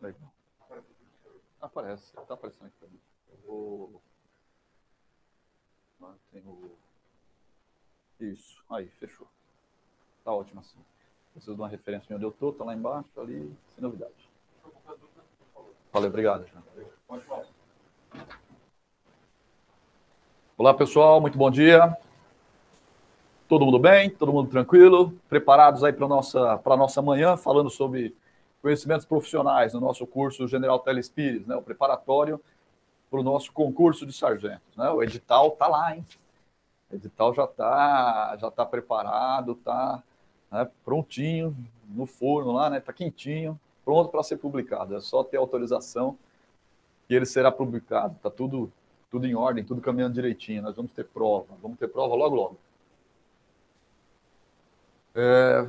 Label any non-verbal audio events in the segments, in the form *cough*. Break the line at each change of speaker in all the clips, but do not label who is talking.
Legal. Aparece, está aparecendo aqui também. vou... Tem o... Isso, aí, fechou. Tá ótimo assim. Preciso de uma referência onde eu estou, está lá embaixo, tá ali, sem novidade. Valeu, obrigado. Olá, pessoal, muito bom dia. Todo mundo bem? Todo mundo tranquilo? Preparados aí para a nossa, nossa manhã, falando sobre conhecimentos profissionais no nosso curso General Telespires, né? o preparatório para o nosso concurso de sargentos. Né? O edital está lá, hein? O edital já está já tá preparado, está né, prontinho no forno lá, né? Está quentinho, pronto para ser publicado. É só ter autorização que ele será publicado. Está tudo, tudo em ordem, tudo caminhando direitinho. Nós vamos ter prova, vamos ter prova logo, logo. É...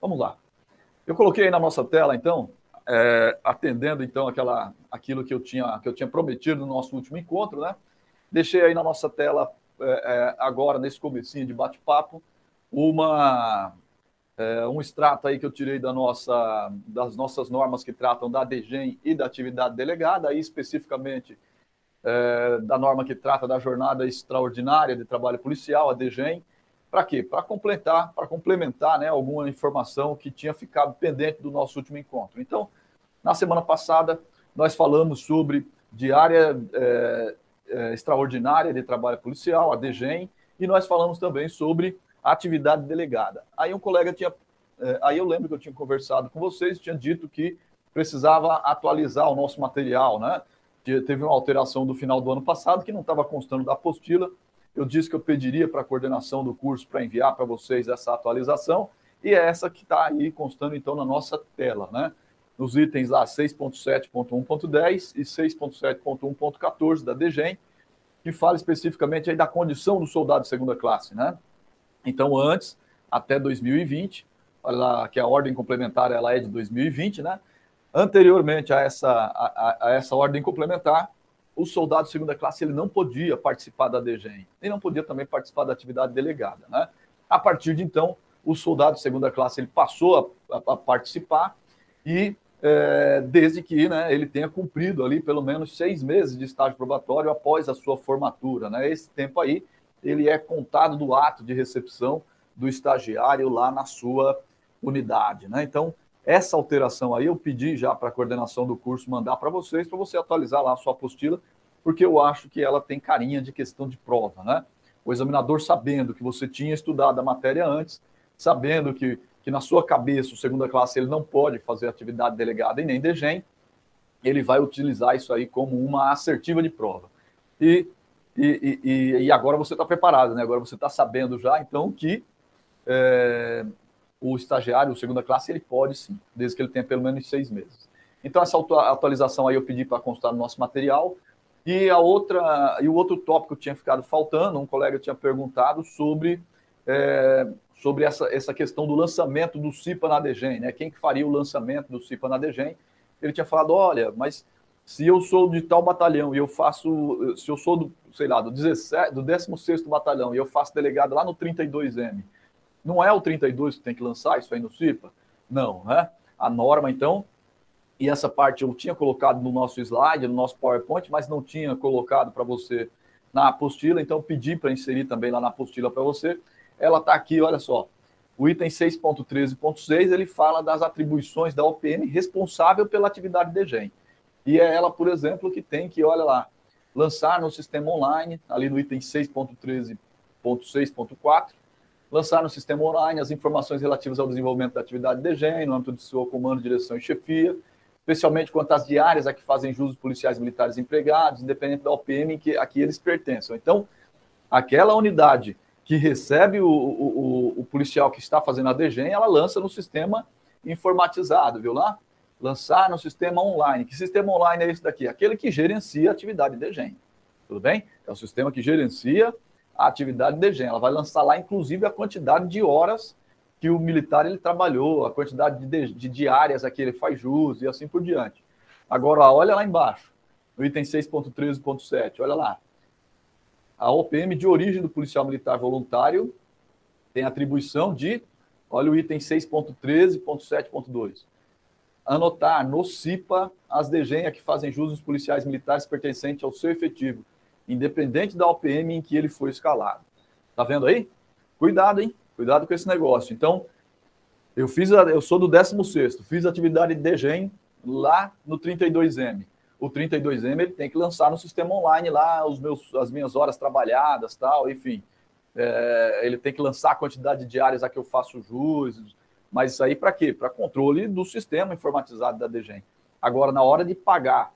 Vamos lá. Eu coloquei aí na nossa tela, então, é, atendendo então aquela, aquilo que eu tinha que eu tinha prometido no nosso último encontro, né? Deixei aí na nossa tela é, é agora nesse comecinho de bate-papo uma é, um extrato aí que eu tirei da nossa, das nossas normas que tratam da DGEM e da atividade delegada, aí especificamente é, da norma que trata da jornada extraordinária de trabalho policial, a DGEM, para quê? Para completar, para complementar né, alguma informação que tinha ficado pendente do nosso último encontro. Então, na semana passada, nós falamos sobre diária é, é, extraordinária de trabalho policial, a DGEM, e nós falamos também sobre atividade delegada. Aí um colega tinha, é, aí eu lembro que eu tinha conversado com vocês, tinha dito que precisava atualizar o nosso material, né? Teve uma alteração do final do ano passado que não estava constando da apostila, eu disse que eu pediria para a coordenação do curso para enviar para vocês essa atualização, e é essa que está aí constando então na nossa tela, né? Nos itens lá 6.7.1.10 e 6.7.1.14 da DGEM, que fala especificamente aí da condição do soldado de segunda classe, né? Então, antes, até 2020, olha lá que a ordem complementar ela é de 2020, né? Anteriormente a essa, a, a essa ordem complementar, o soldado de segunda classe ele não podia participar da DGEM e não podia também participar da atividade delegada. Né? A partir de então, o soldado de segunda classe ele passou a, a, a participar e é, desde que né, ele tenha cumprido ali pelo menos seis meses de estágio probatório após a sua formatura. Né? Esse tempo aí ele é contado do ato de recepção do estagiário lá na sua unidade. Né? Então, essa alteração aí eu pedi já para a coordenação do curso mandar para vocês, para você atualizar lá a sua apostila, porque eu acho que ela tem carinha de questão de prova, né? O examinador sabendo que você tinha estudado a matéria antes, sabendo que, que na sua cabeça, o segunda classe, ele não pode fazer atividade delegada e nem DGEM, ele vai utilizar isso aí como uma assertiva de prova. E, e, e, e agora você está preparado, né? Agora você está sabendo já, então, que é, o estagiário, o segunda classe, ele pode sim, desde que ele tenha pelo menos seis meses. Então, essa atualização aí eu pedi para constar no nosso material. E a outra, e o outro tópico que tinha ficado faltando, um colega tinha perguntado sobre, é, sobre essa, essa questão do lançamento do CIPA na DGEM, né? Quem que faria o lançamento do CIPA na DGEM? Ele tinha falado, olha, mas se eu sou de tal batalhão e eu faço, se eu sou do, sei lá, do, 17, do 16º batalhão e eu faço delegado lá no 32M, não é o 32 que tem que lançar isso aí no CIPA? Não, né? A norma, então, e essa parte eu tinha colocado no nosso slide, no nosso PowerPoint, mas não tinha colocado para você na apostila, então pedi para inserir também lá na apostila para você. Ela está aqui, olha só. O item 6.13.6, ele fala das atribuições da OPM responsável pela atividade de DGEM. E é ela, por exemplo, que tem que, olha lá, lançar no sistema online, ali no item 6.13.6.4, lançar no sistema online as informações relativas ao desenvolvimento da atividade de DGEM, no âmbito de seu comando, direção e chefia, especialmente quanto às diárias a que fazem jus os policiais militares empregados, independente da OPM em que a que eles pertencem. Então, aquela unidade que recebe o, o, o, o policial que está fazendo a DGEM, ela lança no sistema informatizado, viu lá? Lançar no sistema online. Que sistema online é esse daqui? Aquele que gerencia a atividade de DGEM. Tudo bem? É o sistema que gerencia a atividade de DGEM. Ela vai lançar lá, inclusive, a quantidade de horas que o militar ele trabalhou, a quantidade de, de diárias a que ele faz jus e assim por diante. Agora, olha lá embaixo, no item 6.13.7, olha lá. A OPM de origem do policial militar voluntário tem atribuição de, olha o item 6.13.7.2, anotar no CIPA as DGEM que fazem jus os policiais militares pertencentes ao seu efetivo, independente da OPM em que ele foi escalado. Tá vendo aí? Cuidado, hein? Cuidado com esse negócio. Então, eu fiz, a, eu sou do 16º, fiz atividade de DGEM lá no 32M. O 32M ele tem que lançar no sistema online lá os meus, as minhas horas trabalhadas, tal, enfim. É, ele tem que lançar a quantidade de diárias a que eu faço jus, mas isso aí para quê? Para controle do sistema informatizado da DGEM. Agora, na hora de pagar,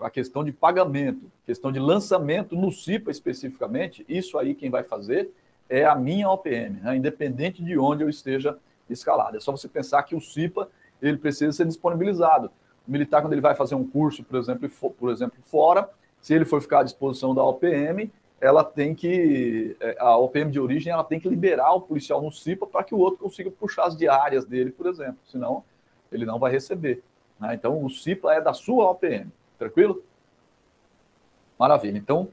a questão de pagamento, questão de lançamento no CIPA especificamente, isso aí quem vai fazer é a minha OPM, né? independente de onde eu esteja escalado. É só você pensar que o CIPA ele precisa ser disponibilizado. O militar, quando ele vai fazer um curso, por exemplo, por exemplo, fora, se ele for ficar à disposição da OPM, ela tem que, é, a OPM de origem, ela tem que liberar o policial no CIPA para que o outro consiga puxar as diárias dele, por exemplo, senão ele não vai receber. Né? Então, o CIPA é da sua OPM, tranquilo? Maravilha. Então,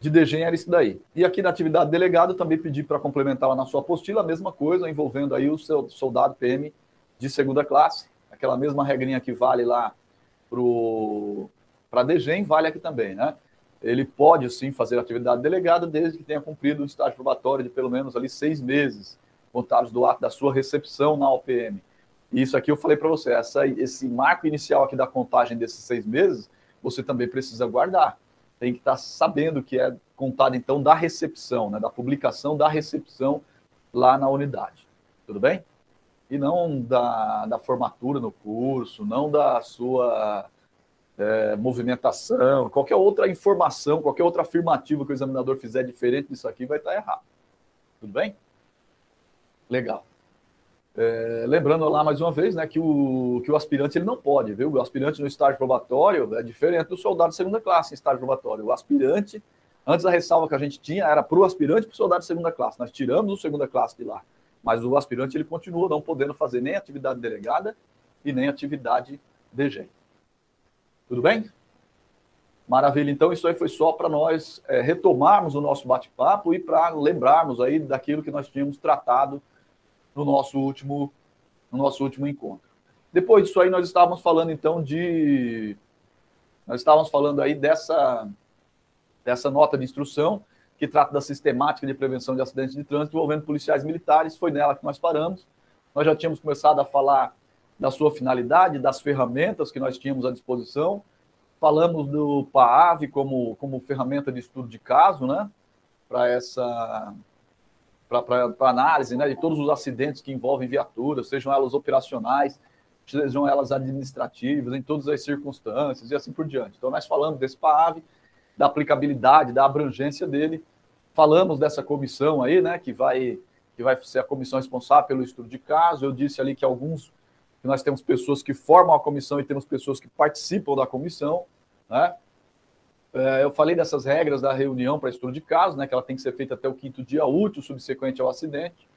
de DGEM era isso daí. E aqui na atividade delegado, também pedi para complementar lá na sua apostila, a mesma coisa, envolvendo aí o seu soldado PM de segunda classe, aquela mesma regrinha que vale lá para a DGEM, vale aqui também, né? Ele pode sim fazer atividade delegada desde que tenha cumprido um estágio probatório de pelo menos ali seis meses, contados do ato da sua recepção na OPM. Isso aqui eu falei para você, essa, esse marco inicial aqui da contagem desses seis meses, você também precisa guardar tem que estar sabendo que é contado, então, da recepção, né, da publicação da recepção lá na unidade. Tudo bem? E não da, da formatura no curso, não da sua é, movimentação, qualquer outra informação, qualquer outra afirmativa que o examinador fizer diferente disso aqui vai estar errado. Tudo bem? Legal. É, lembrando lá mais uma vez né, que, o, que o aspirante ele não pode, viu? O aspirante no estágio probatório é diferente do soldado de segunda classe em estágio probatório. O aspirante, antes da ressalva que a gente tinha, era para o aspirante e para o soldado de segunda classe. Nós tiramos o segunda classe de lá. Mas o aspirante ele continua não podendo fazer nem atividade delegada e nem atividade DG. Tudo bem? Maravilha. Então, isso aí foi só para nós é, retomarmos o nosso bate-papo e para lembrarmos aí daquilo que nós tínhamos tratado no nosso último, no nosso último encontro. Depois disso aí, nós estávamos falando então de. Nós estávamos falando aí dessa, dessa nota de instrução que trata da sistemática de prevenção de acidentes de trânsito envolvendo policiais militares. Foi nela que nós paramos. Nós já tínhamos começado a falar da sua finalidade, das ferramentas que nós tínhamos à disposição. Falamos do PAAV como, como ferramenta de estudo de caso, né? Para essa para análise né, de todos os acidentes que envolvem viaturas, sejam elas operacionais, sejam elas administrativas, em todas as circunstâncias e assim por diante. Então, nós falamos desse PAAV, da aplicabilidade, da abrangência dele, falamos dessa comissão aí, né, que vai, que vai ser a comissão responsável pelo estudo de caso. Eu disse ali que alguns, que nós temos pessoas que formam a comissão e temos pessoas que participam da comissão, né? É, eu falei dessas regras da reunião para estudo de caso, né, que ela tem que ser feita até o quinto dia útil subsequente ao acidente.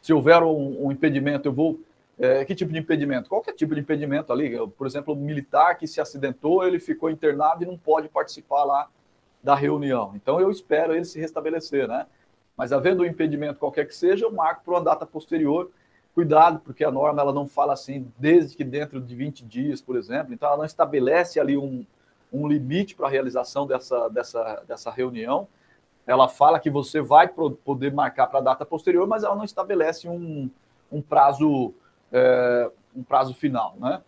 Se houver um, um impedimento, eu vou. É, que tipo de impedimento? Qualquer tipo de impedimento ali. Por exemplo, um militar que se acidentou, ele ficou internado e não pode participar lá da reunião. Então, eu espero ele se restabelecer, né? Mas havendo um impedimento qualquer que seja, eu marco para uma data posterior. Cuidado, porque a norma ela não fala assim, desde que dentro de 20 dias, por exemplo. Então, ela não estabelece ali um, um limite para a realização dessa, dessa, dessa reunião. Ela fala que você vai poder marcar para a data posterior, mas ela não estabelece um, um prazo é, um prazo final, né?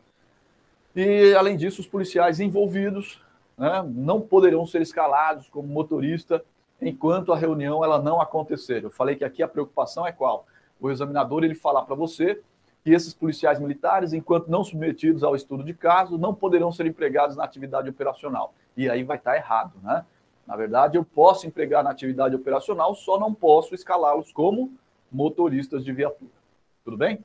E além disso, os policiais envolvidos né, não poderão ser escalados como motorista enquanto a reunião ela não acontecer. Eu falei que aqui a preocupação é qual? O examinador ele falar para você que esses policiais militares, enquanto não submetidos ao estudo de caso, não poderão ser empregados na atividade operacional. E aí vai estar errado, né? Na verdade, eu posso empregar na atividade operacional, só não posso escalá-los como motoristas de viatura. Tudo bem?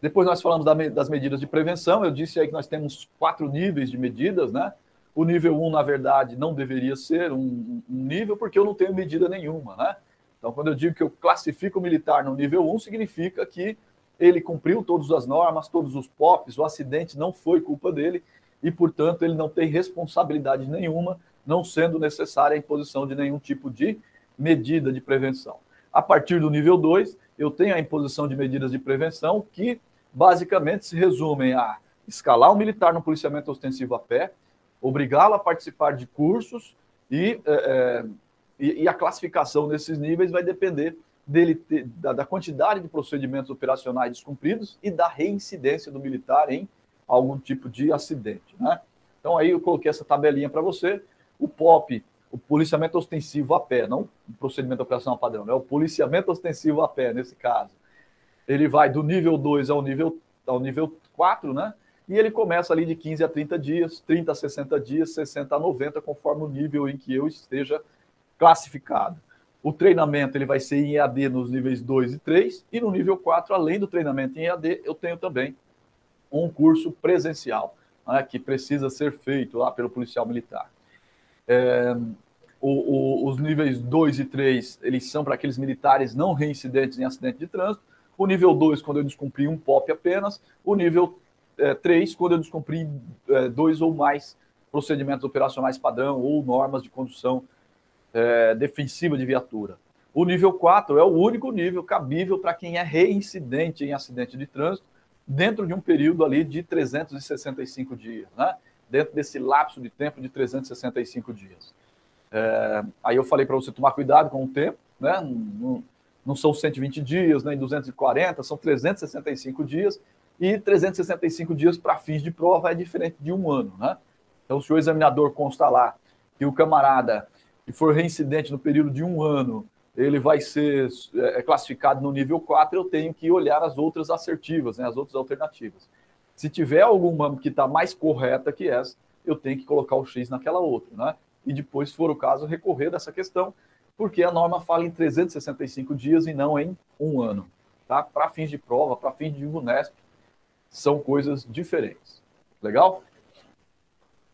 Depois nós falamos das medidas de prevenção. Eu disse aí que nós temos quatro níveis de medidas, né? O nível 1, um, na verdade, não deveria ser um, um, nível, porque eu não tenho medida nenhuma, né? Então, quando eu digo que eu classifico o militar no nível 1, um, significa que ele cumpriu todas as normas, todos os POPs, o acidente não foi culpa dele e, portanto, ele não tem responsabilidade nenhuma, não sendo necessária a imposição de nenhum tipo de medida de prevenção. A partir do nível 2, eu tenho a imposição de medidas de prevenção que basicamente se resumem a escalar o militar no policiamento ostensivo a pé, obrigá-lo a participar de cursos e, é, e, e, a classificação desses níveis vai depender dele ter, da, da, quantidade de procedimentos operacionais descumpridos e da reincidência do militar em algum tipo de acidente. Né? Então aí eu coloquei essa tabelinha para você. O POP, o policiamento ostensivo a pé, não o procedimento operacional padrão, é né? o policiamento ostensivo a pé nesse caso. Ele vai do nível 2 ao nível, ao nível 4, né? E ele começa ali de 15 a 30 dias, 30 a 60 dias, 60 a 90, conforme o nível em que eu esteja classificado. O treinamento ele vai ser em EAD nos níveis 2 e 3, e no nível 4, além do treinamento em EAD, eu tenho também um curso presencial, né, que precisa ser feito lá pelo policial militar. É, o, o, os níveis 2 e 3, eles são para aqueles militares não reincidentes em acidente de trânsito. O nível 2, quando eu descumpri um POP apenas. O nível é, 3, quando eu descumpri é, dois ou mais procedimentos operacionais padrão ou normas de condução é, defensiva de viatura. O nível 4 é o único nível cabível para quem é reincidente em acidente de trânsito, dentro de um período ali de 365 dias, né? dentro desse lapso de tempo de 365 dias. É, aí eu falei para você tomar cuidado com o tempo, né? não, não são 120 dias, nem 240, são 365 dias, e 365 dias para fins de prova é diferente de um ano. Né? Então, se o examinador consta lá que o camarada e for reincidente no período de um ano, ele vai ser é, classificado no nível 4, eu tenho que olhar as outras assertivas, né, as outras alternativas. Se tiver alguma que está mais correta que essa, eu tenho que colocar o X naquela outra, né? E depois, se for o caso, recorrer dessa questão, porque a norma fala em 365 dias e não em um ano, tá? Para fins de prova, para fins de UNESP, são coisas diferentes. Legal?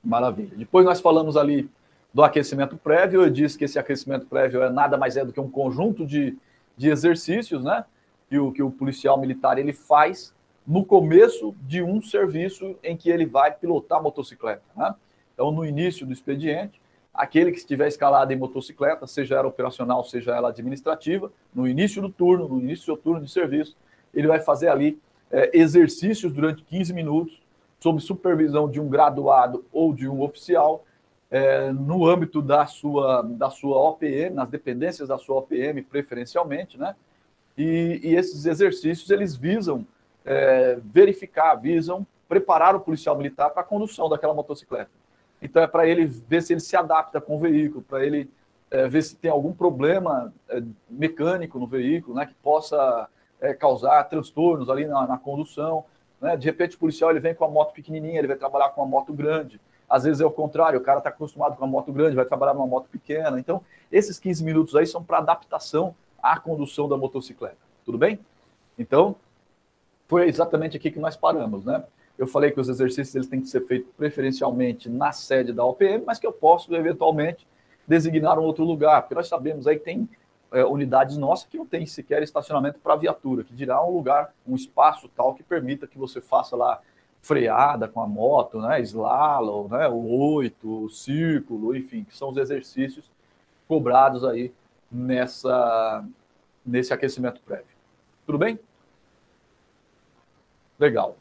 Maravilha. Depois nós falamos ali do aquecimento prévio. Eu disse que esse aquecimento prévio é nada mais é do que um conjunto de, de exercícios, né? Que o, que o policial militar ele faz no começo de um serviço em que ele vai pilotar motocicleta. Né? Então, no início do expediente, aquele que estiver escalado em motocicleta, seja ela operacional, seja ela administrativa, no início do turno, no início do seu turno de serviço, ele vai fazer ali é, exercícios durante 15 minutos, sob supervisão de um graduado ou de um oficial, é, no âmbito da sua, da sua OPM, nas dependências da sua OPM, preferencialmente, né? E, e esses exercícios, eles visam é, verificar, visam preparar o policial militar para a condução daquela motocicleta. Então, é para ele ver se ele se adapta com o veículo, para ele é, ver se tem algum problema é, mecânico no veículo, né, que possa é, causar transtornos ali na, na condução. Né? De repente, o policial ele vem com a moto pequenininha, ele vai trabalhar com uma moto grande. Às vezes é o contrário, o cara está acostumado com uma moto grande, vai trabalhar numa moto pequena. Então, esses 15 minutos aí são para adaptação à condução da motocicleta. Tudo bem? Então, foi exatamente aqui que nós paramos, né? Eu falei que os exercícios eles têm que ser feitos preferencialmente na sede da OPM, mas que eu posso, eventualmente, designar um outro lugar, porque nós sabemos aí que tem é, unidades nossas que não tem sequer estacionamento para viatura, que dirá um lugar, um espaço tal que permita que você faça lá freada com a moto, né, slalom, né, o oito, o círculo, enfim, que são os exercícios cobrados aí nessa nesse aquecimento prévio. Tudo bem? Legal.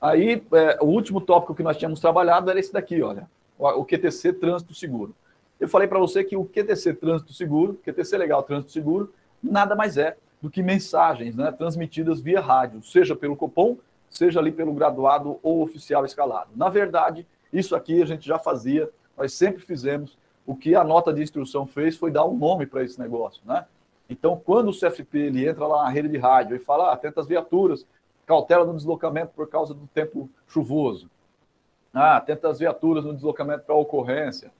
Aí, é, o último tópico que nós tínhamos trabalhado era esse daqui, olha, o QTC Trânsito Seguro. Eu falei para você que o QTC Trânsito Seguro, QTC Legal Trânsito Seguro, nada mais é do que mensagens né, transmitidas via rádio, seja pelo Copom, seja ali pelo graduado ou oficial escalado. Na verdade, isso aqui a gente já fazia, nós sempre fizemos. O que a nota de instrução fez foi dar um nome para esse negócio, né? Então, quando o CFP ele entra lá na rede de rádio e fala, ah, atenta as viaturas, cautela no deslocamento por causa do tempo chuvoso, ah, atenta as viaturas no deslocamento para ocorrência,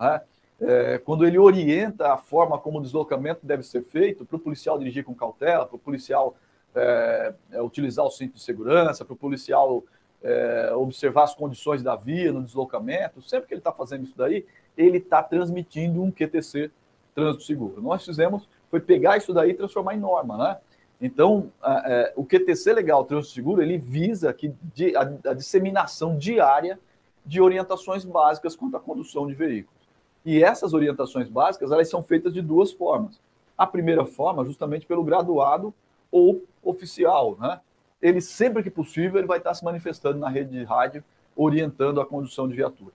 né? é, quando ele orienta a forma como o deslocamento deve ser feito, para o policial dirigir com cautela, para o policial é, é, utilizar o cinto de segurança, para o policial é, observar as condições da via no deslocamento, sempre que ele está fazendo isso daí, ele está transmitindo um QTC trânsito seguro. Nós fizemos foi pegar isso daí e transformar em norma, né? Então, é, o QTC legal trânsito seguro ele visa que a, a disseminação diária de orientações básicas quanto à condução de veículos. E essas orientações básicas, elas são feitas de duas formas. A primeira forma, justamente pelo graduado ou oficial, né? ele sempre que possível, ele vai estar se manifestando na rede de rádio, orientando a condução de viaturas.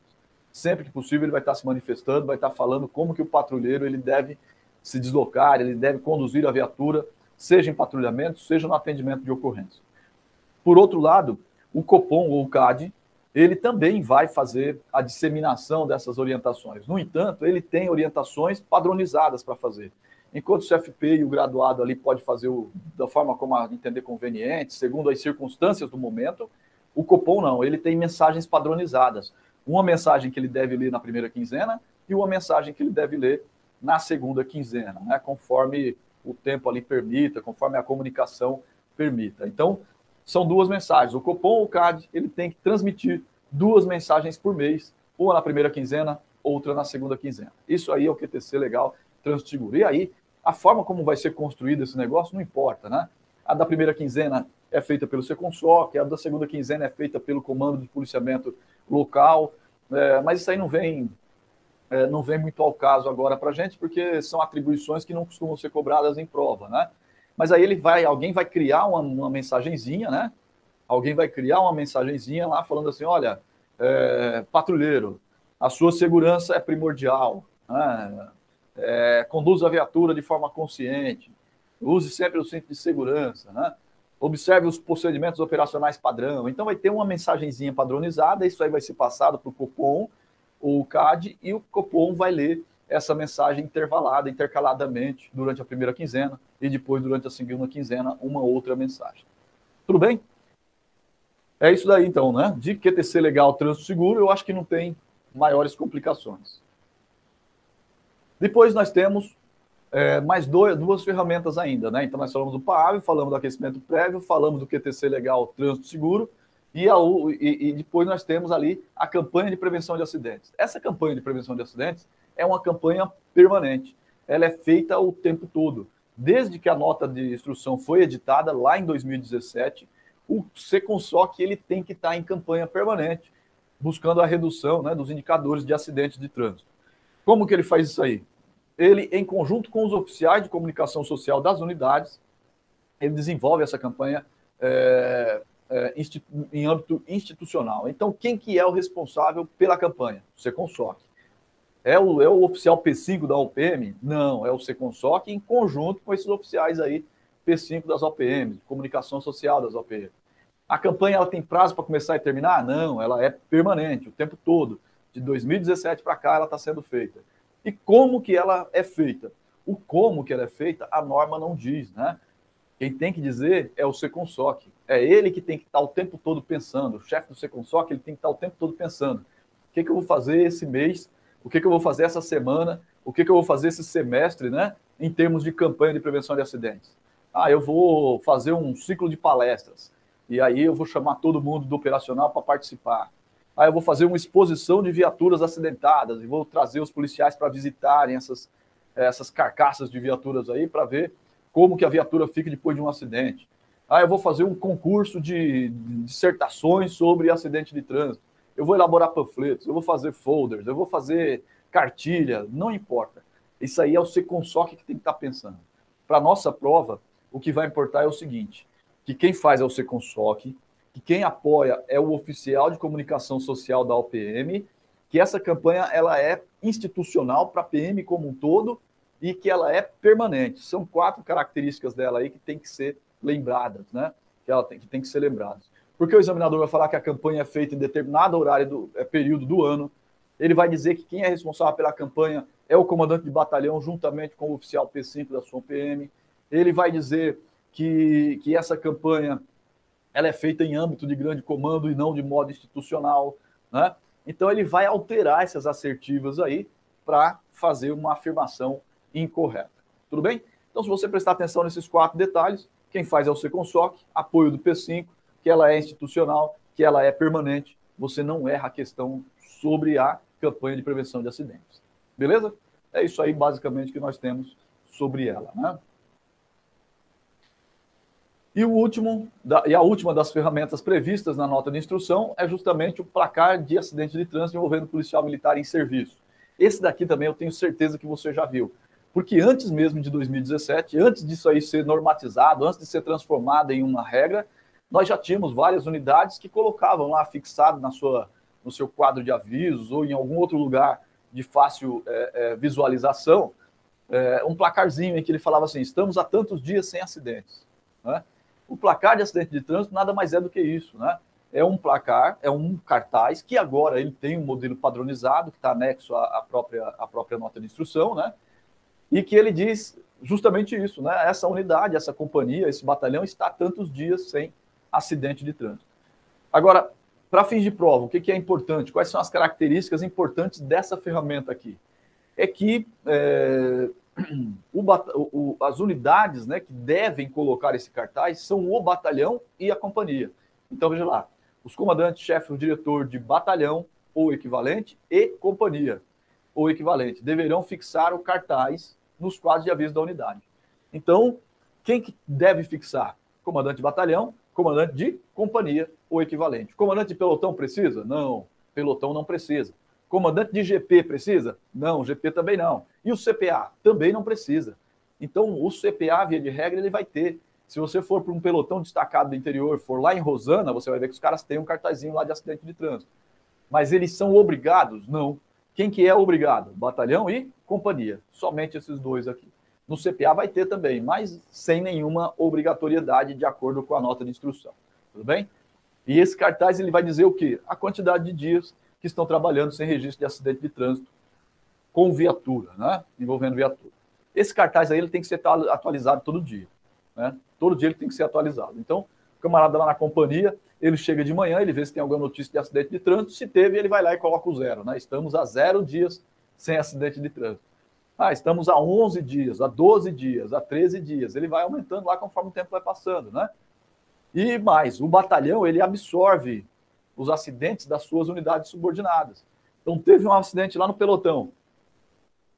Sempre que possível, ele vai estar se manifestando, vai estar falando como que o patrulheiro ele deve se deslocar, ele deve conduzir a viatura, seja em patrulhamento, seja no atendimento de ocorrência. Por outro lado, o Copom ou o CAD, ele também vai fazer a disseminação dessas orientações. No entanto, ele tem orientações padronizadas para fazer. Enquanto o CFP e o graduado ali pode fazer o, da forma como entender conveniente, segundo as circunstâncias do momento, o Copom não, ele tem mensagens padronizadas. Uma mensagem que ele deve ler na primeira quinzena e uma mensagem que ele deve ler na segunda quinzena, né? conforme o tempo ali permita, conforme a comunicação permita. Então, são duas mensagens. O Copom o CAD, ele tem que transmitir duas mensagens por mês, uma na primeira quinzena, outra na segunda quinzena. Isso aí é o QTC legal Transseguro. E aí, a forma como vai ser construído esse negócio não importa, né? A da primeira quinzena é feita pelo Seconsoc, a da segunda quinzena é feita pelo Comando de Policiamento Local, é, mas isso aí não vem, é, não vem muito ao caso agora para a gente, porque são atribuições que não costumam ser cobradas em prova, né? Mas aí ele vai, alguém vai criar uma, uma mensagenzinha, né? Alguém vai criar uma mensagenzinha lá falando assim, olha, é, patrulheiro, a sua segurança é primordial, né? É, conduza a viatura de forma consciente, use sempre o cinto de segurança, né? observe os procedimentos operacionais padrão. Então, vai ter uma mensagenzinha padronizada, isso aí vai ser passado para o Copom ou o CAD, e o Copom vai ler essa mensagem intervalada, intercaladamente, durante a primeira quinzena, e depois, durante a segunda quinzena, uma outra mensagem. Tudo bem? É isso daí, então, né? De QTC legal, trânsito seguro, eu acho que não tem maiores complicações. Depois nós temos é, mais dois, duas ferramentas ainda, né? Então nós falamos do PAV, falamos do aquecimento prévio, falamos do QTC legal, trânsito seguro, e, a, e, e, depois nós temos ali a campanha de prevenção de acidentes. Essa campanha de prevenção de acidentes é uma campanha permanente. Ela é feita o tempo todo. Desde que a nota de instrução foi editada lá em 2017, o Seconsoc ele tem que estar em campanha permanente, buscando a redução né, dos indicadores de acidentes de trânsito. Como que ele faz isso aí? Ele, em conjunto com os oficiais de comunicação social das unidades, ele desenvolve essa campanha é, é, em âmbito institucional. Então, quem que é o responsável pela campanha? O Seconsoc. É o, é o oficial P5 da OPM? Não, é o Seconsoc em conjunto com esses oficiais aí, P5 das OPM, comunicação social das OPM. A campanha ela tem prazo para começar e terminar? Não, ela é permanente, o tempo todo. De 2017 para cá ela está sendo feita. E como que ela é feita? O como que ela é feita, a norma não diz, né? Quem tem que dizer é o Seconsoc. É ele que tem que estar o tempo todo pensando. O chefe do Seconsoc, ele tem que estar o tempo todo pensando. O que, que eu vou fazer esse mês? O que, que eu vou fazer essa semana? O que, que eu vou fazer esse semestre, né? Em termos de campanha de prevenção de acidentes. Ah, eu vou fazer um ciclo de palestras. E aí eu vou chamar todo mundo do operacional para participar. Aí eu vou fazer uma exposição de viaturas acidentadas e vou trazer os policiais para visitarem essas, essas carcaças de viaturas aí para ver como que a viatura fica depois de um acidente. Aí eu vou fazer um concurso de, dissertações sobre acidente de trânsito. Eu vou elaborar panfletos, eu vou fazer folders, eu vou fazer cartilha, não importa. Isso aí é o Seconsoc que tem que estar tá pensando. Para nossa prova, o que vai importar é o seguinte, que quem faz é o Seconsoc, que quem apoia é o oficial de comunicação social da OPM, que essa campanha ela é institucional para a PM como um todo e que ela é permanente. São quatro características dela aí que tem que ser lembradas, né? Que ela tem que, tem que ser lembradas. Porque o examinador vai falar que a campanha é feita em determinado horário do é, período do ano. Ele vai dizer que quem é responsável pela campanha é o comandante de batalhão, juntamente com o oficial P5 da sua PM. Ele vai dizer que, que essa campanha ela é feita em âmbito de grande comando e não de modo institucional, né? Então ele vai alterar essas assertivas aí para fazer uma afirmação incorreta. Tudo bem? Então, se você prestar atenção nesses quatro detalhes, quem faz é o Seconsoc, apoio do P5, que ela é institucional, que ela é permanente, você não erra a questão sobre a campanha de prevenção de acidentes. Beleza? É isso aí, basicamente, que nós temos sobre ela. Né? E, o último, e a última das ferramentas previstas na nota de instrução é justamente o placar de acidente de trânsito envolvendo policial militar em serviço. Esse daqui também eu tenho certeza que você já viu. Porque antes mesmo de 2017, antes disso aí ser normatizado, antes de ser transformado em uma regra, nós já tínhamos várias unidades que colocavam lá fixado na sua, no seu quadro de avisos ou em algum outro lugar de fácil é, é, visualização, é, um placarzinho em que ele falava assim: estamos há tantos dias sem acidentes. Né? O placar de acidente de trânsito nada mais é do que isso, né? É um placar, é um cartaz que agora ele tem um modelo padronizado que está anexo à, à, própria, à própria nota de instrução, né? E que ele diz justamente isso, né? Essa unidade, essa companhia, esse batalhão está tantos dias sem acidente de trânsito. Agora, para fins de prova, o que, que, é importante? Quais são as características importantes dessa ferramenta aqui? É que é, o, o, as unidades né, que devem colocar esse cartaz são o batalhão e a companhia. Então, veja lá, os comandantes, chefe, o diretor de batalhão ou equivalente e companhia ou equivalente deverão fixar o cartaz nos quadros de aviso da unidade. Então, quem que deve fixar? Comandante de batalhão, comandante de companhia ou equivalente. Comandante de pelotão precisa? Não, pelotão não precisa. Comandante de GP precisa? Não, GP também não. E o CPA? Também não precisa. Então, o CPA, via de regra, ele vai ter. Se você for para um pelotão destacado do interior, for lá em Rosana, você vai ver que os caras têm um cartazinho lá de acidente de trânsito. Mas eles são obrigados? Não. Quem que é obrigado? Batalhão e companhia. Somente esses dois aqui. No CPA vai ter também, mas sem nenhuma obrigatoriedade de acordo com a nota de instrução. Tudo bem? E esse cartaz ele vai dizer o quê? A quantidade de dias que estão trabalhando sem registro de acidente de trânsito com viatura, né? Envolvendo viatura. Esse cartaz aí ele tem que ser atualizado todo dia, né? Todo dia ele tem que ser atualizado. Então, o camarada lá na companhia, ele chega de manhã, ele vê se tem alguma notícia de acidente de trânsito, se teve, ele vai lá e coloca o zero, né? Estamos a zero dias sem acidente de trânsito. Ah, estamos a 11 dias, a 12 dias, a 13 dias. Ele vai aumentando lá conforme o tempo vai passando, né? E mais, o batalhão, ele absorve os acidentes das suas unidades subordinadas. Então, teve um acidente lá no pelotão.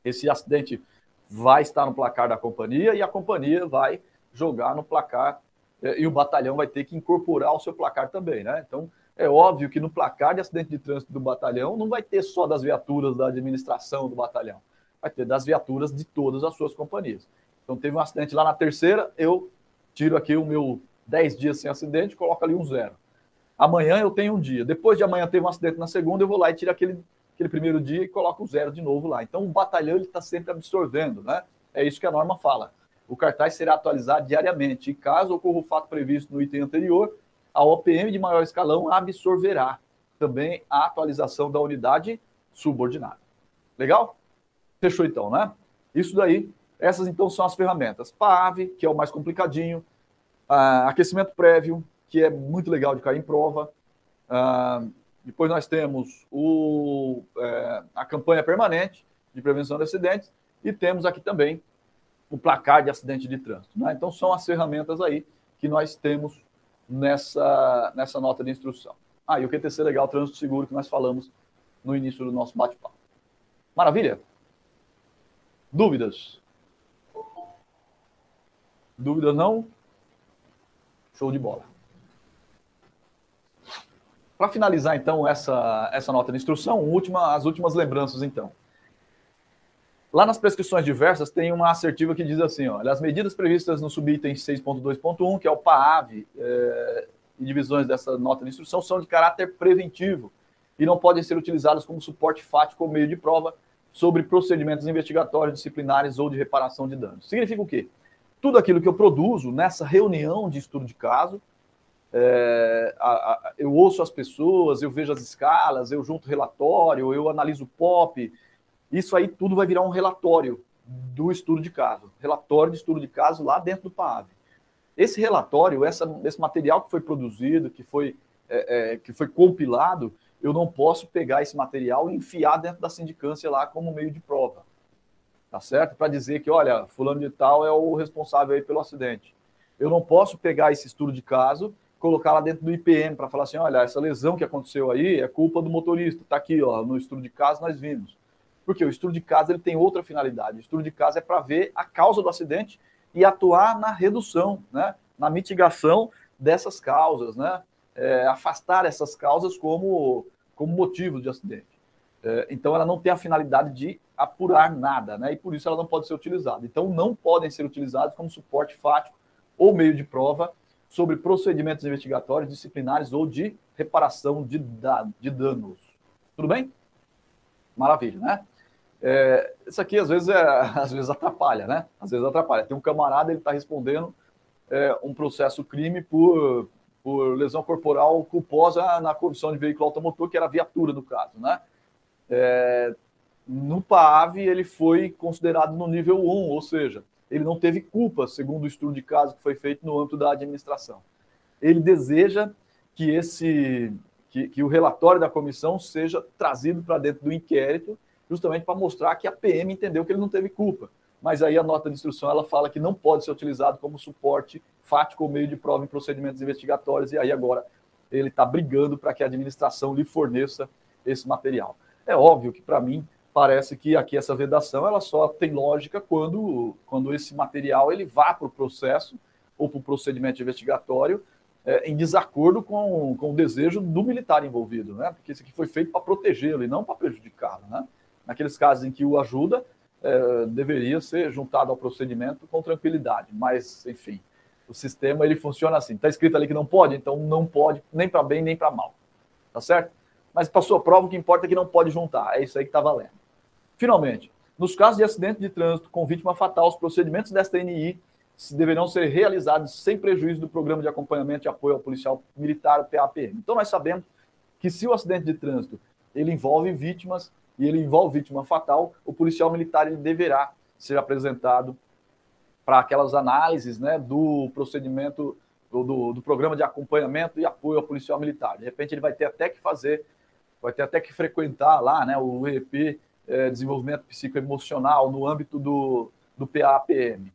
Esse acidente vai estar no placar da companhia e a companhia vai jogar no placar eh, e o batalhão vai ter que incorporar o seu placar também, né? Então, é óbvio que no placar de acidente de trânsito do batalhão não vai ter só das viaturas da administração do batalhão, vai ter das viaturas de todas as suas companhias. Então, teve um acidente lá na terceira, eu tiro aqui o meu 10 dias sem acidente, coloco ali um zero. Amanhã eu tenho um dia. Depois de amanhã teve um acidente na segunda, eu vou lá e tiro aquele, aquele primeiro dia e coloco o zero de novo lá. Então o batalhão está sempre absorvendo, né? É isso que a norma fala. O cartaz será atualizado diariamente e caso ocorra o fato previsto no item anterior, a OPM de maior escalão absorverá também a atualização da unidade subordinada. Legal? Fechou então, né? Isso daí, essas então são as ferramentas. PAV, que é o mais complicadinho, ah, aquecimento prévio, que é muito legal de cair em prova. Ah, depois nós temos o, é, a campanha permanente de prevenção de acidentes e temos aqui também o placar de acidente de trânsito. Né? Então são as ferramentas aí que nós temos nessa, nessa nota de instrução. Ah, e o QTC Legal Trânsito Seguro que nós falamos no início do nosso bate-papo. Maravilha? Dúvidas? Dúvidas não? Show de bola. Para finalizar, então, essa, essa nota de instrução, última, as últimas lembranças, então. Lá nas prescrições diversas, tem uma assertiva que diz assim: ó, as medidas previstas no subitem 6.2.1, que é o PAAV, é, e divisões dessa nota de instrução, são de caráter preventivo e não podem ser utilizadas como suporte fático ou meio de prova sobre procedimentos investigatórios, disciplinares ou de reparação de danos. Significa o quê? Tudo aquilo que eu produzo nessa reunião de estudo de caso é, a, a, eu ouço as pessoas, eu vejo as escalas, eu junto relatório, eu analiso POP. Isso aí tudo vai virar um relatório do estudo de caso, relatório de estudo de caso lá dentro do PAV. Esse relatório, essa, esse material que foi produzido, que foi, é, é, que foi compilado, eu não posso pegar esse material e enfiar dentro da sindicância lá como meio de prova. Tá certo? Para dizer que, olha, fulano de tal é o responsável aí pelo acidente. Eu não posso pegar esse estudo de caso colocar lá dentro do IPM para falar assim, olha, essa lesão que aconteceu aí é culpa do motorista, está aqui, ó, no estudo de caso nós vimos. Porque o estudo de caso ele tem outra finalidade. O estudo de caso é para ver a causa do acidente e atuar na redução, né, na mitigação dessas causas, né, é, afastar essas causas como, como motivo de acidente. É, então ela não tem a finalidade de apurar nada, né, e por isso ela não pode ser utilizada. Então não podem ser utilizados como suporte fático ou meio de prova sobre procedimentos investigatórios, disciplinares ou de reparação de, de danos. Tudo bem? Maravilha, né? É, isso aqui às vezes, é, *laughs* às vezes atrapalha, né? Às vezes atrapalha. Tem um camarada, ele está respondendo é, um processo crime por, por lesão corporal culposa na condição de veículo automotor, que era viatura no caso, né? É, no PAV, ele foi considerado no nível 1, ou seja, ele não teve culpa, segundo o estudo de caso que foi feito no âmbito da administração. Ele deseja que esse que, que o relatório da comissão seja trazido para dentro do inquérito, justamente para mostrar que a PM entendeu que ele não teve culpa. Mas aí a nota de instrução ela fala que não pode ser utilizado como suporte fático ou meio de prova em procedimentos investigatórios, e aí agora ele está brigando para que a administração lhe forneça esse material. É óbvio que, para mim, parece que aqui essa vedação ela só tem lógica quando, quando esse material ele vá para o processo ou para o procedimento investigatório é, em desacordo com, com o desejo do militar envolvido, né? Porque isso aqui foi feito para protegê-lo e não para prejudicá-lo, né? Naqueles casos em que o ajuda, é, deveria ser juntado ao procedimento com tranquilidade, mas, enfim, o sistema ele funciona assim. Está escrito ali que não pode, então não pode nem para bem nem para mal, tá certo? Mas passou a prova, o que importa é que não pode juntar, é isso aí que está valendo. Finalmente, nos casos de acidente de trânsito com vítima fatal, os procedimentos desta NI deverão ser realizados sem prejuízo do programa de acompanhamento e apoio ao policial militar, PAPM. Então, nós sabemos que se o acidente de trânsito ele envolve vítimas e ele envolve vítima fatal, o policial militar ele deverá ser apresentado para aquelas análises né, do procedimento, do, do, programa de acompanhamento e apoio ao policial militar. De repente, ele vai ter até que fazer, vai ter até que frequentar lá né, o EEP, é, desenvolvimento psicoemocional, no âmbito do, do PAPM.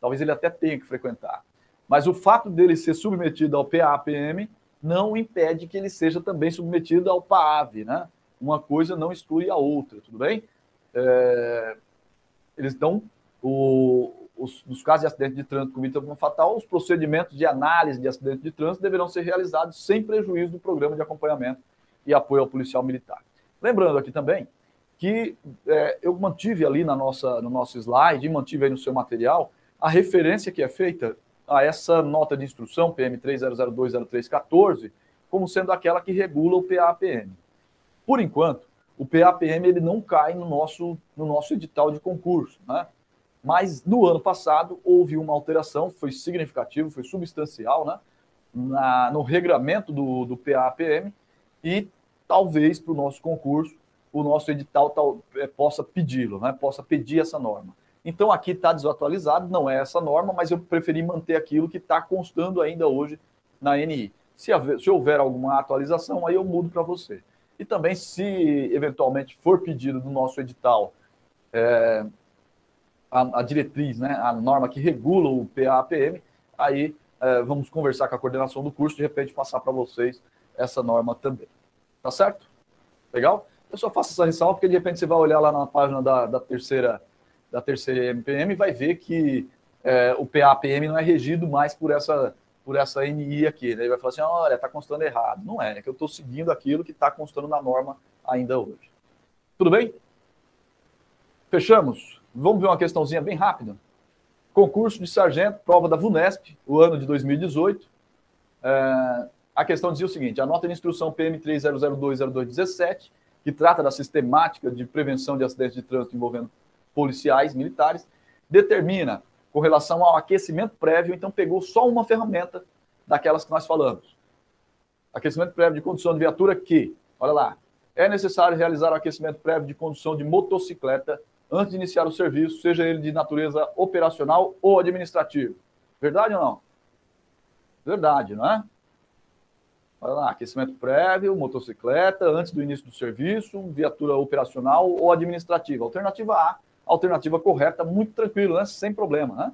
Talvez ele até tenha que frequentar. Mas o fato dele ser submetido ao PAPM não impede que ele seja também submetido ao PAV, né? Uma coisa não exclui a outra, tudo bem? É, eles dão o, os, nos casos de acidente de trânsito com vítima fatal, os procedimentos de análise de acidente de trânsito deverão ser realizados sem prejuízo do programa de acompanhamento e apoio ao policial militar. Lembrando aqui também que é, eu mantive ali na nossa, no nosso slide, mantive aí no seu material, a referência que é feita a essa nota de instrução, PM 30020314, como sendo aquela que regula o PAPM. Por enquanto, o PAPM ele não cai no nosso, no nosso edital de concurso, né? Mas no ano passado houve uma alteração, foi significativo, foi substancial, né? Na, no regramento do, do PAPM e talvez para o nosso concurso o nosso edital tal, é, possa pedi-lo, né? possa pedir essa norma. Então aqui está desatualizado, não é essa norma, mas eu preferi manter aquilo que está constando ainda hoje na NI. Se, haver, se houver alguma atualização, aí eu mudo para você. E também, se eventualmente for pedido no nosso edital é, a, a, diretriz, né, a norma que regula o PAPM, aí é, vamos conversar com a coordenação do curso, de repente passar para vocês essa norma também. Tá certo? Legal? Eu só faço essa ressalva porque de repente você vai olhar lá na página da, da terceira da terceira MPM vai ver que é, o PAPM não é regido mais por essa, por essa NI aqui. Né? Ele vai falar assim: olha, está constando errado. Não é, é que eu estou seguindo aquilo que está constando na norma ainda hoje. Tudo bem? Fechamos? Vamos ver uma questãozinha bem rápida. Concurso de sargento, prova da VUNESP, o ano de 2018. É, a questão dizia o seguinte: a nota de instrução PM 30020217, que trata da sistemática de prevenção de acidentes de trânsito envolvendo policiais, militares, determina com relação ao aquecimento prévio, então pegou só uma ferramenta daquelas que nós falamos. Aquecimento prévio de condução de viatura que, olha lá, é necessário realizar o aquecimento prévio de condução de motocicleta antes de iniciar o serviço, seja ele de natureza operacional ou administrativo. Verdade ou não? Verdade, não é? Olha lá, aquecimento prévio, motocicleta, antes do início do serviço, viatura operacional ou administrativa. Alternativa A, alternativa correta, muito tranquilo, né? sem problema. Né?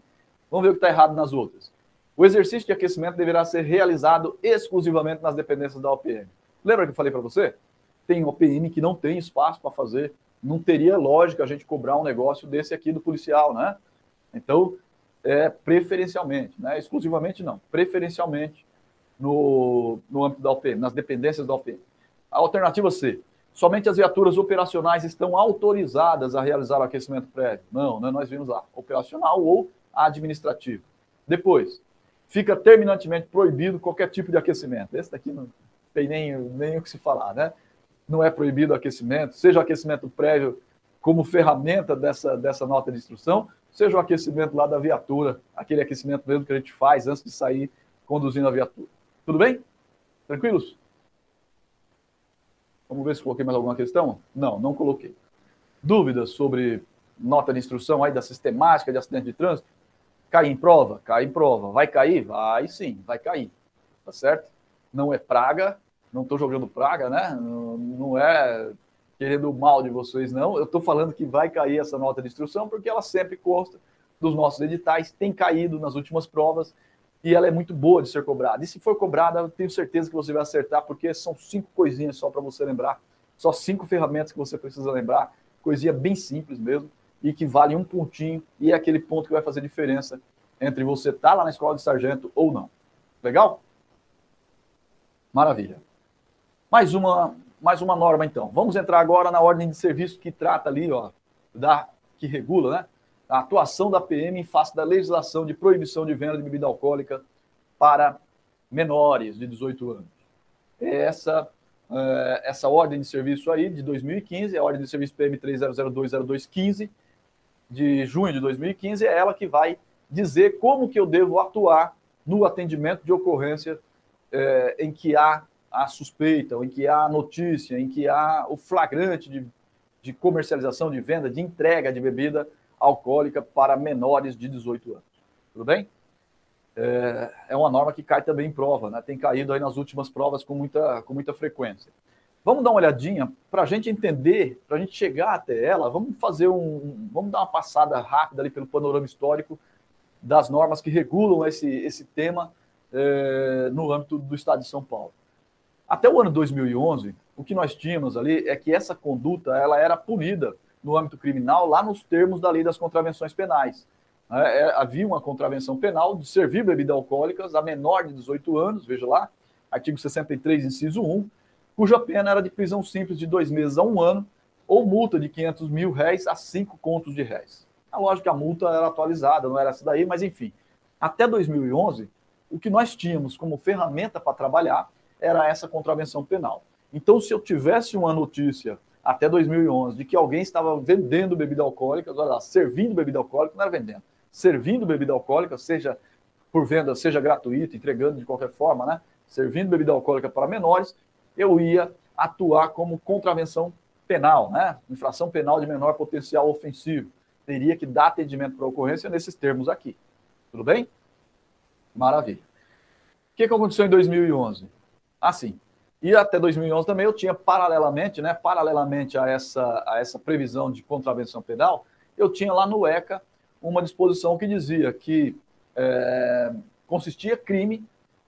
Vamos ver o que está errado nas outras. O exercício de aquecimento deverá ser realizado exclusivamente nas dependências da OPM. Lembra que eu falei para você? Tem OPM que não tem espaço para fazer. Não teria lógica a gente cobrar um negócio desse aqui do policial, né? Então, é preferencialmente, né? Exclusivamente não, preferencialmente no, no âmbito da OPM, nas dependências da OPM. A alternativa C, Somente as viaturas operacionais estão autorizadas a realizar o aquecimento prévio. Não, né? nós vimos lá, operacional ou administrativo. Depois, fica terminantemente proibido qualquer tipo de aquecimento. Esse daqui não tem nem, nem o que se falar, né? Não é proibido o aquecimento, seja o aquecimento prévio como ferramenta dessa, dessa nota de instrução, seja o aquecimento lá da viatura, aquele aquecimento mesmo que a gente faz antes de sair conduzindo a viatura. Tudo bem? Tranquilos? Vamos ver se coloquei mais alguma questão? Não, não coloquei. Dúvidas sobre nota de instrução aí da sistemática de acidente de trânsito? Cai em prova? Cai em prova. Vai cair? Vai sim, vai cair. Tá certo? Não é praga, não estou jogando praga, né? Não é querendo mal de vocês, não. Eu estou falando que vai cair essa nota de instrução porque ela sempre consta dos nossos editais, tem caído nas últimas provas e ela é muito boa de ser cobrada. E se for cobrada, eu tenho certeza que você vai acertar, porque são cinco coisinhas só para você lembrar, só cinco ferramentas que você precisa lembrar, coisinha bem simples mesmo, e que vale um pontinho, e é aquele ponto que vai fazer diferença entre você estar tá lá na escola de sargento ou não. Legal? Maravilha. Mais uma mais uma norma, então. Vamos entrar agora na ordem de serviço que trata ali, ó, da, que regula, né? A atuação da PM em face da legislação de proibição de venda de bebida alcoólica para menores de 18 anos. Essa, é, essa ordem de serviço aí, de 2015, a ordem de serviço PM 30020215, de junho de 2015, é ela que vai dizer como que eu devo atuar no atendimento de ocorrência é, em que há a suspeita, ou em que há notícia, em que há o flagrante de, de comercialização, de venda, de entrega de bebida alcoólica para menores de 18 anos. Tudo bem? É, é uma norma que cai também em prova, né? tem caído aí nas últimas provas com muita, com muita frequência. Vamos dar uma olhadinha para a gente entender, para a gente chegar até ela. Vamos fazer um, vamos dar uma passada rápida ali pelo panorama histórico das normas que regulam esse, esse tema é, no âmbito do Estado de São Paulo. Até o ano 2011, o que nós tínhamos ali é que essa conduta ela era punida no âmbito criminal lá nos termos da lei das contravenções penais. É, é havia uma contravenção penal de servir bebidas alcoólicas a menor de 18 anos, veja lá, artigo 63, inciso 1, cuja pena era de prisão simples de dois meses a um ano ou multa de 500 mil réis a cinco contos de réis. A lógica, a multa era atualizada, não era essa daí, mas enfim. Até 2011, o que nós tínhamos como ferramenta para trabalhar era essa contravenção penal. Então, se eu tivesse uma notícia até 2011 de que alguém estava vendendo bebida alcoólica, lá, servindo bebida alcoólica, não era vendendo, servindo bebida alcoólica, seja por venda, seja gratuita, entregando de qualquer forma, né? Servindo bebida alcoólica para menores, eu ia atuar como contravenção penal, né? Infração penal de menor potencial ofensivo. Teria que dar atendimento para a ocorrência nesses termos aqui. Tudo bem? Maravilha. O que, que aconteceu em 2011? Assim, e até 2011 também eu tinha paralelamente, né, paralelamente a essa, a essa previsão de contravenção penal, eu tinha lá no ECA uma disposição que dizia que é, consistia crime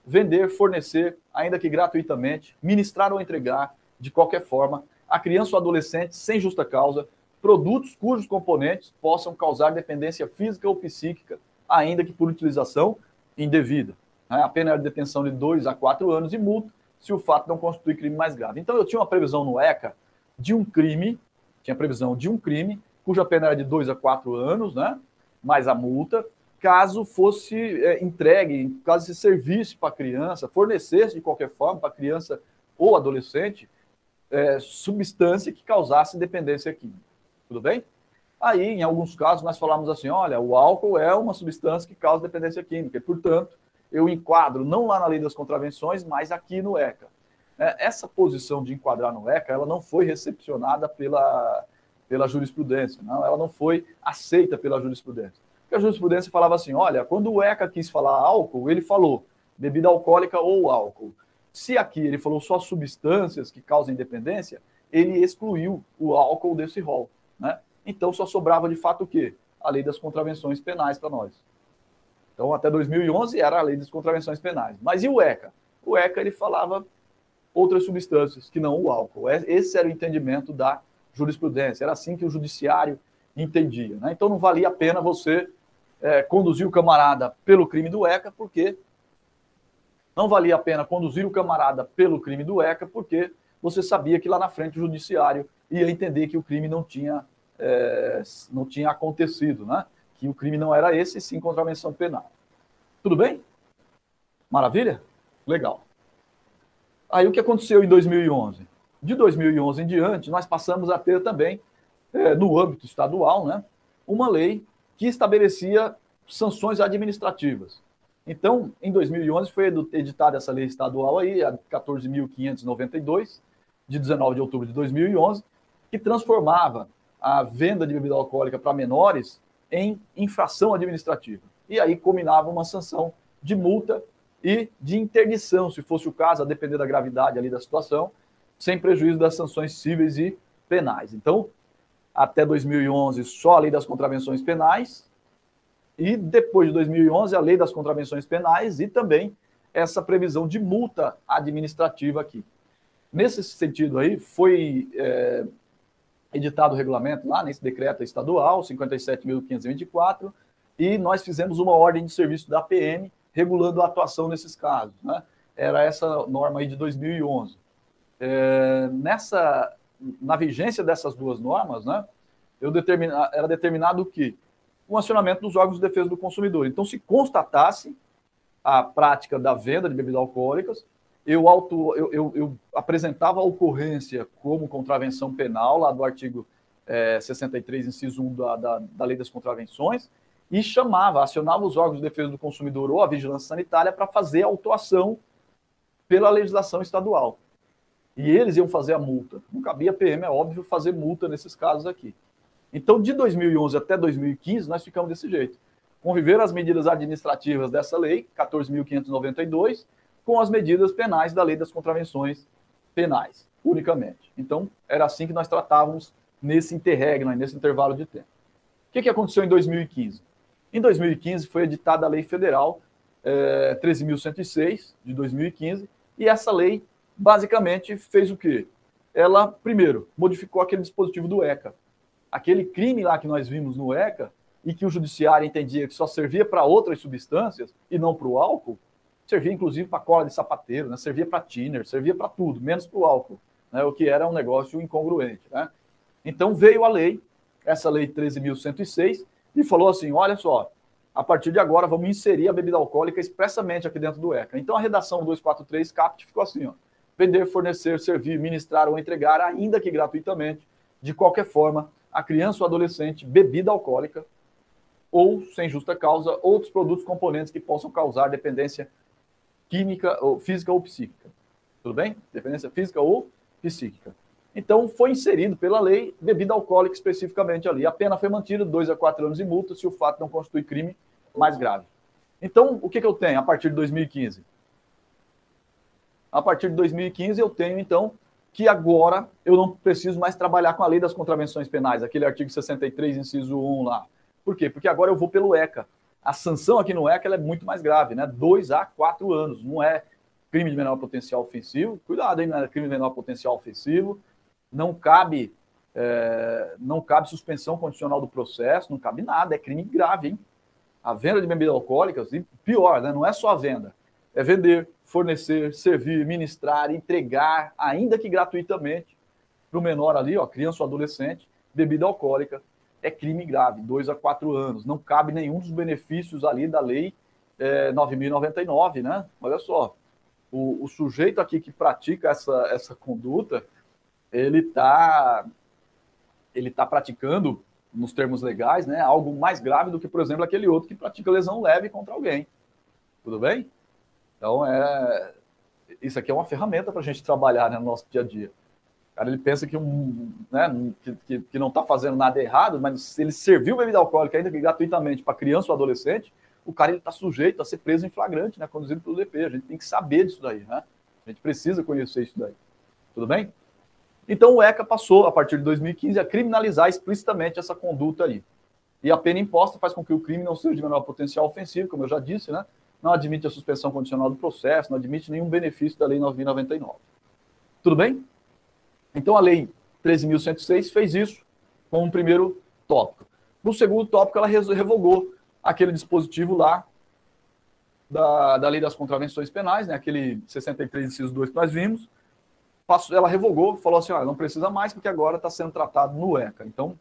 vender, fornecer, ainda que gratuitamente, ministrar ou entregar, de qualquer forma, a criança ou adolescente, sem justa causa, produtos cujos componentes possam causar dependência física ou psíquica, ainda que por utilização indevida. A pena é de detenção de 2 a 4 anos e multa se o fato não constitui crime mais grave. Então, eu tinha uma previsão no ECA de um crime, tinha previsão de um crime, cuja pena era de dois a quatro anos, né? Mais a multa, caso fosse é, entregue, caso se servisse para a criança, fornecesse de qualquer forma para a criança ou adolescente é, substância que causasse dependência química. Tudo bem? Aí, em alguns casos, nós falamos assim: olha, o álcool é uma substância que causa dependência química, e, portanto, eu enquadro não lá na lei das contravenções, mas aqui no ECA. É, essa posição de enquadrar no ECA, ela não foi recepcionada pela, pela jurisprudência, não, ela não foi aceita pela jurisprudência. Porque a jurisprudência falava assim, olha, quando o ECA quis falar álcool, ele falou bebida alcoólica ou álcool. Se aqui ele falou só substâncias que causam dependência, ele excluiu o álcool desse rol. Né? Então só sobrava de fato o quê? A lei das contravenções penais para nós. Então, até 2011 era a lei das contravenções penais. Mas e o ECA? O ECA ele falava outras substâncias que não o álcool. É, esse era o entendimento da jurisprudência. Era assim que o judiciário entendia. Né? Então, não valia a pena você é, conduzir o camarada pelo crime do ECA, porque não valia a pena conduzir o camarada pelo crime do ECA, porque você sabia que lá na frente o judiciário ia entender que o crime não tinha, é, não tinha acontecido, né? Que o crime não era esse, sim contravenção penal. Tudo bem? Maravilha? Legal. Aí o que aconteceu em 2011? De 2011 em diante, nós passamos a ter também, é, no âmbito estadual, né, uma lei que estabelecia sanções administrativas. Então, em 2011 foi editada essa lei estadual aí, a 14.592, de 19 de outubro de 2011, que transformava a venda de bebida alcoólica para menores em infração administrativa. E aí combinava uma sanção de multa e de interdição, se fosse o caso, a depender da gravidade ali da situação, sem prejuízo das sanções cíveis e penais. Então, até 2011, só a lei das contravenções penais, e depois de 2011, a lei das contravenções penais e também essa previsão de multa administrativa aqui. Nesse sentido aí, foi é, editado o regulamento lá nesse decreto estadual, 57.524, e nós fizemos uma ordem de serviço da PM regulando a atuação nesses casos. Né? Era essa norma aí de 2011. É, nessa, na vigência dessas duas normas, né, eu determina, era determinado que o acionamento dos órgãos de defesa do consumidor. Então, se constatasse a prática da venda de bebidas alcoólicas, eu, auto, eu, eu, eu apresentava a ocorrência como contravenção penal, lá do artigo é, 63, inciso 1 da, da, da Lei das Contravenções, e chamava, acionava os órgãos de defesa do consumidor ou a vigilância sanitária para fazer a autuação pela legislação estadual. E eles iam fazer a multa. Não cabia PM, é óbvio, fazer multa nesses casos aqui. Então, de 2011 até 2015, nós ficamos desse jeito. Conviver as medidas administrativas dessa lei, 14.592, com as medidas penais da lei das contravenções penais, unicamente. Então, era assim que nós tratávamos nesse interregno, nesse intervalo de tempo. O que, que aconteceu em 2015? Em 2015 foi editada a Lei Federal é, 13.106, de 2015, e essa lei basicamente fez o quê? Ela, primeiro, modificou aquele dispositivo do ECA, aquele crime lá que nós vimos no ECA e que o judiciário entendia que só servia para outras substâncias e não para o álcool, servia inclusive para cola de sapateiro, né? servia para thinner, servia para tudo, menos para o álcool, né? o que era um negócio incongruente. Né? Então veio a lei, essa lei 13.106, e falou assim: olha só, a partir de agora vamos inserir a bebida alcoólica expressamente aqui dentro do ECA. Então a redação 243 CAPT ficou assim: ó, vender, fornecer, servir, ministrar ou entregar, ainda que gratuitamente, de qualquer forma, a criança ou adolescente bebida alcoólica ou, sem justa causa, outros produtos componentes que possam causar dependência química, ou física ou psíquica. Tudo bem? Dependência física ou psíquica. Então, foi inserido pela lei bebida alcoólica especificamente ali. A pena foi mantida, dois a quatro anos de multa, se o fato não constitui crime mais grave. Então, o que, que eu tenho a partir de 2015? A partir de 2015, eu tenho, então, que agora eu não preciso mais trabalhar com a lei das contravenções penais, aquele artigo 63, inciso 1 lá. Por quê? Porque agora eu vou pelo ECA. A sanção aqui no ECA é muito mais grave, né? Dois a quatro anos. Não é crime de menor potencial ofensivo. Cuidado, hein? Não é crime de menor potencial ofensivo. Não cabe, é, não cabe suspensão condicional do processo, não cabe nada. É crime grave, hein? A venda de bebidas alcoólicas, e pior, né? Não é só a venda. É vender, fornecer, servir, ministrar, entregar, ainda que gratuitamente, para o menor ali, ó, criança ou adolescente, bebida alcoólica, é crime grave, dois a quatro anos. Não cabe nenhum dos benefícios ali da lei é, 9.099, né? Olha só, o, o, sujeito aqui que pratica essa, essa conduta, ele está ele tá praticando, nos termos legais, né, algo mais grave do que, por exemplo, aquele outro que pratica lesão leve contra alguém. Tudo bem? Então, é, isso aqui é uma ferramenta para a gente trabalhar né, no nosso dia a dia. Cara ele pensa que, um, né, que, que, não está fazendo nada errado, mas se ele serviu bebida alcoólica ainda que gratuitamente para criança ou adolescente, o cara está sujeito a ser preso em flagrante, né, conduzido pelo DP. A gente tem que saber disso daí. Né? A gente precisa conhecer isso daí. Tudo bem? Então o ECA passou, a partir de 2015, a criminalizar explicitamente essa conduta aí. E a pena imposta faz com que o crime não seja de menor potencial ofensivo, como eu já disse, né? não admite a suspensão condicional do processo, não admite nenhum benefício da Lei 9.099. Tudo bem? Então, a Lei 13.106 fez isso com um primeiro tópico. No segundo tópico, ela revogou aquele dispositivo lá da, da Lei das Contravenções Penais, né, aquele 63, inciso 2 que nós vimos. Ela revogou, falou assim: olha, não precisa mais, porque agora está sendo tratado no ECA. Então,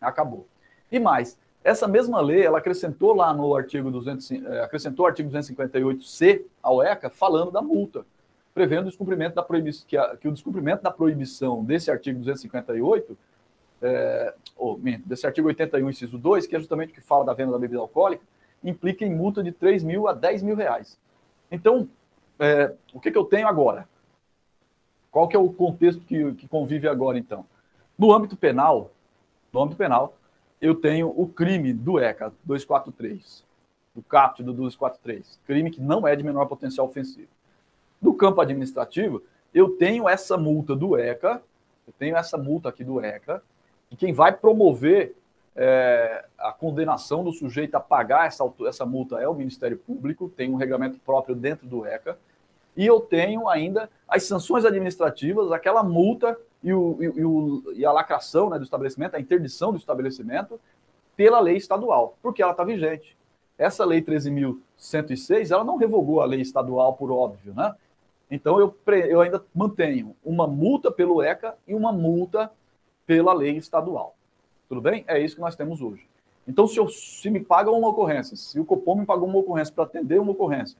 acabou. E mais, Essa mesma lei, ela acrescentou lá no artigo 200, é, acrescentou o artigo 258C ao ECA, falando da multa, prevendo o descumprimento da proibição, que, que o descumprimento da proibição desse artigo 258, é, ou, desse artigo 81, inciso 2, que é justamente o que fala da venda da bebida alcoólica, implica em multa de 3 mil a 10 mil reais. Então, é, o que, que eu tenho agora? Qual que é o contexto que, que convive agora, então? No âmbito penal, no âmbito penal, eu tenho o crime do ECA 243, do CAPT do 243, crime que não é de menor potencial ofensivo. No campo administrativo, eu tenho essa multa do ECA, eu tenho essa multa aqui do ECA, e quem vai promover é, a condenação do sujeito a pagar essa, essa multa é o Ministério Público, tem um regulamento próprio dentro do ECA, e eu tenho ainda as sanções administrativas, aquela multa e, o, e, o, e a lacração né, do estabelecimento, a interdição do estabelecimento, pela lei estadual, porque ela está vigente. Essa lei 13.106, ela não revogou a lei estadual, por óbvio, né? Então, eu, eu ainda mantenho uma multa pelo ECA e uma multa pela lei estadual. Tudo bem? É isso que nós temos hoje. Então, se, eu, se me pagam uma ocorrência, se o Copom me pagou uma ocorrência para atender uma ocorrência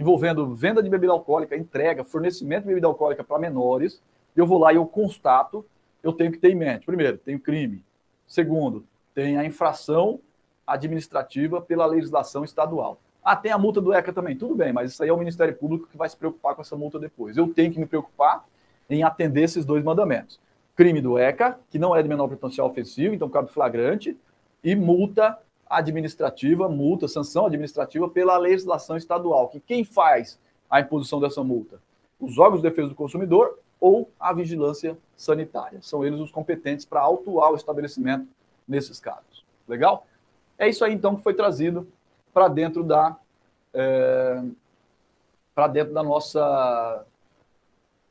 envolvendo venda de bebida alcoólica, entrega, fornecimento de bebida alcoólica para menores, eu vou lá e eu constato, eu tenho que ter em mente, primeiro, tem o crime. Segundo, tem a infração administrativa pela legislação estadual. Ah, tem a multa do ECA também. Tudo bem, mas isso aí é o Ministério Público que vai se preocupar com essa multa depois. Eu tenho que me preocupar em atender esses dois mandamentos. Crime do ECA, que não é de menor potencial ofensivo, então cabe flagrante, e multa administrativa, multa, sanção administrativa pela legislação estadual, que quem faz a imposição dessa multa? Os órgãos de defesa do consumidor ou a vigilância sanitária. São eles os competentes para autuar o estabelecimento nesses casos. Legal? É isso aí, então, que foi trazido para dentro da é, para dentro da nossa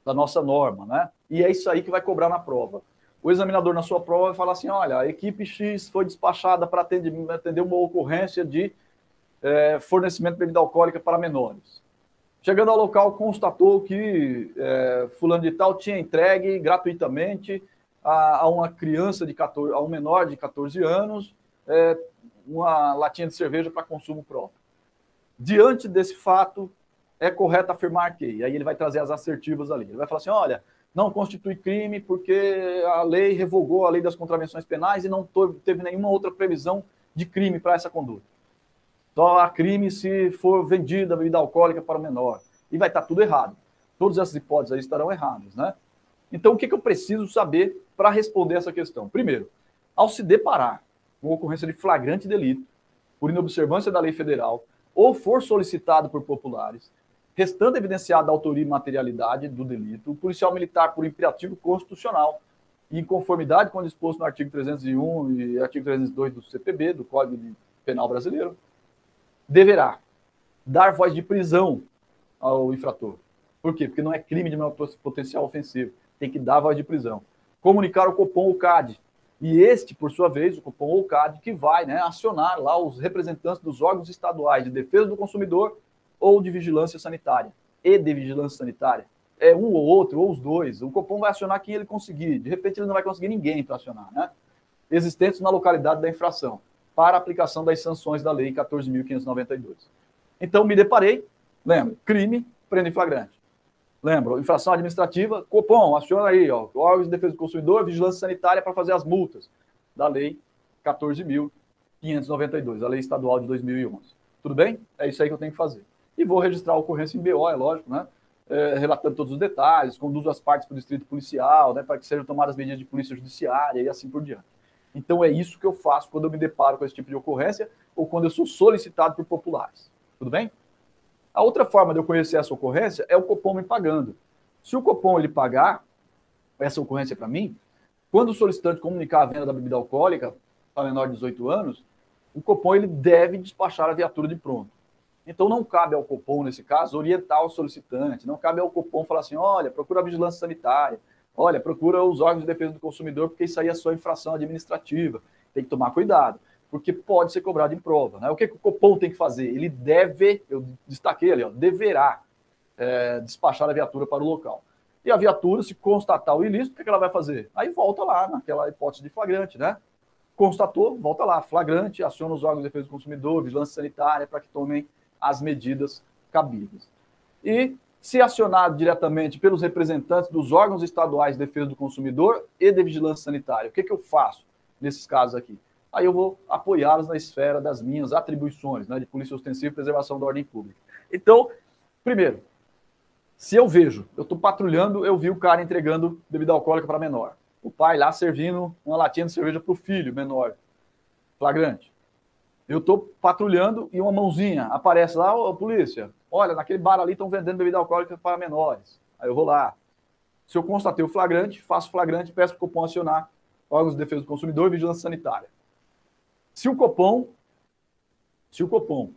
da nossa norma, né? E é isso aí que vai cobrar na prova. O examinador na sua prova vai falar assim, olha, a equipe X foi despachada para atender, atender uma ocorrência de é, fornecimento de bebida alcoólica para menores. Chegando ao local, constatou que é, fulano de tal tinha entregue gratuitamente a, a, uma criança de 14, a um menor de 14 anos, é, uma latinha de cerveja para consumo próprio. Diante desse fato, é correto afirmar que, e aí ele vai trazer as assertivas ali. Ele vai falar assim: olha, não constitui crime porque a lei revogou a lei das contravenções penais e não teve nenhuma outra previsão de crime para essa conduta. Só há crime se for vendida bebida alcoólica para o menor. E vai estar tudo errado. Todas essas hipóteses aí estarão erradas, né? Então, o que, que eu preciso saber para responder essa questão? Primeiro, ao se deparar com ocorrência de flagrante delito, por inobservância da lei federal, ou for solicitado por populares, restando evidenciada a autoria e materialidade do delito, o policial militar, por imperativo constitucional, e em conformidade com o disposto no artigo 301 e artigo 302 do CPB, do Código Penal Brasileiro, deverá dar voz de prisão ao infrator. Por quê? Porque não é crime de menor potencial ofensivo. Tem que dar voz de prisão. Comunicar o Copom ou CAD. E este, por sua vez, o Copom ou CAD, que vai né, acionar lá os representantes dos órgãos estaduais de defesa do consumidor ou de vigilância sanitária e de vigilância sanitária. É um ou outro, ou os dois. O Copom vai acionar quem ele conseguir. De repente, ele não vai conseguir ninguém para acionar, né? Existentes na localidade da infração para aplicação das sanções da Lei 14.592. Então, me deparei, lembra, crime, prende em flagrante. Lembra, infração administrativa, Copom, aciona aí, ó, órgãos de defesa do consumidor, vigilância sanitária para fazer as multas da Lei 14.592, a Lei Estadual de 2011. Tudo bem? É isso aí que eu tenho que fazer. E vou registrar a ocorrência em BO, é lógico, né? É, relatando todos os detalhes, conduzo as partes para o distrito policial, né, para que sejam tomadas medidas de polícia judiciária e assim por diante. Então é isso que eu faço quando eu me deparo com esse tipo de ocorrência ou quando eu sou solicitado por populares. Tudo bem? A outra forma de eu conhecer essa ocorrência é o Copom me pagando. Se o Copom ele pagar essa ocorrência para mim, quando o solicitante comunicar a venda da bebida alcoólica para menor de 18 anos, o Copom ele deve despachar a viatura de pronto. Então não cabe ao Copom, nesse caso, orientar o solicitante, não cabe ao Copom falar assim, olha, procura a vigilância sanitária, Olha, procura os órgãos de defesa do consumidor, porque isso aí é só infração administrativa. Tem que tomar cuidado, porque pode ser cobrado em prova. Né? O que, que o Copom tem que fazer? Ele deve, eu destaquei ali, ó, deverá é, despachar a viatura para o local. E a viatura, se constatar o ilícito, o que, que ela vai fazer? Aí volta lá naquela hipótese de flagrante, né? constatou, volta lá, flagrante, aciona os órgãos de defesa do consumidor, vigilância sanitária, para que tomem as medidas cabíveis. E se acionado diretamente pelos representantes dos órgãos estaduais de defesa do consumidor e de vigilância sanitária, o que, que eu faço nesses casos aqui? Aí eu vou apoiá-los na esfera das minhas atribuições, né, de polícia ostensiva e preservação da ordem pública. Então, primeiro, se eu vejo, eu estou patrulhando, eu vi o cara entregando bebida alcoólica para menor. O pai lá servindo uma latinha de cerveja para o filho menor. Flagrante. Eu estou patrulhando e uma mãozinha aparece lá, ô polícia, olha, naquele bar ali estão vendendo bebida alcoólica para menores. Aí eu vou lá. Se eu constatei o flagrante, faço flagrante, peço para o Copom acionar órgãos de defesa do consumidor e vigilância sanitária. Se o Copom, se o Copom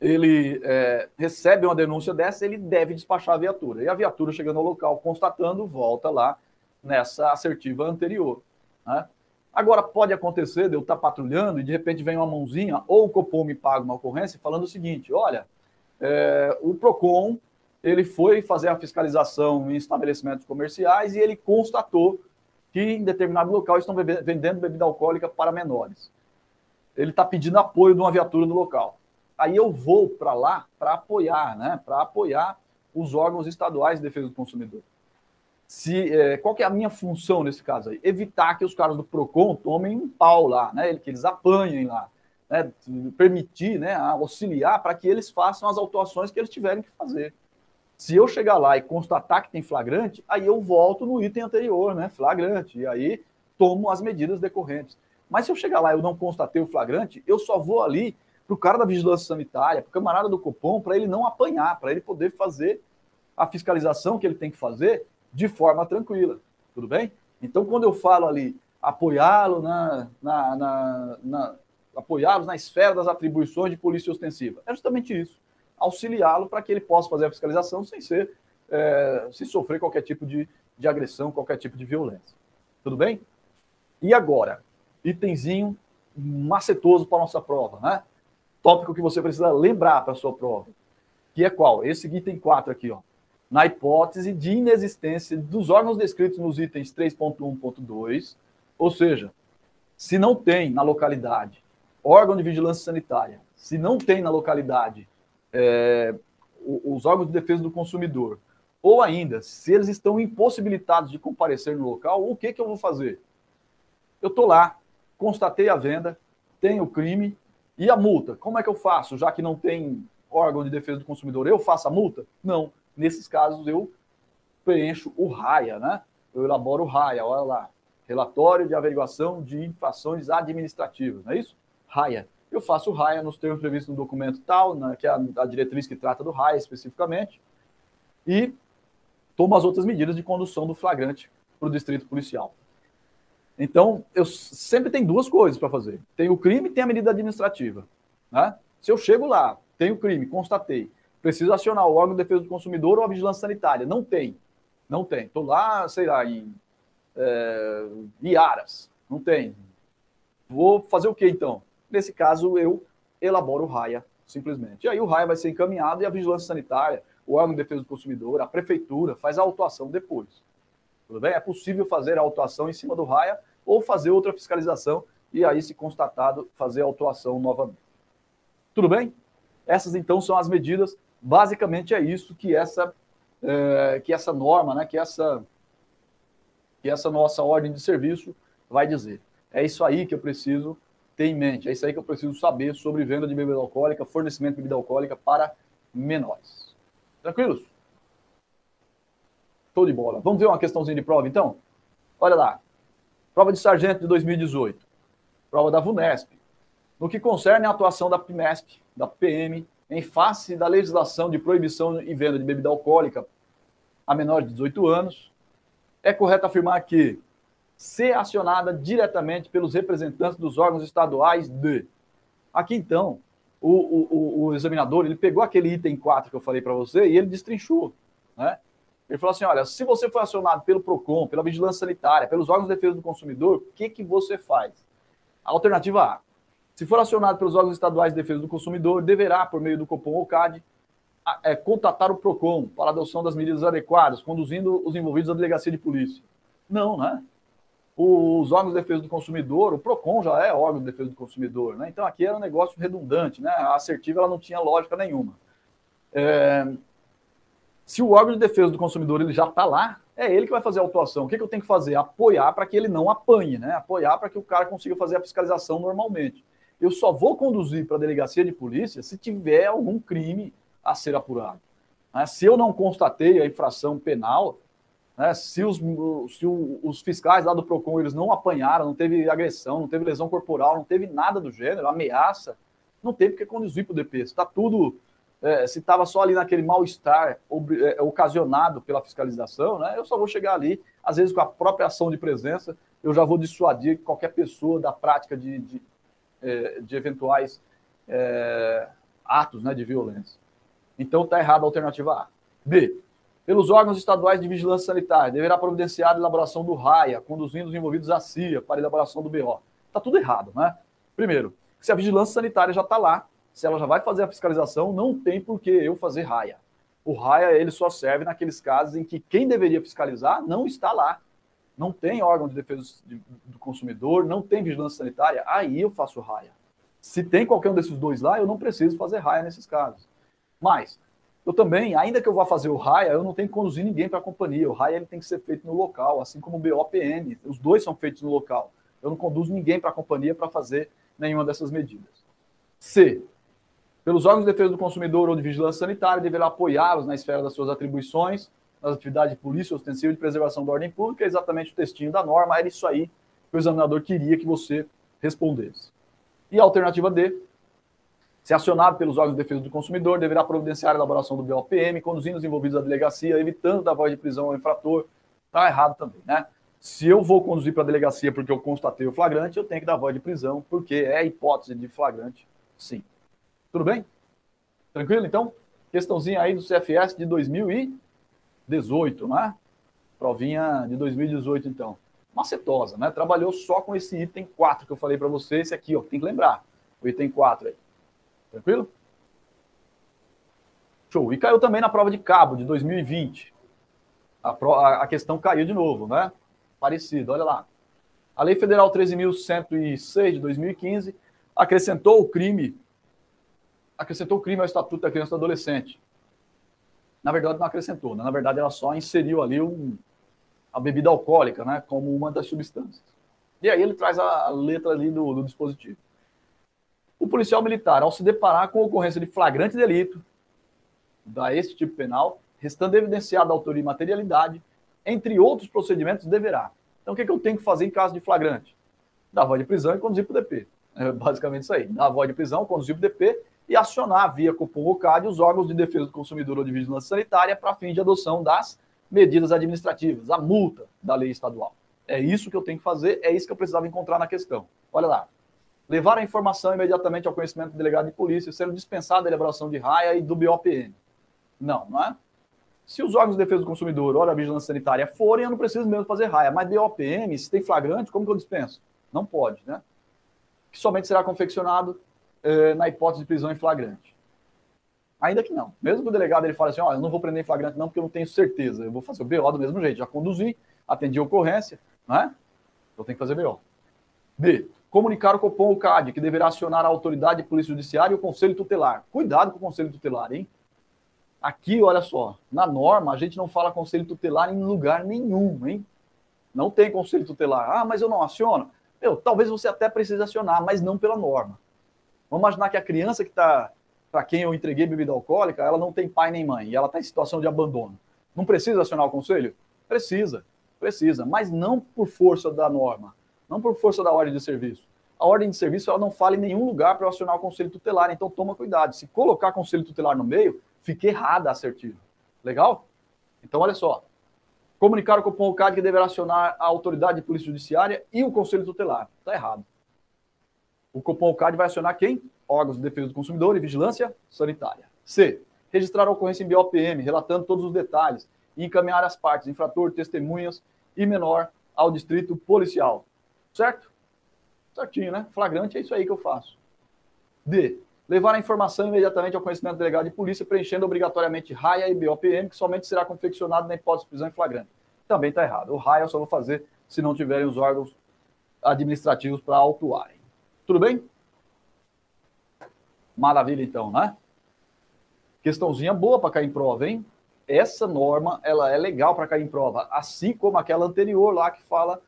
ele é, recebe uma denúncia dessa, ele deve despachar a viatura. E a viatura, chegando ao local, constatando, volta lá nessa assertiva anterior. Né? Agora, pode acontecer de eu estar patrulhando e de repente vem uma mãozinha, ou o Copom me paga uma ocorrência falando o seguinte: olha, é, o PROCON ele foi fazer a fiscalização em estabelecimentos comerciais e ele constatou que em determinado local estão vendendo bebida alcoólica para menores. Ele está pedindo apoio de uma viatura no local aí eu vou para lá para apoiar, né? Para apoiar os órgãos estaduais de defesa do consumidor. Se, é, qual que é a minha função nesse caso aí? Evitar que os caras do PROCON tomem um pau lá, né? Que eles apanhem lá. Né? Permitir, né? auxiliar para que eles façam as autuações que eles tiverem que fazer. Se eu chegar lá e constatar que tem flagrante, aí eu volto no item anterior, né? Flagrante. E aí tomo as medidas decorrentes. Mas se eu chegar lá e eu não constatei o flagrante, eu só vou ali para o cara da vigilância sanitária, para o camarada do Copom, para ele não apanhar, para ele poder fazer a fiscalização que ele tem que fazer de forma tranquila. Tudo bem? Então, quando eu falo ali apoiá-lo na, na, na, na apoiá-los na esfera das atribuições de polícia ostensiva, é justamente isso. Auxiliá-lo para que ele possa fazer a fiscalização sem ser, é, sem sofrer qualquer tipo de, de agressão, qualquer tipo de violência. Tudo bem? E agora, itemzinho macetoso para a nossa prova, né? tópico que você precisa lembrar para a sua prova, que é qual? Esse item 4 aqui, ó. Na hipótese de inexistência dos órgãos descritos nos itens 3.1.2, ou seja, se não tem na localidade órgão de vigilância sanitária, se não tem na localidade é, os órgãos de defesa do consumidor, ou ainda, se eles estão impossibilitados de comparecer no local, o que, que eu vou fazer? Eu estou lá, constatei a venda, tenho o crime, e a multa? Como é que eu faço, já que não tem órgão de defesa do consumidor? Eu faço a multa? Não. Nesses casos, eu preencho o RAIA, né? Eu elaboro o RAIA, olha lá. Relatório de averiguação de infrações administrativas, não é isso? RAIA. Eu faço o RAIA nos termos previstos no documento tal, né, que é a, a diretriz que trata do RAIA especificamente, e tomo as outras medidas de condução do flagrante para o distrito policial. Então, eu sempre tenho duas coisas para fazer. Tem o crime e tem a medida administrativa. Né? Se eu chego lá, tenho o crime, constatei, preciso acionar o órgão de defesa do consumidor ou a vigilância sanitária. Não tem. Não tem. Estou lá, sei lá, em é, Iaras. Não tem. Vou fazer o que então? Nesse caso, eu elaboro o RAIA, simplesmente. E aí o RAIA vai ser encaminhado e a vigilância sanitária, o órgão de defesa do consumidor, a prefeitura, faz a autuação depois. Tudo bem? É possível fazer a autuação em cima do RAIA ou fazer outra fiscalização e aí, se constatado, fazer a autuação novamente. Tudo bem? Essas, então, são as medidas. Basicamente, é isso que essa, é, que essa norma, né, que, essa, que essa nossa ordem de serviço vai dizer. É isso aí que eu preciso ter em mente. É isso aí que eu preciso saber sobre venda de bebida alcoólica, fornecimento de bebida alcoólica para menores. Tranquilos? Show de bola. Vamos ver uma questãozinha de prova, então? Olha lá. Prova de sargento de 2018. Prova da VUNESP. No que concerne a atuação da PMESP, da PM, em face da legislação de proibição e venda de bebida alcoólica a menores de 18 anos, é correto afirmar que ser acionada diretamente pelos representantes dos órgãos estaduais de. Aqui, então, o, o, o examinador ele pegou aquele item 4 que eu falei para você e ele destrinchou. Né? Ele falou assim: olha, se você for acionado pelo PROCON, pela Vigilância Sanitária, pelos órgãos de defesa do consumidor, o que, que você faz? Alternativa A. Se for acionado pelos órgãos estaduais de defesa do consumidor, deverá, por meio do COPOM ou CAD, é, contatar o PROCON para a adoção das medidas adequadas, conduzindo os envolvidos à delegacia de polícia. Não, né? os órgãos de defesa do consumidor, o PROCON já é órgão de defesa do consumidor, né? Então aqui era um negócio redundante, né? A assertiva ela não tinha lógica nenhuma. É... Se o órgão de defesa do consumidor ele já está lá, é ele que vai fazer a autuação. O que, que eu tenho que fazer? Apoiar para que ele não apanhe, né? Apoiar para que o cara consiga fazer a fiscalização normalmente. Eu só vou conduzir para a delegacia de polícia se tiver algum crime a ser apurado. Né? Se eu não constatei a infração penal, né? Se, os, se os fiscais lá do PROCON eles não apanharam, não teve agressão, não teve lesão corporal, não teve nada do gênero, ameaça, não tem porque conduzir para o DP. Está tudo. É, se estava só ali naquele mal-estar é, ocasionado pela fiscalização, né, eu só vou chegar ali, às vezes com a própria ação de presença, eu já vou dissuadir qualquer pessoa da prática de, de, é, de eventuais é, atos né, de violência. Então está errado a alternativa A. B pelos órgãos estaduais de vigilância sanitária, deverá providenciar a elaboração do RAIA, conduzindo os envolvidos à CIA para a elaboração do BO. Está tudo errado, né? Primeiro, se a vigilância sanitária já está lá, se ela já vai fazer a fiscalização, não tem por que eu fazer RAIA. O RAIA ele só serve naqueles casos em que quem deveria fiscalizar não está lá. Não tem órgão de defesa do consumidor, não tem vigilância sanitária, aí eu faço RAIA. Se tem qualquer um desses dois lá, eu não preciso fazer RAIA nesses casos. Mas, eu também, ainda que eu vá fazer o RAIA, eu não tenho que conduzir ninguém para a companhia. O RAIA ele tem que ser feito no local, assim como o BOPM. Os dois são feitos no local. Eu não conduzo ninguém para a companhia para fazer nenhuma dessas medidas. C. Pelos órgãos de defesa do consumidor ou de vigilância sanitária, deverá apoiá-los na esfera das suas atribuições, nas atividades de polícia ostensiva de preservação da ordem pública, é exatamente o textinho da norma, era isso aí que o examinador queria que você respondesse. E a alternativa D, se acionado pelos órgãos de defesa do consumidor, deverá providenciar a elaboração do BOPM, conduzindo os envolvidos à delegacia, evitando da voz de prisão ao infrator. Está errado também, né? Se eu vou conduzir para a delegacia porque eu constatei o flagrante, eu tenho que dar voz de prisão, porque é hipótese de flagrante, sim. Tudo bem? Tranquilo, então? Questãozinha aí do CFS de 2018, né? Provinha de 2018, então. Macetosa, né? Trabalhou só com esse item 4 que eu falei para você, esse aqui, ó, tem que lembrar. O item 4 aí. Tranquilo? Show. E caiu também na prova de cabo de 2020. A, pro, a, a questão caiu de novo, né? Parecido, olha lá. A Lei Federal 13.106 de 2015 acrescentou o crime acrescentou o crime ao Estatuto da Criança e do Adolescente. Na verdade, não acrescentou, né? na verdade, ela só inseriu ali um, a bebida alcoólica, né, como uma das substâncias. E aí ele traz a letra ali do, do dispositivo. O policial militar, ao se deparar com a ocorrência de flagrante delito, da este tipo penal, restando evidenciada a autoria e materialidade, entre outros procedimentos, deverá. Então, o que, é que eu tenho que fazer em caso de flagrante? Dar voz de prisão e conduzir para o DP. É basicamente isso aí. Dar voz de prisão, conduzir para o DP e acionar via Copom ou CAD os órgãos de defesa do consumidor ou de vigilância sanitária para fim de adoção das medidas administrativas, a multa da lei estadual. É isso que eu tenho que fazer, é isso que eu precisava encontrar na questão. Olha lá levar a informação imediatamente ao conhecimento do delegado de polícia, sendo dispensada a elaboração de raia e do BOPM. Não, não é? Se os órgãos de defesa do consumidor ou a vigilância sanitária forem, eu não preciso mesmo fazer raia. Mas BOPM, se tem flagrante, como que eu dispenso? Não pode, né? Que somente será confeccionado eh, na hipótese de prisão em flagrante. Ainda que não. Mesmo que o delegado ele fale assim, ó, oh, eu não vou prender em flagrante não, porque eu não tenho certeza. Eu vou fazer o BO do mesmo jeito. Já conduzi, atendi a ocorrência, né? Eu tenho que fazer BO. B comunicar o Copom o CAD, que deverá acionar a autoridade de polícia judiciária e o conselho tutelar. Cuidado com o conselho tutelar, hein? Aqui, olha só, na norma, a gente não fala conselho tutelar em lugar nenhum, hein? Não tem conselho tutelar. Ah, mas eu não aciono. Eu, talvez você até precise acionar, mas não pela norma. Vamos imaginar que a criança que está, para quem eu entreguei bebida alcoólica, ela não tem pai nem mãe, e ela está em situação de abandono. Não precisa acionar o conselho? Precisa, precisa, mas não por força da norma não por força da ordem de serviço. A ordem de serviço ela não fala em nenhum lugar para acionar o conselho tutelar, então toma cuidado. Se colocar conselho tutelar no meio, fica errada a assertiva. Legal? Então, olha só. Comunicar com o CONCAD que deverá acionar a autoridade de polícia judiciária e o conselho tutelar. Está errado. O COPOM-CAD vai acionar quem? Órgãos de defesa do consumidor e vigilância sanitária. C. Registrar a ocorrência em BOPM, relatando todos os detalhes e encaminhar as partes, infrator, testemunhas e menor ao distrito policial. Certo? Certinho, né? Flagrante é isso aí que eu faço. D. Levar a informação imediatamente ao conhecimento do delegado de polícia, preenchendo obrigatoriamente RAIA e BOPM, que somente será confeccionado na hipótese de prisão em flagrante. Também está errado. O RAIA eu só vou fazer se não tiverem os órgãos administrativos para autuarem. Tudo bem? Maravilha, então, né? Questãozinha boa para cair em prova, hein? Essa norma ela é legal para cair em prova, assim como aquela anterior lá que fala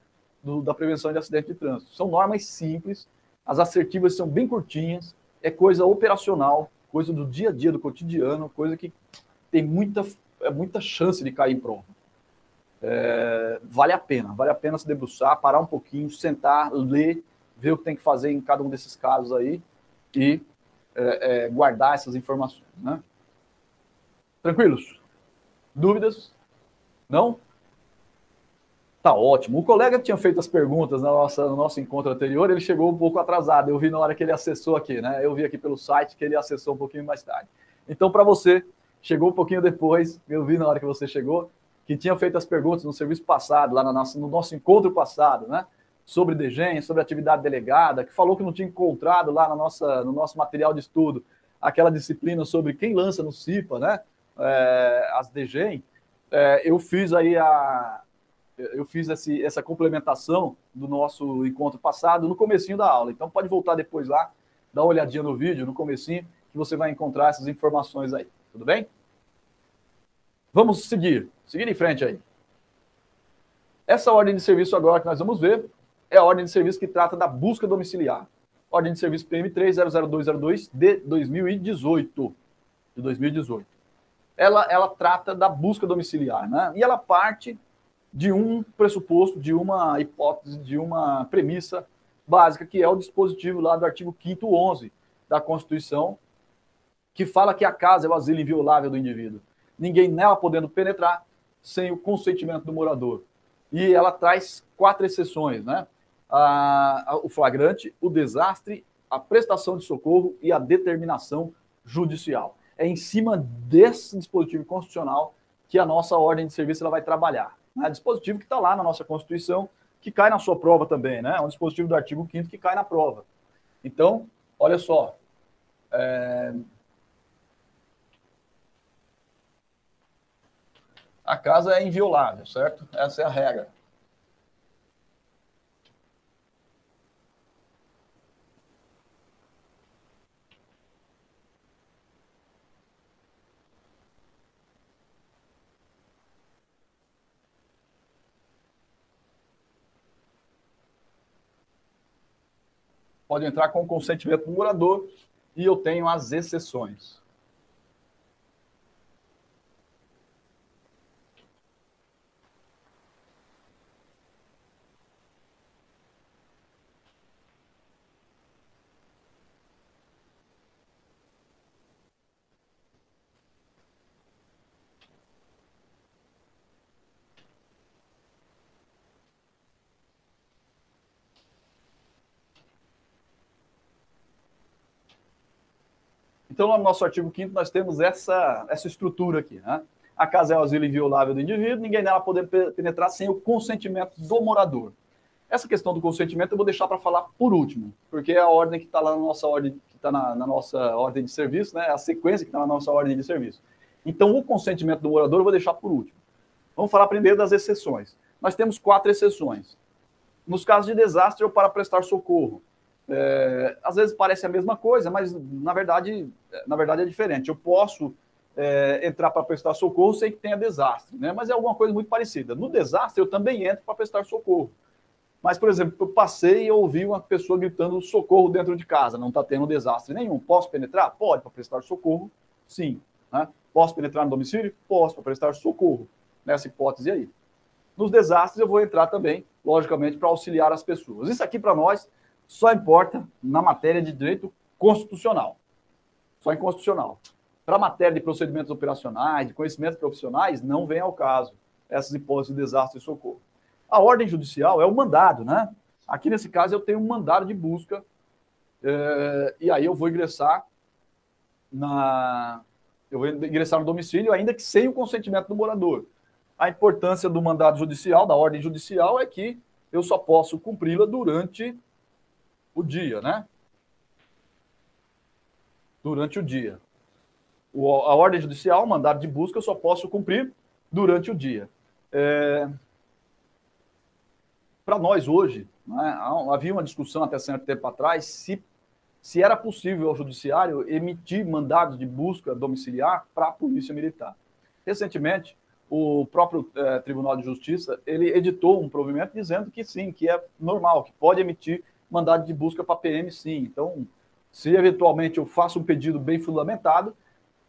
do, da prevenção de acidente de trânsito. São normas simples, as assertivas são bem curtinhas, é coisa operacional, coisa do dia a dia, do cotidiano, coisa que tem muita, é muita chance de cair em prova. É, vale a pena, vale a pena se debruçar, parar um pouquinho, sentar, ler, ver o que tem que fazer em cada um desses casos aí e é, é, guardar essas informações. Né? Tranquilos? Dúvidas? Não? Tá ótimo. O colega tinha feito as perguntas na nossa, no nosso encontro anterior, ele chegou um pouco atrasado. Eu vi na hora que ele acessou aqui, né? Eu vi aqui pelo site que ele acessou um pouquinho mais tarde. Então, para você, chegou um pouquinho depois, eu vi na hora que você chegou, que tinha feito as perguntas no serviço passado, lá no nosso, no nosso encontro passado, né? Sobre DGEM, sobre atividade delegada, que falou que não tinha encontrado lá na nossa, no nosso material de estudo aquela disciplina sobre quem lança no CIPA, né? É, as DGEM. É, eu fiz aí a, eu fiz esse, essa complementação do nosso encontro passado no comecinho da aula. Então pode voltar depois lá, dar uma olhadinha no vídeo, no comecinho, que você vai encontrar essas informações aí. Tudo bem? Vamos seguir, seguir em frente aí. Essa ordem de serviço agora que nós vamos ver é a ordem de serviço que trata da busca domiciliar. Ordem de serviço PM3-00202 de 2018. De 2018. Ela, ela trata da busca domiciliar, né? E ela parte de um pressuposto, de uma hipótese, de uma premissa básica, que é o dispositivo lá do artigo 5 11 da Constituição, que fala que a casa é o asilo inviolável do indivíduo. Ninguém nela podendo penetrar sem o consentimento do morador. E ela traz quatro exceções, né? A, a, o flagrante, o desastre, a prestação de socorro e a determinação judicial. É em cima desse dispositivo constitucional que a nossa ordem de serviço ela vai trabalhar. Né? Dispositivo que está lá na nossa Constituição, que cai na sua prova também, né? É um dispositivo do artigo 5 que cai na prova. Então, olha só. É... A casa é inviolável, certo? Essa é a regra. Pode entrar com o consentimento do morador e eu tenho as exceções. Então, no nosso artigo 5 nós temos essa, essa estrutura aqui. Né? A casa é o asilo inviolável do indivíduo, ninguém nela pode penetrar sem o consentimento do morador. Essa questão do consentimento eu vou deixar para falar por último, porque é a ordem que está lá na nossa ordem, que está na, na, nossa ordem de serviço, né? a sequência que está na nossa ordem de serviço. Então, o consentimento do morador eu vou deixar por último. Vamos falar primeiro das exceções. Nós temos quatro exceções. Nos casos de desastre ou para prestar socorro, é, às vezes parece a mesma coisa, mas na verdade, na verdade é diferente. Eu posso é, entrar para prestar socorro sem que tenha desastre, né? mas é alguma coisa muito parecida. No desastre, eu também entro para prestar socorro. Mas, por exemplo, eu passei e ouvi uma pessoa gritando socorro dentro de casa, não está tendo desastre nenhum. Posso penetrar? Pode, para prestar socorro, sim. Né? Posso penetrar no domicílio? Posso, para prestar socorro, nessa hipótese aí. Nos desastres, eu vou entrar também, logicamente, para auxiliar as pessoas. Isso aqui, para nós, só importa na matéria de direito constitucional. Só em constitucional. Para a matéria de procedimentos operacionais, de conhecimentos profissionais, não vem ao caso essas hipóteses de desastre e socorro. A ordem judicial é o mandado, né? Aqui nesse caso eu tenho um mandado de busca é, e aí eu vou ingressar na eu vou ingressar no domicílio ainda que sem o consentimento do morador. A importância do mandado judicial, da ordem judicial é que eu só posso cumpri-la durante o dia, né? Durante o dia. O, a ordem judicial, mandado de busca, eu só posso cumprir durante o dia. É... para nós hoje, né, havia uma discussão até certo tempo atrás se, se era possível ao judiciário emitir mandados de busca domiciliar para a polícia militar. Recentemente, o próprio eh, Tribunal de Justiça ele editou um provimento dizendo que sim, que é normal, que pode emitir mandado de busca para PM, sim. Então, se eventualmente eu faço um pedido bem fundamentado,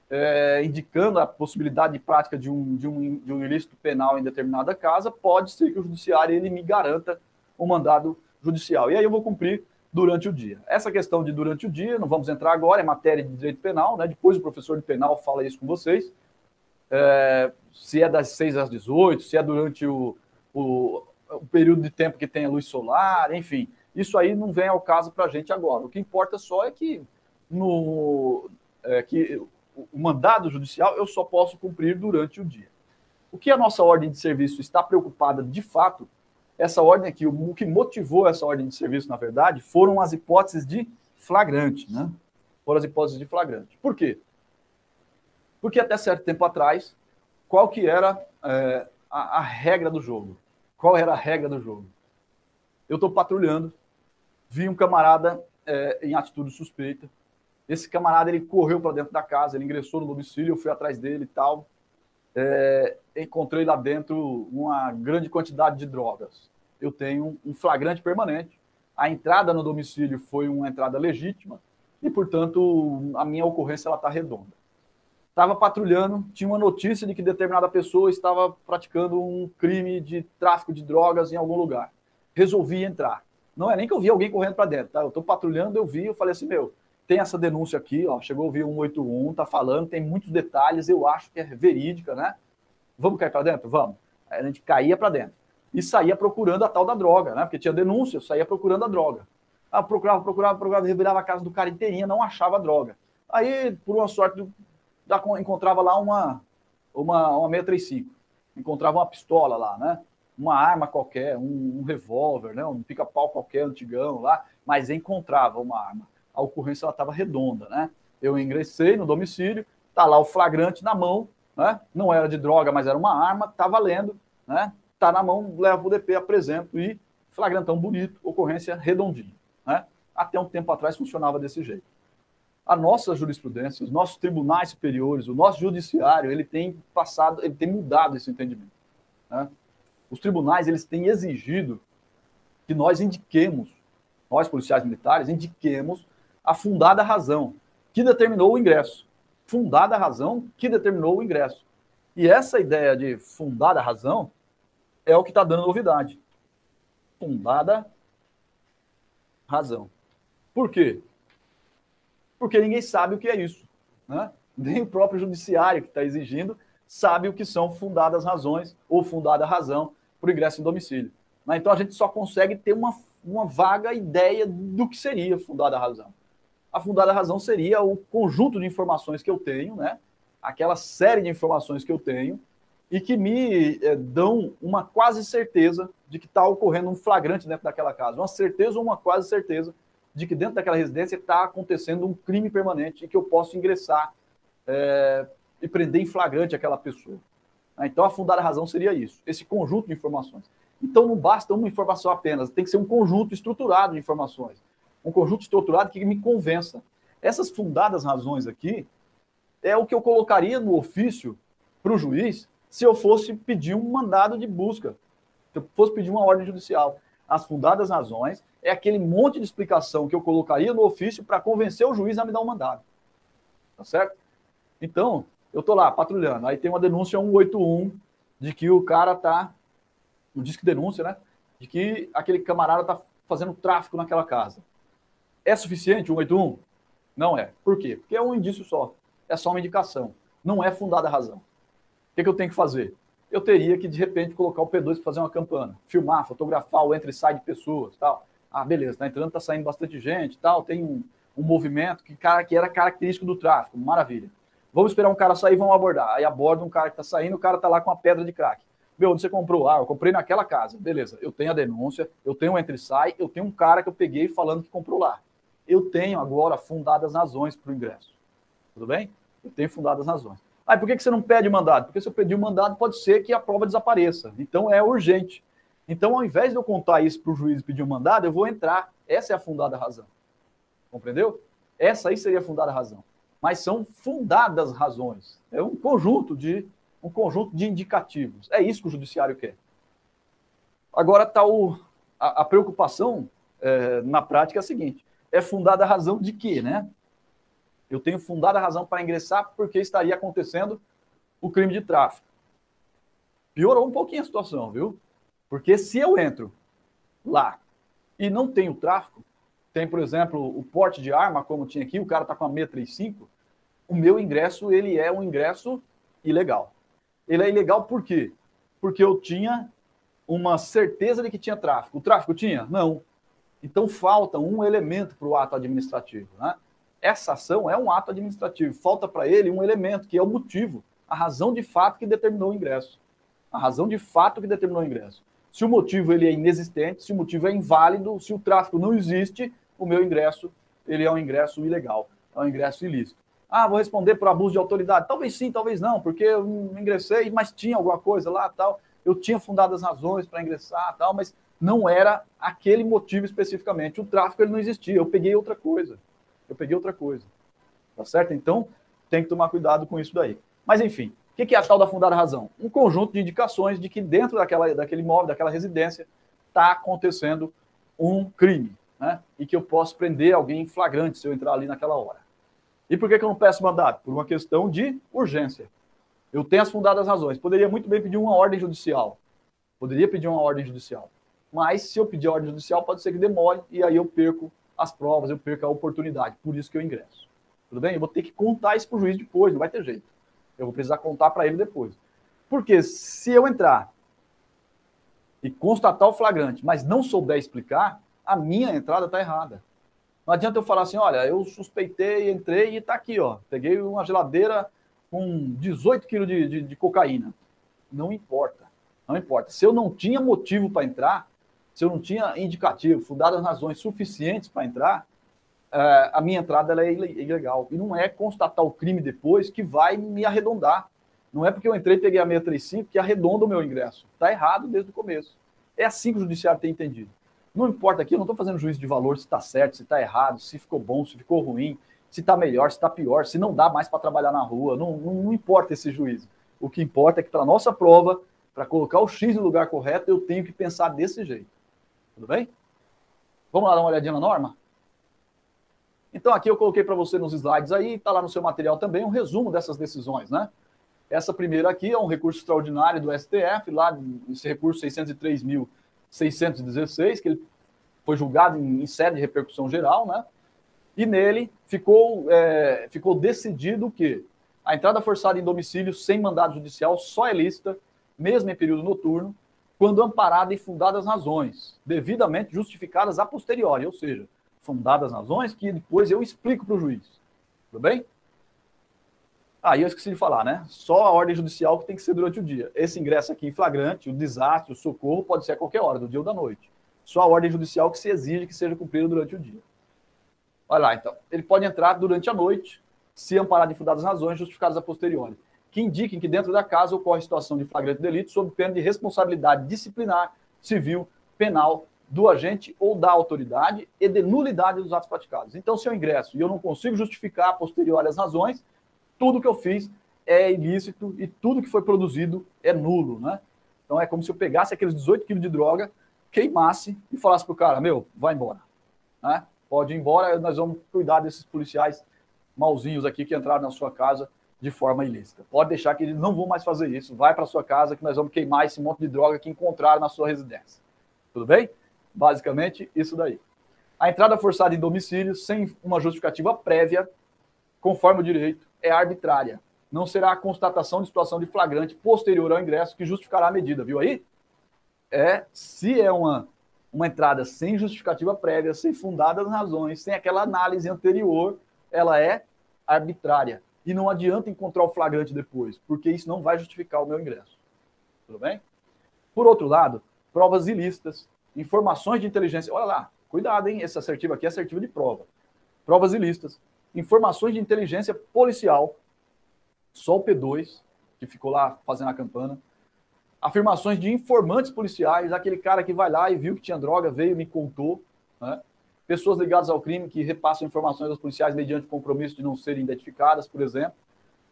é, indicando a possibilidade de prática de um, de, um, de um ilícito penal em determinada casa, pode ser que o judiciário ele me garanta um mandado judicial. E aí eu vou cumprir durante o dia. Essa questão de durante o dia, não vamos entrar agora, é matéria de direito penal, né? depois o professor de penal fala isso com vocês. É, se é das 6 às 18, se é durante o, o, o período de tempo que tem a luz solar, enfim. Isso aí não vem ao caso para a gente agora. O que importa só é que, no, é, que o mandado judicial eu só posso cumprir durante o dia. O que a nossa ordem de serviço está preocupada de fato, essa ordem aqui, o que motivou essa ordem de serviço, na verdade, foram as hipóteses de flagrante, né? Foram as hipóteses de flagrante. Por quê? Porque até certo tempo atrás, qual que era é, a, a regra do jogo? Qual era a regra do jogo? Eu estou patrulhando, vi um camarada é, em atitude suspeita, esse camarada ele correu para dentro da casa, ele ingressou no domicílio, eu fui atrás dele e tal. É, encontrei lá dentro uma grande quantidade de drogas. Eu tenho um flagrante permanente. A entrada no domicílio foi uma entrada legítima e, portanto, a minha ocorrência ela está redonda. Estava patrulhando, tinha uma notícia de que determinada pessoa estava praticando um crime de tráfico de drogas em algum lugar. Resolvi entrar. Não é nem que eu vi alguém correndo para dentro, tá? Eu estou patrulhando, eu vi, eu falei assim, meu, tem essa denúncia aqui, ó, chegou a ouvir 181, tá falando, tem muitos detalhes, eu acho que é verídica, né? Vamos cair para dentro? Vamos. Aí a gente caía para dentro. E saía procurando a tal da droga, né? Porque tinha denúncia, eu saía procurando a droga. Ah, procurava, procurava, procurava, revirava a casa do cara inteirinha, não achava a droga. Aí, por uma sorte, encontrava lá uma, uma, uma 635. Encontrava uma pistola lá, né? Uma arma qualquer, um, um revólver, né? um pica-pau qualquer antigão lá, mas encontrava uma arma a ocorrência estava redonda, né? Eu ingressei no domicílio, tá lá o flagrante na mão, né? Não era de droga, mas era uma arma, tá valendo, né? Tá na mão, leva o DP, apresento e flagrantão bonito, ocorrência redondinha, né? Até um tempo atrás funcionava desse jeito. A nossa jurisprudência, os nossos tribunais superiores, o nosso judiciário, ele tem passado, ele tem mudado esse entendimento. Né? Os tribunais, eles têm exigido que nós indiquemos, nós policiais militares, indiquemos a fundada razão que determinou o ingresso. Fundada razão que determinou o ingresso. E essa ideia de fundada razão é o que está dando novidade. Fundada razão. Por quê? Porque ninguém sabe o que é isso. Né? Nem o próprio judiciário que está exigindo sabe o que são fundadas razões ou fundada razão para o ingresso em domicílio. Né? Então a gente só consegue ter uma, uma vaga ideia do que seria fundada razão a fundada razão seria o conjunto de informações que eu tenho, né? aquela série de informações que eu tenho, e que me é, dão uma quase certeza de que está ocorrendo um flagrante dentro daquela casa. Uma certeza ou uma quase certeza de que dentro daquela residência está acontecendo um crime permanente e que eu posso ingressar é, e prender em flagrante aquela pessoa. Então, a fundada razão seria isso, esse conjunto de informações. Então, não basta uma informação apenas, tem que ser um conjunto estruturado de informações um conjunto estruturado que me convença. Essas fundadas razões aqui é o que eu colocaria no ofício para o juiz se eu fosse pedir um mandado de busca, se eu fosse pedir uma ordem judicial. As fundadas razões é aquele monte de explicação que eu colocaria no ofício para convencer o juiz a me dar um mandado. Tá certo? Então, eu estou lá patrulhando, aí tem uma denúncia 181 de que o cara está, um disque denúncia, né? De que aquele camarada está fazendo tráfico naquela casa. É suficiente o 181? Não é. Por quê? Porque é um indício só. É só uma indicação. Não é fundada a razão. O que, que eu tenho que fazer? Eu teria que, de repente, colocar o P2 para fazer uma campana. Filmar, fotografar o entra e sai de pessoas tal. Ah, beleza, tá entrando, tá saindo bastante gente tal. Tem um, um movimento que, cara, que era característico do tráfico. Maravilha. Vamos esperar um cara sair, vamos abordar. Aí aborda um cara que está saindo, o cara está lá com uma pedra de crack. Meu, onde você comprou? Ah, eu comprei naquela casa. Beleza, eu tenho a denúncia, eu tenho o entra e sai, eu tenho um cara que eu peguei falando que comprou lá eu tenho agora fundadas razões para o ingresso. Tudo bem? Eu tenho fundadas razões. Ah, por que você não pede mandado? Porque se eu pedir o mandado, pode ser que a prova desapareça. Então é urgente. Então, ao invés de eu contar isso para o juiz pedir um mandado, eu vou entrar. Essa é a fundada razão. Compreendeu? Essa aí seria a fundada razão. Mas são fundadas razões. É um conjunto de um conjunto de indicativos. É isso que o judiciário quer. Agora está a, a, preocupação é, na prática é a seguinte: é fundada a razão de quê, né? Eu tenho fundada a razão para ingressar porque estaria acontecendo o crime de tráfico. Piorou um pouquinho a situação, viu? Porque se eu entro lá e não tenho tráfico, tem, por exemplo, o porte de arma, como tinha aqui, o cara está com a 635, o meu ingresso ele é um ingresso ilegal. Ele é ilegal por quê? Porque eu tinha uma certeza de que tinha tráfico. O tráfico tinha? Não. Então falta um elemento para o ato administrativo. Né? Essa ação é um ato administrativo. Falta para ele um elemento, que é o motivo, a razão de fato que determinou o ingresso. A razão de fato que determinou o ingresso. Se o motivo ele é inexistente, se o motivo é inválido, se o tráfico não existe, o meu ingresso ele é um ingresso ilegal, é um ingresso ilícito. Ah, vou responder por abuso de autoridade. Talvez sim, talvez não, porque eu ingressei, mas tinha alguma coisa lá tal. Eu tinha fundado as razões para ingressar tal, mas não era aquele motivo especificamente. O tráfico ele não existia. Eu peguei outra coisa. Eu peguei outra coisa. Tá certo? Então, tem que tomar cuidado com isso daí. Mas, enfim, o que é a tal da fundada razão? Um conjunto de indicações de que dentro daquela, daquele imóvel, daquela residência, está acontecendo um crime. Né? E que eu posso prender alguém em flagrante se eu entrar ali naquela hora. E por que, eu não peço mandato? Por uma questão de urgência. Eu tenho as fundadas razões. Poderia muito bem pedir uma ordem judicial. Poderia pedir uma ordem judicial. Mas se eu pedir ordem judicial, pode ser que demore e aí eu perco as provas, eu perco a oportunidade. Por isso que eu ingresso. Tudo bem? Eu vou ter que contar isso para o juiz depois, não vai ter jeito. Eu vou precisar contar para ele depois. Porque se eu entrar e constatar o flagrante, mas não souber explicar, a minha entrada está errada. Não adianta eu falar assim, olha, eu suspeitei, entrei e está aqui, ó. Peguei uma geladeira com 18 quilos de, de, de, cocaína. Não importa, não importa. Se eu não tinha motivo para entrar, se eu não tinha indicativo, fundadas razões suficientes para entrar, é, a minha entrada é ilegal. E não é constatar o crime depois que vai me arredondar. Não é porque eu entrei e peguei a 635 que arredonda o meu ingresso. Está errado desde o começo. É assim que o judiciário tem entendido. Não importa aqui, eu não estou fazendo juízo de valor se está certo, se está errado, se ficou bom, se ficou ruim, se está melhor, se está pior, se não dá mais para trabalhar na rua. Não, não, não, importa esse juízo. O que importa é que para a nossa prova, para colocar o X no lugar correto, eu tenho que pensar desse jeito. Tudo bem? Vamos lá dar uma olhadinha na norma? Então, aqui eu coloquei para você nos slides aí, está lá no seu material também, um resumo dessas decisões, né? Essa primeira aqui é um recurso extraordinário do STF, lá, esse recurso 603.000 616, que ele foi julgado em, em sede de repercussão geral, né? E nele ficou, é, ficou decidido que a entrada forçada em domicílio sem mandado judicial só é lícita, mesmo em período noturno, quando amparada em fundadas razões, devidamente justificadas a posteriori, ou seja, fundadas razões que depois eu explico para o juiz. Tudo bem? Ah, e eu esqueci de falar, né? Só a ordem judicial que tem que ser durante o dia. Esse ingresso aqui em flagrante, o desastre, o socorro, pode ser a qualquer hora, do dia ou da noite. Só a ordem judicial que se exige que seja cumprida durante o dia. Olha lá, então. Ele pode entrar durante a noite, se amparado em fundadas razões justificadas a posteriori, que indiquem que dentro da casa ocorre situação de flagrante delito sob pena de responsabilidade disciplinar, civil, penal do agente ou da autoridade e de nulidade dos atos praticados. Então, se eu ingresso e eu não consigo justificar a posteriori as razões, tudo que eu fiz é ilícito e tudo que foi produzido é nulo, né? Então é como se eu pegasse aqueles 18 quilos de droga, queimasse e falasse pro cara, meu, vai embora, né? Pode ir embora, nós vamos cuidar desses policiais malzinhos aqui que entraram na sua casa de forma ilícita. Pode deixar que eles não vão mais fazer isso. Vai para sua casa que nós vamos queimar esse monte de droga que encontraram na sua residência. Tudo bem? Basicamente, isso daí. A entrada forçada em domicílio sem uma justificativa prévia, conforme o direito, é arbitrária. Não será a constatação de situação de flagrante posterior ao ingresso que justificará a medida, viu aí? É, se é uma, uma entrada sem justificativa prévia, sem fundadas razões, sem aquela análise anterior, ela é arbitrária. E não adianta encontrar o flagrante depois, porque isso não vai justificar o meu ingresso. Tudo bem? Por outro lado, provas ilícitas, informações de inteligência. Olha lá, cuidado, hein? Essa assertiva aqui é assertiva de prova. Provas ilícitas, informações de inteligência policial, só o P2, que ficou lá fazendo a campana, afirmações de informantes policiais, aquele cara que vai lá e viu que tinha droga, veio e me contou, né? pessoas ligadas ao crime que repassam informações aos policiais mediante compromisso de não serem identificadas, por exemplo,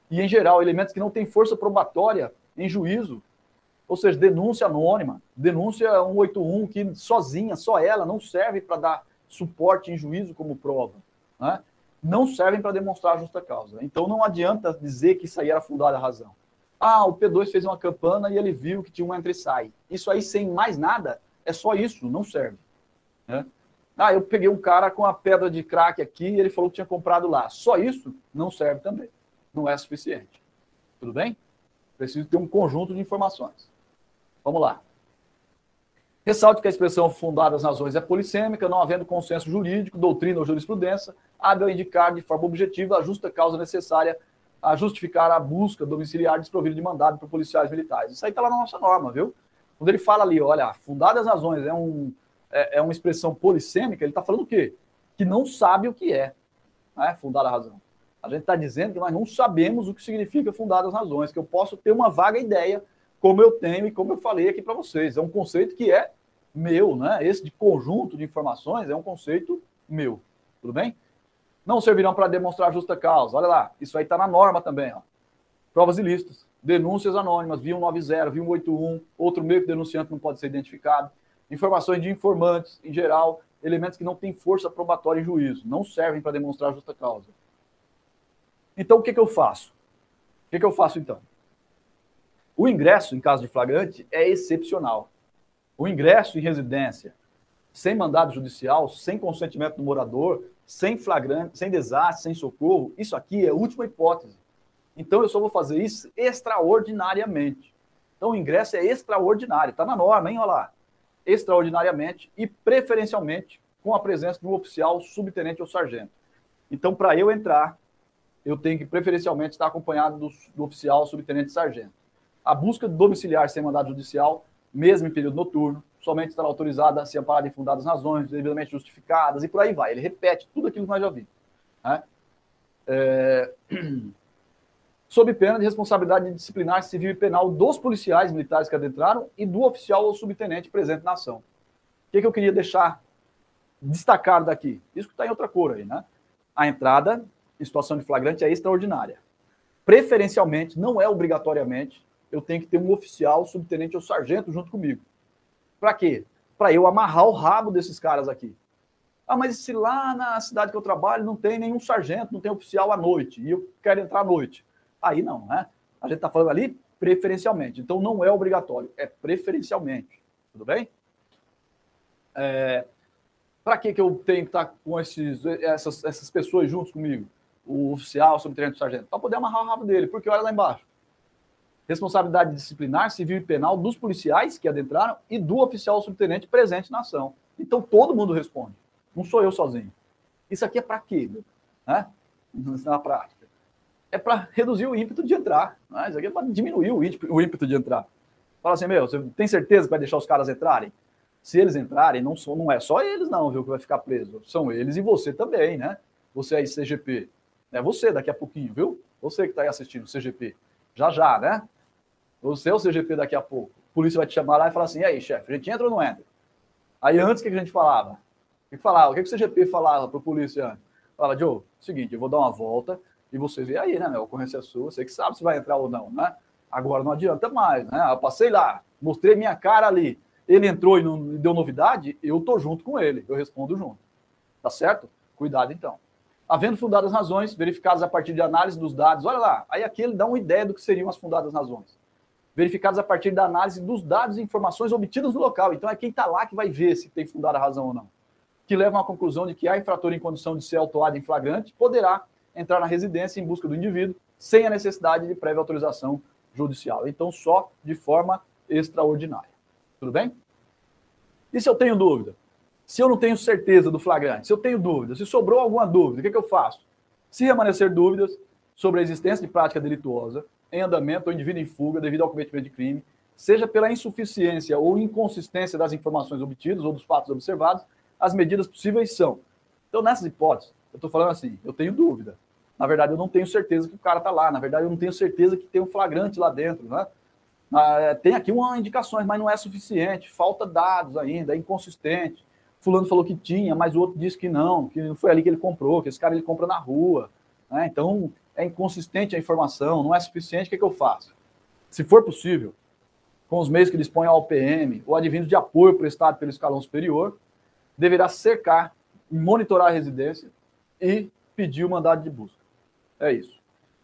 e, em geral, elementos que não têm força probatória em juízo, ou seja, denúncia anônima, denúncia 181 que sozinha, só ela, não serve para dar suporte em juízo como prova, né? Não servem para demonstrar a justa causa. Então não adianta dizer que isso aí era fundada a razão. Ah, o P2 fez uma campana e ele viu que tinha um entra e sai. Isso aí, sem mais nada, é só isso, não serve. Né? Ah, eu peguei um cara com a pedra de crack aqui e ele falou que tinha comprado lá. Só isso não serve também. Não é suficiente. Tudo bem? Preciso ter um conjunto de informações. Vamos lá. Ressalte que a expressão fundada nas razões é polissêmica, não havendo consenso jurídico, doutrina ou jurisprudência, hábil a indicar de forma objetiva a justa causa necessária a justificar a busca domiciliar desprovida de mandado por policiais militares. Isso aí está lá na nossa norma, viu? Quando ele fala ali, olha, fundadas razões é, um, é, é uma expressão polissêmica, ele está falando o quê? Que não sabe o que é né, fundada a razão. A gente está dizendo que nós não sabemos o que significa fundadas razões, que eu posso ter uma vaga ideia, como eu tenho e como eu falei aqui para vocês. É um conceito que é meu, né? Esse de conjunto de informações é um conceito meu. Tudo bem? não servirão para demonstrar justa causa. Olha lá, isso aí está na norma também. Ó. Provas ilícitas, denúncias anônimas, via 190, via 181, outro meio que denunciante não pode ser identificado, informações de informantes, em geral, elementos que não têm força probatória em juízo, não servem para demonstrar justa causa. Então, o que, que eu faço? O que, que eu faço então? O ingresso, em caso de flagrante, é excepcional. O ingresso em residência, sem mandado judicial, sem consentimento do morador, sem flagrante, sem desastre, sem socorro, isso aqui é a última hipótese. Então eu só vou fazer isso extraordinariamente. Então o ingresso é extraordinário, está na norma, hein? Olha lá. Extraordinariamente e preferencialmente com a presença de um oficial, subtenente ou sargento. Então, para eu entrar, eu tenho que preferencialmente estar acompanhado do, do oficial, subtenente e sargento. A busca domiciliar sem mandado judicial, mesmo em período noturno, somente estará autorizada se amparar em fundadas razões, devidamente justificadas, e por aí vai. Ele repete tudo aquilo que nós já vimos. Né? É... *clears throat* Sob pena de responsabilidade disciplinar civil e penal dos policiais militares que adentraram e do oficial ou subtenente presente na ação. O que, que eu queria deixar destacado daqui? Isso que está em outra cor aí, né? A entrada em situação de flagrante é extraordinária. Preferencialmente, não é obrigatoriamente, eu tenho que ter um oficial, subtenente ou sargento junto comigo. Para quê? Para eu amarrar o rabo desses caras aqui. Ah, mas se lá na cidade que eu trabalho não tem nenhum sargento, não tem oficial à noite, e eu quero entrar à noite. Aí não, né? A gente está falando ali preferencialmente. Então não é obrigatório, é preferencialmente. Tudo bem? É, Para que, que eu tenho que estar tá com esses, essas, essas pessoas juntos comigo? O oficial, o subtenente, o sargento. Para poder amarrar o rabo dele, porque olha lá embaixo responsabilidade disciplinar, civil e penal dos policiais que adentraram e do oficial subtenente presente na ação. Então todo mundo responde. Não sou eu sozinho. Isso aqui é para quê? Né? Na prática. É para reduzir o ímpeto de entrar. Né? Isso aqui é para diminuir o ímpeto, o ímpeto de entrar. Fala assim, meu, você tem certeza que vai deixar os caras entrarem? Se eles entrarem, não, são, não é só eles não, viu, que vai ficar preso. São eles e você também, né? Você aí, CGP. É você daqui a pouquinho, viu? Você que está aí assistindo, CGP. Já já, né? Você é o CGP daqui a pouco. A polícia vai te chamar lá e falar assim: e aí, chefe, a gente entra ou não entra? Aí antes, o que a gente falava? O que falava? O que o CGP falava para o polícia antes? Joe, seguinte, eu vou dar uma volta e vocês veem aí, né, meu? A ocorrência é sua, você que sabe se vai entrar ou não, né? Agora não adianta mais, né? Eu passei lá, mostrei minha cara ali, ele entrou e não deu novidade, eu tô junto com ele, eu respondo junto. Tá certo? Cuidado então. Havendo fundadas razões, verificadas a partir de análise dos dados, olha lá, aí aqui ele dá uma ideia do que seriam as fundadas razões verificados a partir da análise dos dados e informações obtidas no local. Então é quem está lá que vai ver se tem fundada a razão ou não. Que leva à conclusão de que a infrator em condição de ser autuado em flagrante poderá entrar na residência em busca do indivíduo sem a necessidade de prévia autorização judicial. Então, só de forma extraordinária. Tudo bem? E se eu tenho dúvida? Se eu não tenho certeza do flagrante, se eu tenho dúvida, se sobrou alguma dúvida, o que, que eu faço? Se permanecer dúvidas sobre a existência de prática delituosa, em andamento ou indivíduo em fuga devido ao cometimento de crime, seja pela insuficiência ou inconsistência das informações obtidas ou dos fatos observados, as medidas possíveis são. Então, nessas hipóteses, eu estou falando assim, eu tenho dúvida. Na verdade, eu não tenho certeza que o cara está lá. Na verdade, eu não tenho certeza que tem um flagrante lá dentro, né? Ah, tem aqui uma indicações, mas não é suficiente, falta dados ainda, é inconsistente. Fulano falou que tinha, mas o outro disse que não, que não foi ali que ele comprou, que esse cara ele compra na rua. Né? Então, é inconsistente a informação, não é suficiente, o que, é que eu faço? Se for possível, com os meios que dispõe a OPM ou advindos de apoio prestado pelo escalão superior, deverá cercar, monitorar a residência e pedir o mandado de busca. É isso.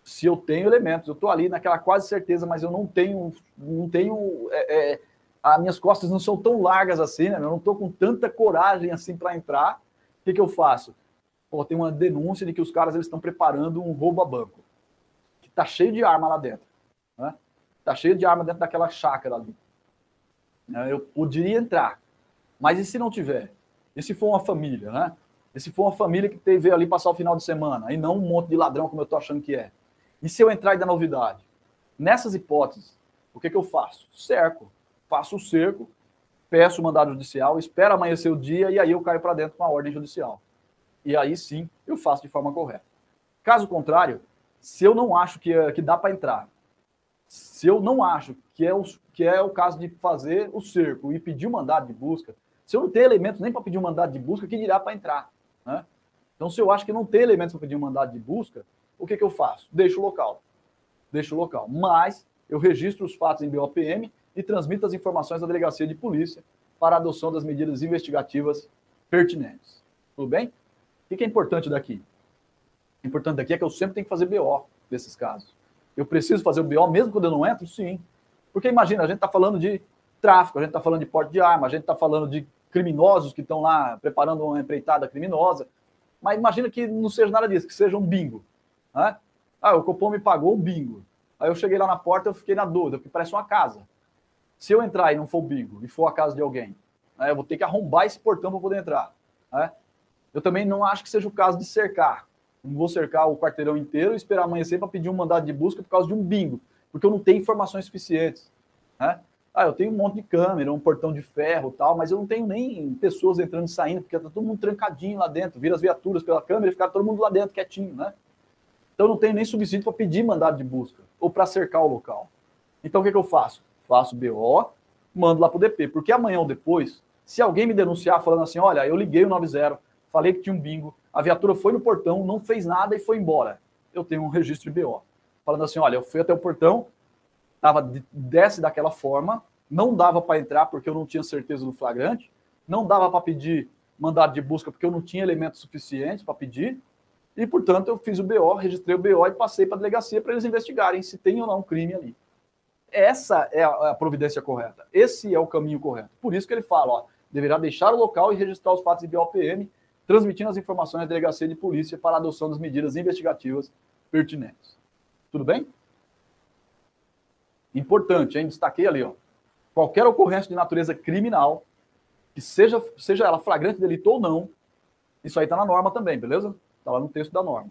Se eu tenho elementos, eu estou ali naquela quase certeza, mas eu não tenho, não tenho, é, é, as minhas costas não são tão largas assim, né? Eu não estou com tanta coragem assim para entrar. O que, que eu faço? Pô, tem uma denúncia de que os caras eles estão preparando um roubo a banco. Que tá cheio de arma lá dentro. Né? Tá cheio de arma dentro daquela chácara ali. Né? Eu poderia entrar. Mas e se não tiver? E se for uma família, né? E se for uma família que teve ali passar o final de semana, e não um monte de ladrão como eu tô achando que é? E se eu entrar e dar novidade? Nessas hipóteses, o que, que eu faço? Cerco. Faço o cerco, peço o mandado judicial, espero amanhecer o dia e aí eu caio para dentro com a ordem judicial e aí sim eu faço de forma correta. Caso contrário, se eu não acho que, que dá para entrar, se eu não acho que é, o, que é o caso de fazer o cerco e pedir o um mandado de busca, se eu não tenho elementos nem para pedir um mandado de busca, que dirá para entrar? Né? Então, se eu acho que não tem elementos para pedir um mandado de busca, o que, que eu faço? Deixo o local. Deixo o local. Mas eu registro os fatos em BOPM e transmito as informações à delegacia de polícia para a adoção das medidas investigativas pertinentes. Tudo bem? O que é importante daqui? O importante daqui é que eu sempre tenho que fazer BO desses casos. Eu preciso fazer o BO mesmo quando eu não entro? Sim. Porque imagina, a gente está falando de tráfico, a gente está falando de porte de arma, a gente está falando de criminosos que estão lá preparando uma empreitada criminosa. Mas imagina que não seja nada disso, que seja um bingo. Né? Ah, o Copom me pagou um bingo. Aí eu cheguei lá na porta, eu fiquei na dúvida, porque parece uma casa. Se eu entrar e não for bingo, e for a casa de alguém, né, eu vou ter que arrombar esse portão para poder entrar. Né? Eu também não acho que seja o caso de cercar. Não vou cercar o quarteirão inteiro e esperar amanhecer para pedir um mandado de busca por causa de um bingo, porque eu não tenho informações suficientes. Né? Ah, eu tenho um monte de câmera, um portão de ferro tal, mas eu não tenho nem pessoas entrando e saindo, porque está todo mundo trancadinho lá dentro, vira as viaturas pela câmera e fica todo mundo lá dentro quietinho, né? Então eu não tenho nem subsídio para pedir mandado de busca ou para cercar o local. Então o que, que eu faço? Faço BO, mando lá para o DP, porque amanhã ou depois, se alguém me denunciar falando assim, olha, eu liguei o 90, falei que tinha um bingo, a viatura foi no portão, não fez nada e foi embora. Eu tenho um registro de BO. Falando assim, olha, eu fui até o portão, tava desce daquela forma, não dava para entrar porque eu não tinha certeza do flagrante, não dava para pedir mandado de busca porque eu não tinha elementos suficientes para pedir, e portanto eu fiz o BO, registrei o BO e passei para a delegacia para eles investigarem se tem ou não um crime ali. Essa é a, providência correta. Esse é o caminho correto. Por isso que ele fala, ó, deverá deixar o local e registrar os fatos em BOPM transmitindo as informações à delegacia de polícia para a adoção das medidas investigativas pertinentes. Tudo bem? Importante, hein? Destaquei ali, ó. Qualquer ocorrência de natureza criminal, que seja, seja ela flagrante delito ou não, isso aí está na norma também, beleza? Está lá no texto da norma.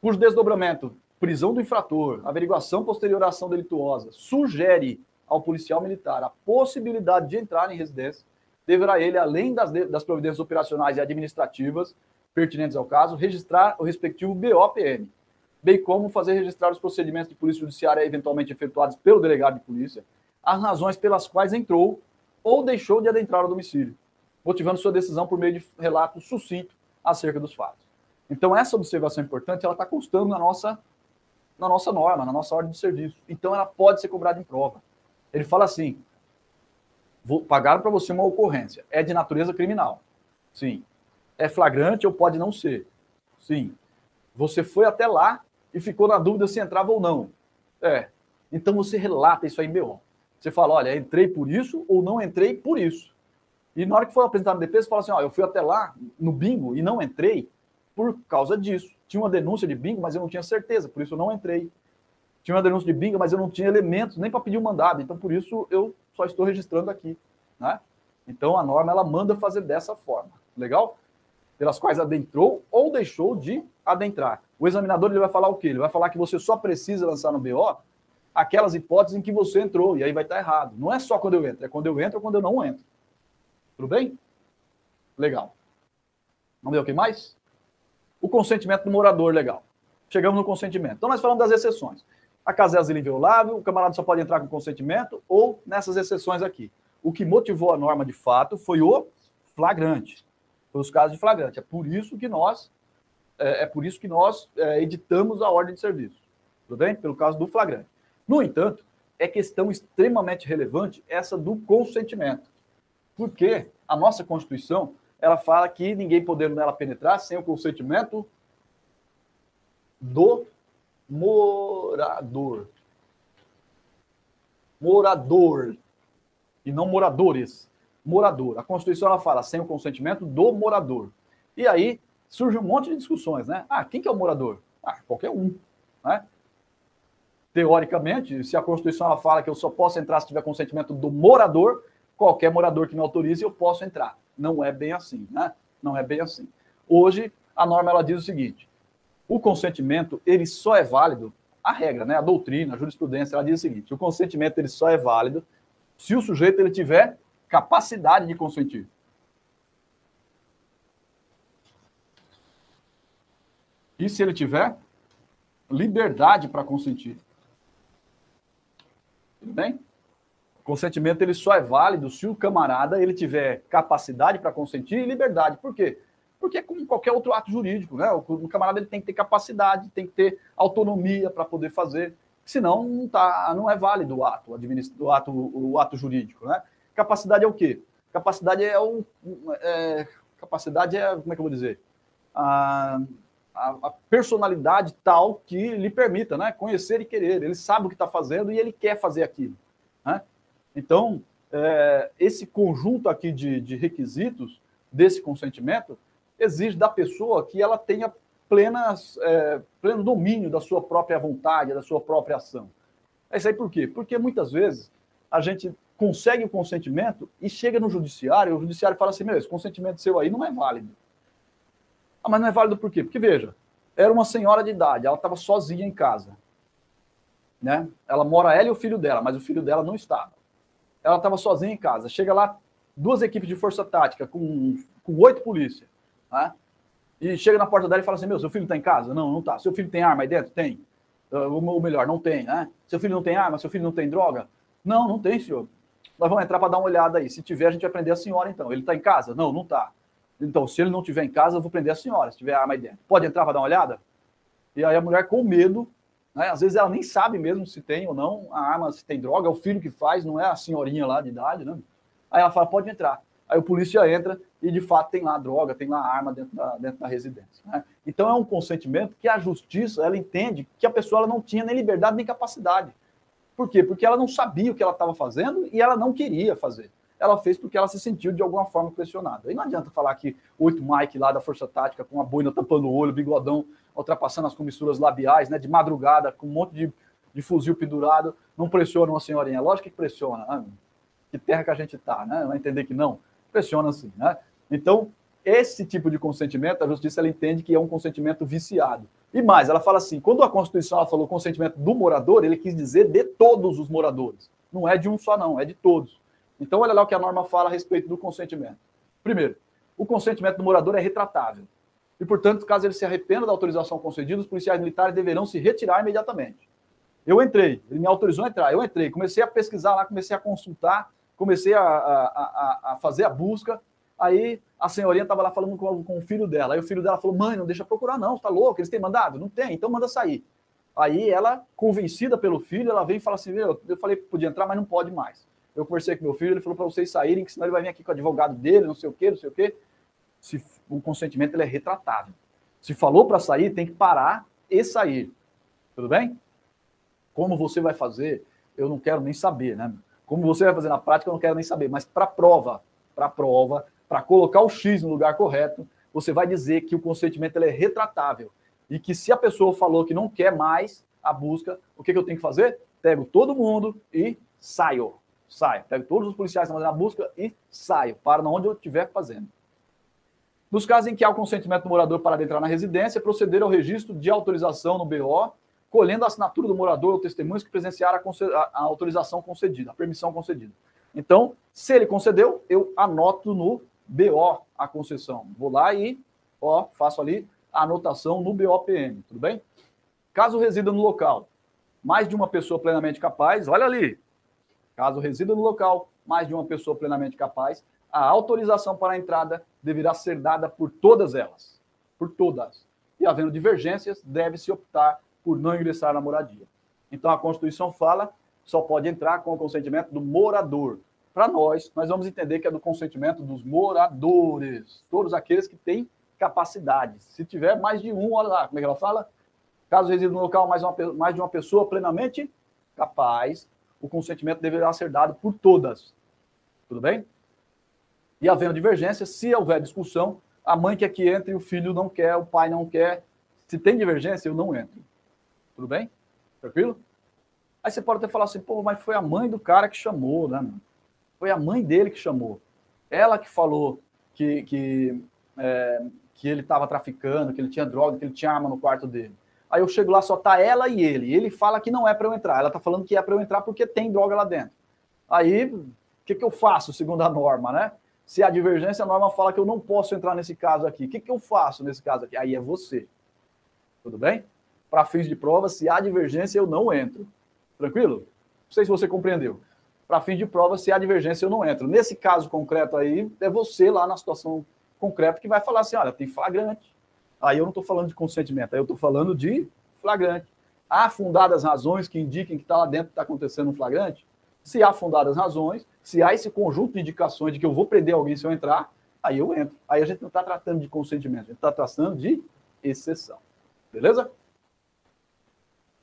Cujo desdobramento, prisão do infrator, averiguação posterior à ação delituosa, sugere ao policial militar a possibilidade de entrar em residência, deverá ele, além das, das providências operacionais e administrativas pertinentes ao caso, registrar o respectivo BOPM, bem como fazer registrar os procedimentos de polícia judiciária eventualmente efetuados pelo delegado de polícia, as razões pelas quais entrou ou deixou de adentrar o domicílio, motivando sua decisão por meio de relato sucinto acerca dos fatos. Então, essa observação importante, ela está constando na nossa, na nossa norma, na nossa ordem de serviço. Então, ela pode ser cobrada em prova. Ele fala assim, pagaram para você uma ocorrência. É de natureza criminal. Sim. É flagrante ou pode não ser. Sim. Você foi até lá e ficou na dúvida se entrava ou não. É. Então você relata isso aí BO. Você fala, olha, entrei por isso ou não entrei por isso. E na hora que for apresentado no DP, você fala assim, ó, eu fui até lá no bingo e não entrei por causa disso. Tinha uma denúncia de bingo, mas eu não tinha certeza, por isso eu não entrei. Tinha uma denúncia de bingo, mas eu não tinha elementos nem para pedir o um mandado, então por isso eu só estou registrando aqui. Né? Então a norma ela manda fazer dessa forma. Legal? Pelas quais adentrou ou deixou de adentrar. O examinador ele vai falar o quê? Ele vai falar que você só precisa lançar no BO aquelas hipóteses em que você entrou, e aí vai estar errado. Não é só quando eu entro, é quando eu entro ou quando eu não entro. Tudo bem? Legal. Vamos ver o que mais? O consentimento do morador, legal. Chegamos no consentimento. Então nós falamos das exceções. A casa é asilo inviolável, o camarada só pode entrar com consentimento ou nessas exceções aqui. O que motivou a norma de fato foi o flagrante, foi os casos de flagrante. É por isso que nós é, é por isso que nós é, editamos a ordem de serviço, tudo bem? Pelo caso do flagrante. No entanto, é questão extremamente relevante essa do consentimento, porque a nossa Constituição ela fala que ninguém podendo nela penetrar sem o consentimento do morador. Morador. E não moradores. Morador. A Constituição ela fala sem o consentimento do morador. E aí surge um monte de discussões, né? Ah, quem que é o morador? Ah, qualquer um. Né? Teoricamente, se a Constituição ela fala que eu só posso entrar se tiver consentimento do morador, qualquer morador que me autorize, eu posso entrar. Não é bem assim, né? Não é bem assim. Hoje, a norma ela diz o seguinte: o consentimento ele só é válido, a regra, né? A doutrina, a jurisprudência, ela diz o seguinte: o consentimento ele só é válido se o sujeito ele tiver capacidade de consentir. E se ele tiver liberdade para consentir. Tudo bem? consentimento ele só é válido se o camarada ele tiver capacidade para consentir e liberdade. Por quê? Porque é como qualquer outro ato jurídico, né? O camarada ele tem que ter capacidade, tem que ter autonomia para poder fazer, senão não tá, não é válido o ato, o ato, o ato jurídico, né? Capacidade é o quê? Capacidade é o é, capacidade é como é que eu vou dizer? A, a, a, personalidade tal que lhe permita, né? Conhecer e querer. Ele sabe o que está fazendo e ele quer fazer aquilo, né? Então, é, esse conjunto aqui de, de requisitos desse consentimento exige da pessoa que ela tenha plenas, é, pleno domínio da sua própria vontade, da sua própria ação. É isso aí por quê? Porque muitas vezes a gente consegue o consentimento e chega no judiciário, o judiciário fala assim: meu, esse consentimento seu aí não é válido. Ah, mas não é válido por quê? Porque, veja, era uma senhora de idade, ela estava sozinha em casa. Né? Ela mora ela e o filho dela, mas o filho dela não estava ela estava sozinha em casa. Chega lá, duas equipes de força tática com, com oito polícias. Tá? E chega na porta dela e fala assim: Meu, seu filho está em casa? Não, não está. Seu filho tem arma aí dentro? Tem. Uh, ou melhor, não tem, né? Seu filho não tem arma? Seu filho não tem droga? Não, não tem, senhor. Nós vamos entrar para dar uma olhada aí. Se tiver, a gente vai prender a senhora, então. Ele está em casa? Não, não está. Então, se ele não estiver em casa, eu vou prender a senhora, se tiver arma aí dentro. Pode entrar para dar uma olhada? E aí a mulher, com medo, né? Às vezes ela nem sabe mesmo se tem ou não a arma, se tem droga, é o filho que faz, não é a senhorinha lá de idade, né? Aí ela fala, pode entrar. Aí o polícia entra e de fato tem lá droga, tem lá arma dentro da, dentro da residência. Né? Então é um consentimento que a justiça ela entende que a pessoa ela não tinha nem liberdade nem capacidade. Por quê? Porque ela não sabia o que ela estava fazendo e ela não queria fazer. Ela fez porque ela se sentiu de alguma forma pressionada. Aí não adianta falar que oito Mike lá da Força Tática com a boina tampando o olho, bigodão, ultrapassando as comissuras labiais, né, de madrugada, com um monte de, de fuzil pendurado, não pressiona uma senhorinha. Lógico que pressiona, né? Que terra que a gente está, né? Vai entender que não. Pressiona sim, né? Então, esse tipo de consentimento, a justiça ela entende que é um consentimento viciado. E mais, ela fala assim: quando a Constituição ela falou consentimento do morador, ele quis dizer de todos os moradores. Não é de um só, não, é de todos. Então, olha lá o que a norma fala a respeito do consentimento. Primeiro, o consentimento do morador é retratável e, portanto, caso ele se arrependa da autorização concedida, os policiais militares deverão se retirar imediatamente. Eu entrei, ele me autorizou a entrar, eu entrei, comecei a pesquisar lá, comecei a consultar, comecei a, a, a, fazer a busca. Aí a senhorinha estava lá falando com, com, o filho dela. Aí o filho dela falou: Mãe, não deixa procurar, não, está louco? Eles têm mandado? Não tem, então manda sair. Aí ela, convencida pelo filho, ela veio e fala assim: Eu, eu falei que podia entrar, mas não pode mais. Eu conversei com meu filho, ele falou para vocês saírem, que senão ele vai vir aqui com o advogado dele, não sei o quê, não sei o quê se o consentimento ele é retratável. Se falou para sair, tem que parar e sair. Tudo bem? Como você vai fazer, eu não quero nem saber, né? Como você vai fazer na prática, eu não quero nem saber. Mas para prova, para prova, para colocar o X no lugar correto, você vai dizer que o consentimento é retratável. E que se a pessoa falou que não quer mais a busca, o que, que eu tenho que fazer? Pego todo mundo e saio. Saio. Pego todos os policiais que estão fazendo a busca e saio. Para onde eu estiver fazendo. Nos casos em que há o consentimento do morador para adentrar na residência, proceder ao registro de autorização no BO, colhendo a assinatura do morador ou testemunhos que presenciaram a, a autorização concedida, a permissão concedida. Então, se ele concedeu, eu anoto no BO a concessão. Vou lá e ó, faço ali a anotação no BOPM, tudo bem? Caso resida no local, mais de uma pessoa plenamente capaz, olha ali, caso resida no local, mais de uma pessoa plenamente capaz, a autorização para a entrada deverá ser dada por todas elas, por todas. E havendo divergências, deve-se optar por não ingressar na moradia. Então a Constituição fala só pode entrar com o consentimento do morador. Para nós, nós vamos entender que é do consentimento dos moradores, todos aqueles que têm capacidade. Se tiver mais de um, olha lá, como é que ela fala? Caso resida no local mais, uma, mais de uma pessoa plenamente capaz, o consentimento deverá ser dado por todas. Tudo bem? E havendo divergência, se houver discussão, a mãe quer que entre, o filho não quer, o pai não quer. Se tem divergência, eu não entro. Tudo bem? Tranquilo? Aí você pode até falar assim, pô, mas foi a mãe do cara que chamou, né? Foi a mãe dele que chamou. Ela que falou que, que, é, que ele estava traficando, que ele tinha droga, que ele tinha arma no quarto dele. Aí eu chego lá, só tá ela e ele. Ele fala que não é para eu entrar. Ela tá falando que é para eu entrar porque tem droga lá dentro. Aí, o que, que eu faço segundo a norma, né? Se há divergência, a norma fala que eu não posso entrar nesse caso aqui. O que, que eu faço nesse caso aqui? Aí é você. Tudo bem? Para fins de prova, se há divergência, eu não entro. Tranquilo? Não sei se você compreendeu. Para fim de prova, se há divergência, eu não entro. Nesse caso concreto aí, é você lá na situação concreta que vai falar assim: olha, tem flagrante. Aí eu não estou falando de consentimento, aí eu estou falando de flagrante. Há fundadas razões que indiquem que está lá dentro está acontecendo um flagrante? Se há fundadas razões, se há esse conjunto de indicações de que eu vou prender alguém se eu entrar, aí eu entro. Aí a gente não está tratando de consentimento, a gente está tratando de exceção. Beleza?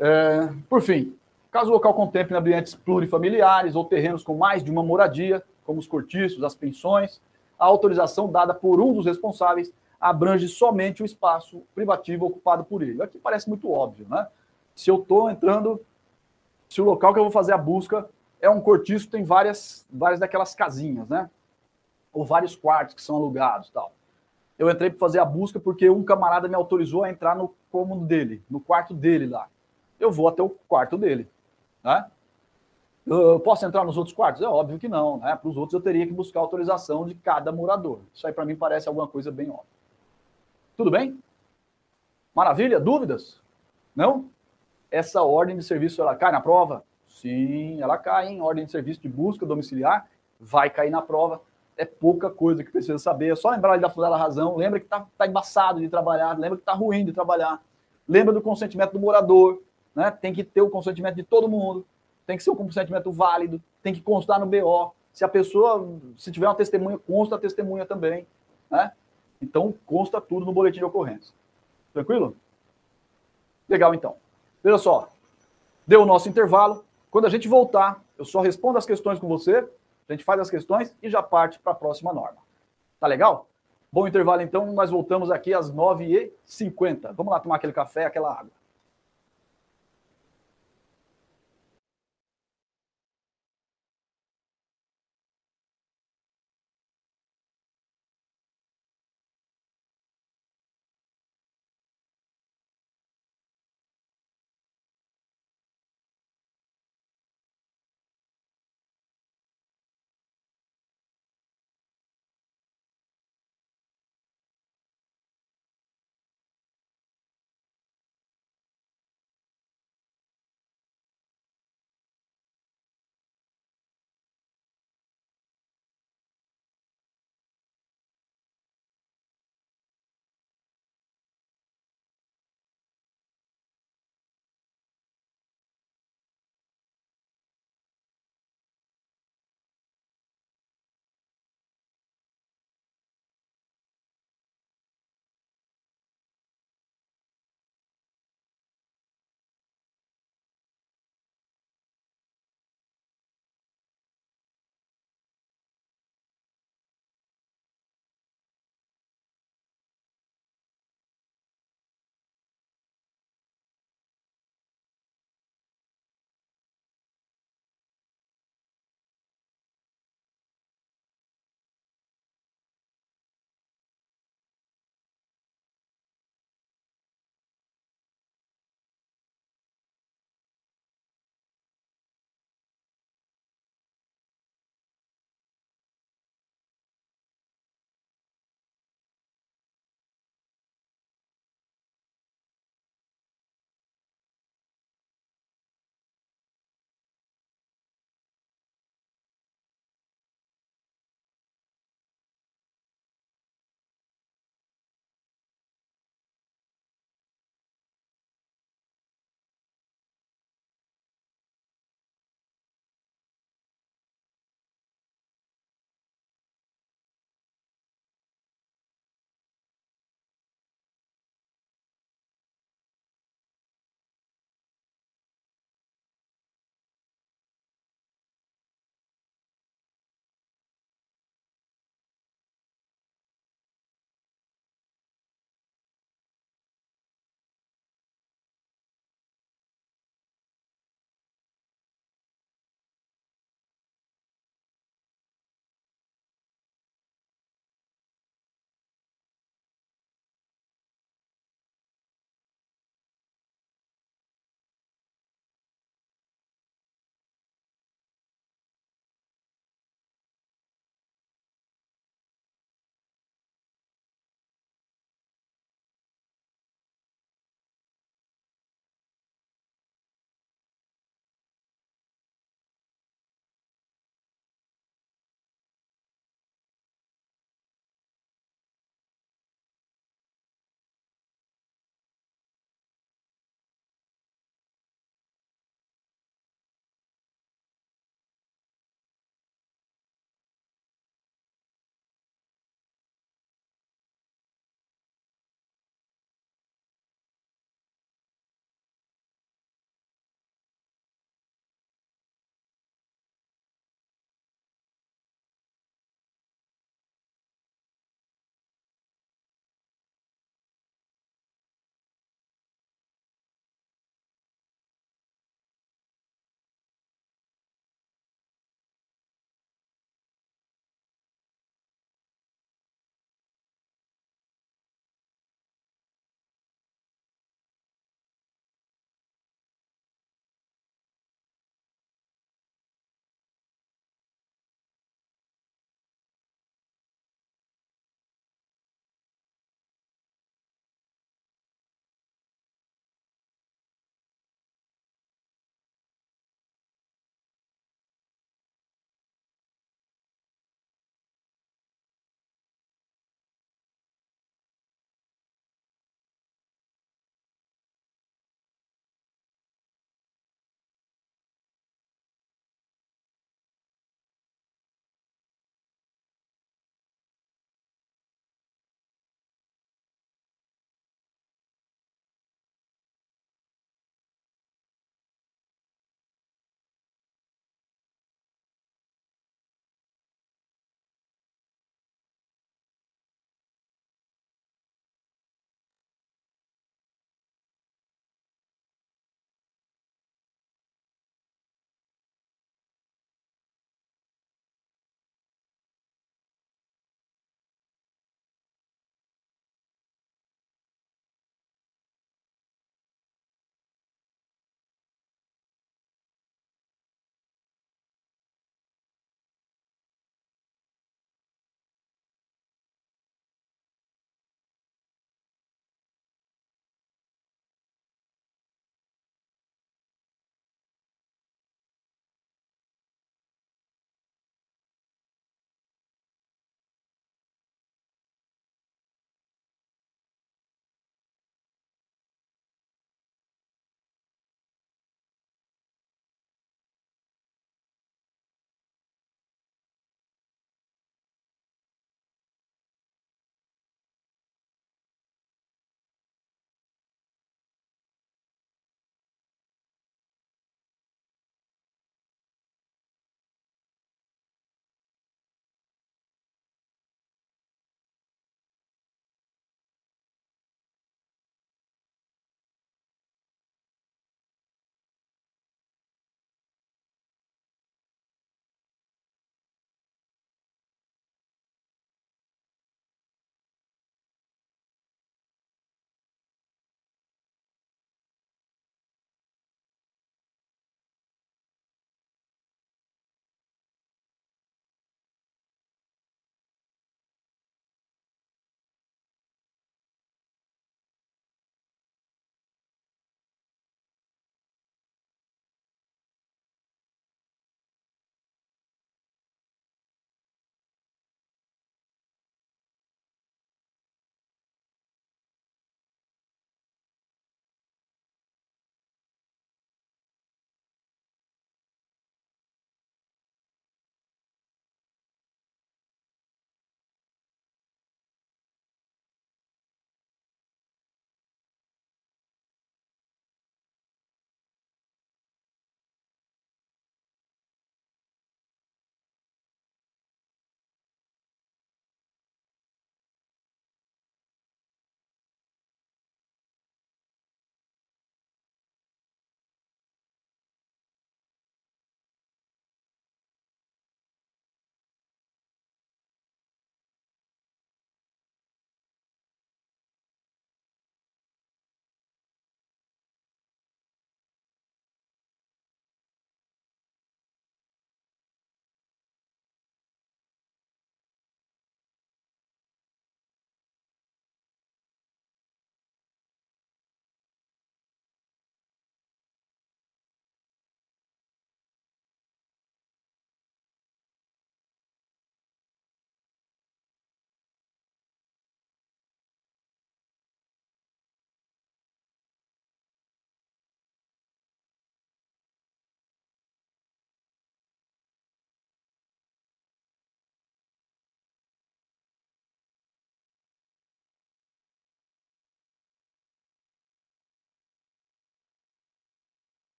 É, por fim, Caso o local contemple ambientes plurifamiliares ou terrenos com mais de uma moradia, como os cortiços, as pensões, a autorização dada por um dos responsáveis abrange somente o espaço privativo ocupado por ele. Aqui parece muito óbvio, né? Se eu estou entrando, se o local que eu vou fazer a busca é um cortiço, tem várias, várias daquelas casinhas, né? Ou vários quartos que são alugados tal. Eu entrei para fazer a busca porque um camarada me autorizou a entrar no cômodo dele, no quarto dele lá. Eu vou até o quarto dele. Né? Eu posso entrar nos outros quartos? É óbvio que não. Né? Para os outros, eu teria que buscar autorização de cada morador. Isso aí, para mim, parece alguma coisa bem óbvia. Tudo bem? Maravilha? Dúvidas? Não? Essa ordem de serviço, ela cai na prova? Sim, ela cai em ordem de serviço de busca domiciliar, vai cair na prova. É pouca coisa que precisa saber. É só lembrar da fundada razão. Lembra que está tá embaçado de trabalhar. Lembra que está ruim de trabalhar. Lembra do consentimento do morador né? Tem que ter o consentimento de todo mundo, tem que ser um consentimento válido, tem que constar no BO. Se a pessoa, se tiver uma testemunha, consta a testemunha também, né? Então, consta tudo no boletim de ocorrência. Tranquilo? Legal, então. Veja só, deu o nosso intervalo. Quando a gente voltar, eu só respondo as questões com você, a gente faz as questões e já parte para a próxima norma. Tá legal? Bom intervalo, então. Nós voltamos aqui às 9h50. Vamos lá tomar aquele café, aquela água.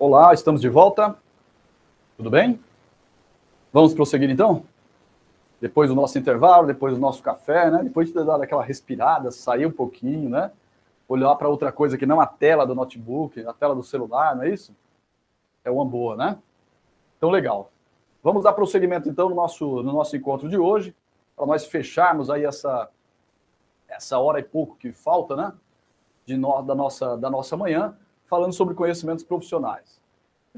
Olá, estamos de volta. Tudo bem? Vamos prosseguir então? Depois do nosso intervalo, depois do nosso café, né? Depois de ter dado aquela respirada, sair um pouquinho, né? Olhar para outra coisa que não a tela do notebook, a tela do celular, não é isso? É uma boa, né? Então, legal. Vamos dar prosseguimento então no nosso, no nosso encontro de hoje, para nós fecharmos aí essa, essa hora e pouco que falta, né? De no, da, nossa, da nossa manhã falando sobre conhecimentos profissionais.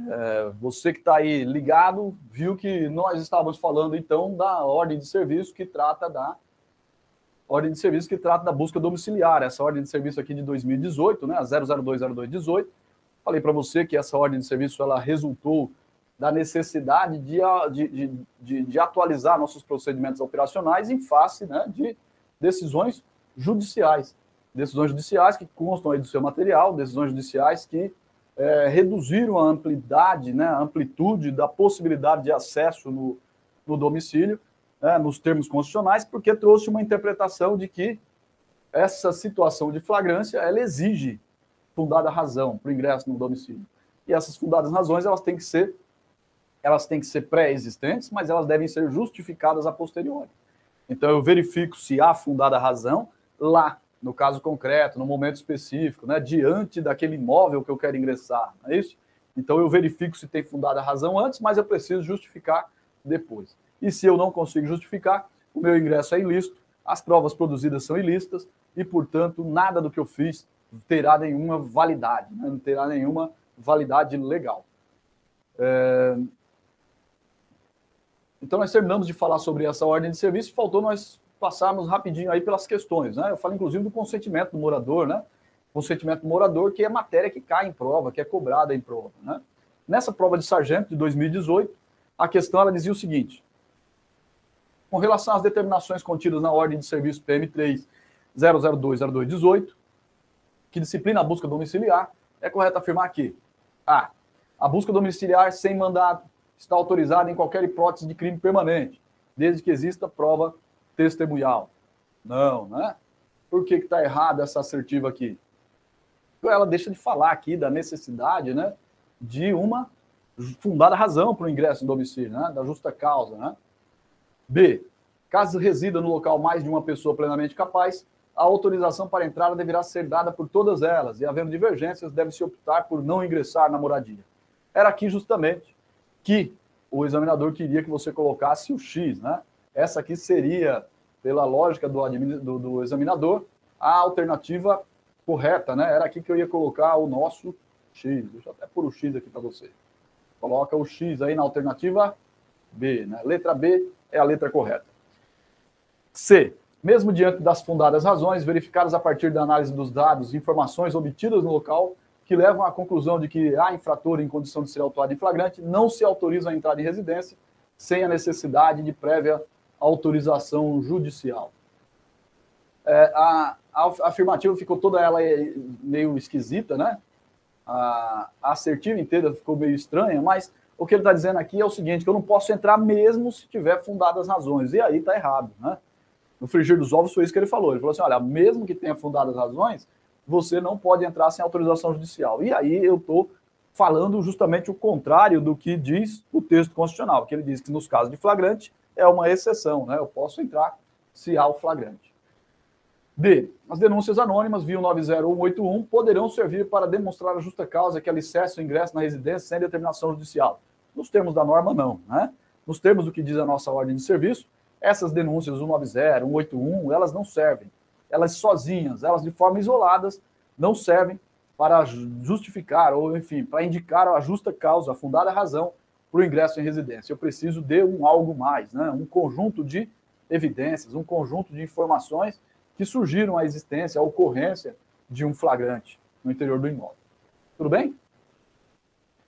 É, você que está aí ligado, viu que nós estávamos falando então da ordem de serviço que trata da ordem de serviço que trata da busca domiciliar, essa ordem de serviço aqui de 2018, né, a 0020218. Falei para você que essa ordem de serviço ela resultou da necessidade de, de, de, de, atualizar nossos procedimentos operacionais em face né, de decisões judiciais decisões judiciais que constam aí do seu material, decisões judiciais que é, reduziram a amplitude, né, a amplitude da possibilidade de acesso no, no domicílio, né, nos termos constitucionais, porque trouxe uma interpretação de que essa situação de flagrância ela exige fundada razão para o ingresso no domicílio. E essas fundadas razões elas têm que ser elas têm que ser pré-existentes, mas elas devem ser justificadas a posteriori. Então eu verifico se há fundada razão lá no caso concreto, no momento específico, né, diante daquele imóvel que eu quero ingressar, não é isso? Então eu verifico se tem fundada a razão antes, mas eu preciso justificar depois. E se eu não consigo justificar, o meu ingresso é ilícito, as provas produzidas são ilícitas e, portanto, nada do que eu fiz terá nenhuma validade, né? não terá nenhuma validade legal. É... Então, nós terminamos de falar sobre essa ordem de serviço, faltou nós passarmos rapidinho aí pelas questões, né? Eu falo inclusive do consentimento do morador, né? Consentimento do morador, que é matéria que cai em prova, que é cobrada em prova, né? Nessa prova de sargento de 2018, a questão ela dizia o seguinte: com relação às determinações contidas na ordem de serviço PM3 0020218, que disciplina a busca domiciliar, é correto afirmar que a. A busca domiciliar sem mandado está autorizada em qualquer hipótese de crime permanente, desde que exista prova testemunhal. Não, né? Por que está errada essa assertiva aqui? Ela deixa de falar aqui da necessidade né, de uma fundada razão para o ingresso em domicílio, né, da justa causa. Né? B. Caso resida no local mais de uma pessoa plenamente capaz, a autorização para entrada deverá ser dada por todas elas, e havendo divergências, deve-se optar por não ingressar na moradia. Era aqui justamente que o examinador queria que você colocasse o X, né? Essa aqui seria, pela lógica do, do, do examinador, a alternativa correta, né? Era aqui que eu ia colocar o nosso X. Deixa eu até pôr o X aqui para você. Coloca o X aí na alternativa B, né? Letra B é a letra correta. C. Mesmo diante das fundadas razões, verificadas a partir da análise dos dados e informações obtidas no local, que levam à conclusão de que há infrator em condição de ser autuado em flagrante, não se autoriza a entrada em residência sem a necessidade de prévia autorização judicial. É, a, a, afirmativa ficou toda ela meio esquisita, né? A, assertiva inteira ficou meio estranha, mas o que ele está dizendo aqui é o seguinte: que eu não posso entrar mesmo se tiver fundadas razões. E aí está errado, né? No frigir dos ovos foi isso que ele falou. Ele falou assim: olha, mesmo que tenha fundadas razões, você não pode entrar sem autorização judicial. E aí eu estou falando justamente o contrário do que diz o texto constitucional, que ele diz que nos casos de flagrante é uma exceção, né? Eu posso entrar se há o flagrante. B. As denúncias anônimas via 90181 poderão servir para demonstrar a justa causa que alicerce o ingresso na residência sem determinação judicial. Nos termos da norma, não. Né? Nos termos do que diz a nossa ordem de serviço, essas denúncias 190, 181, elas não servem. Elas sozinhas, elas de forma isoladas, não servem para justificar ou, enfim, para indicar a justa causa, a fundada razão para o ingresso em residência. Eu preciso de um algo mais, né? um conjunto de evidências, um conjunto de informações que surgiram a existência, a ocorrência de um flagrante no interior do imóvel. Tudo bem?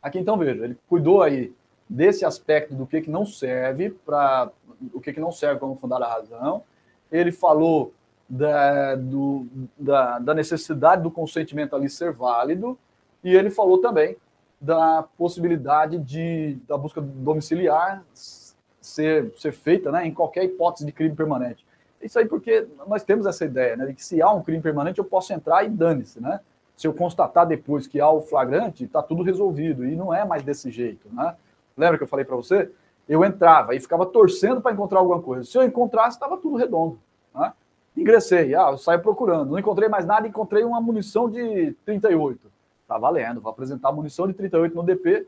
Aqui então veja, ele cuidou aí desse aspecto do que, que não serve para o que, que não serve como fundar a razão. Ele falou da, do, da, da necessidade do consentimento ali ser válido e ele falou também da possibilidade de, da busca domiciliar ser, ser feita né, em qualquer hipótese de crime permanente. Isso aí porque nós temos essa ideia, né, de que se há um crime permanente eu posso entrar e dane-se, né? se eu constatar depois que há o flagrante, está tudo resolvido. E não é mais desse jeito. Né? Lembra que eu falei para você? Eu entrava e ficava torcendo para encontrar alguma coisa. Se eu encontrasse, estava tudo redondo. Né? Ingressei, ah, eu saio procurando. Não encontrei mais nada, encontrei uma munição de 38. Tá valendo, vou apresentar munição de 38 no DP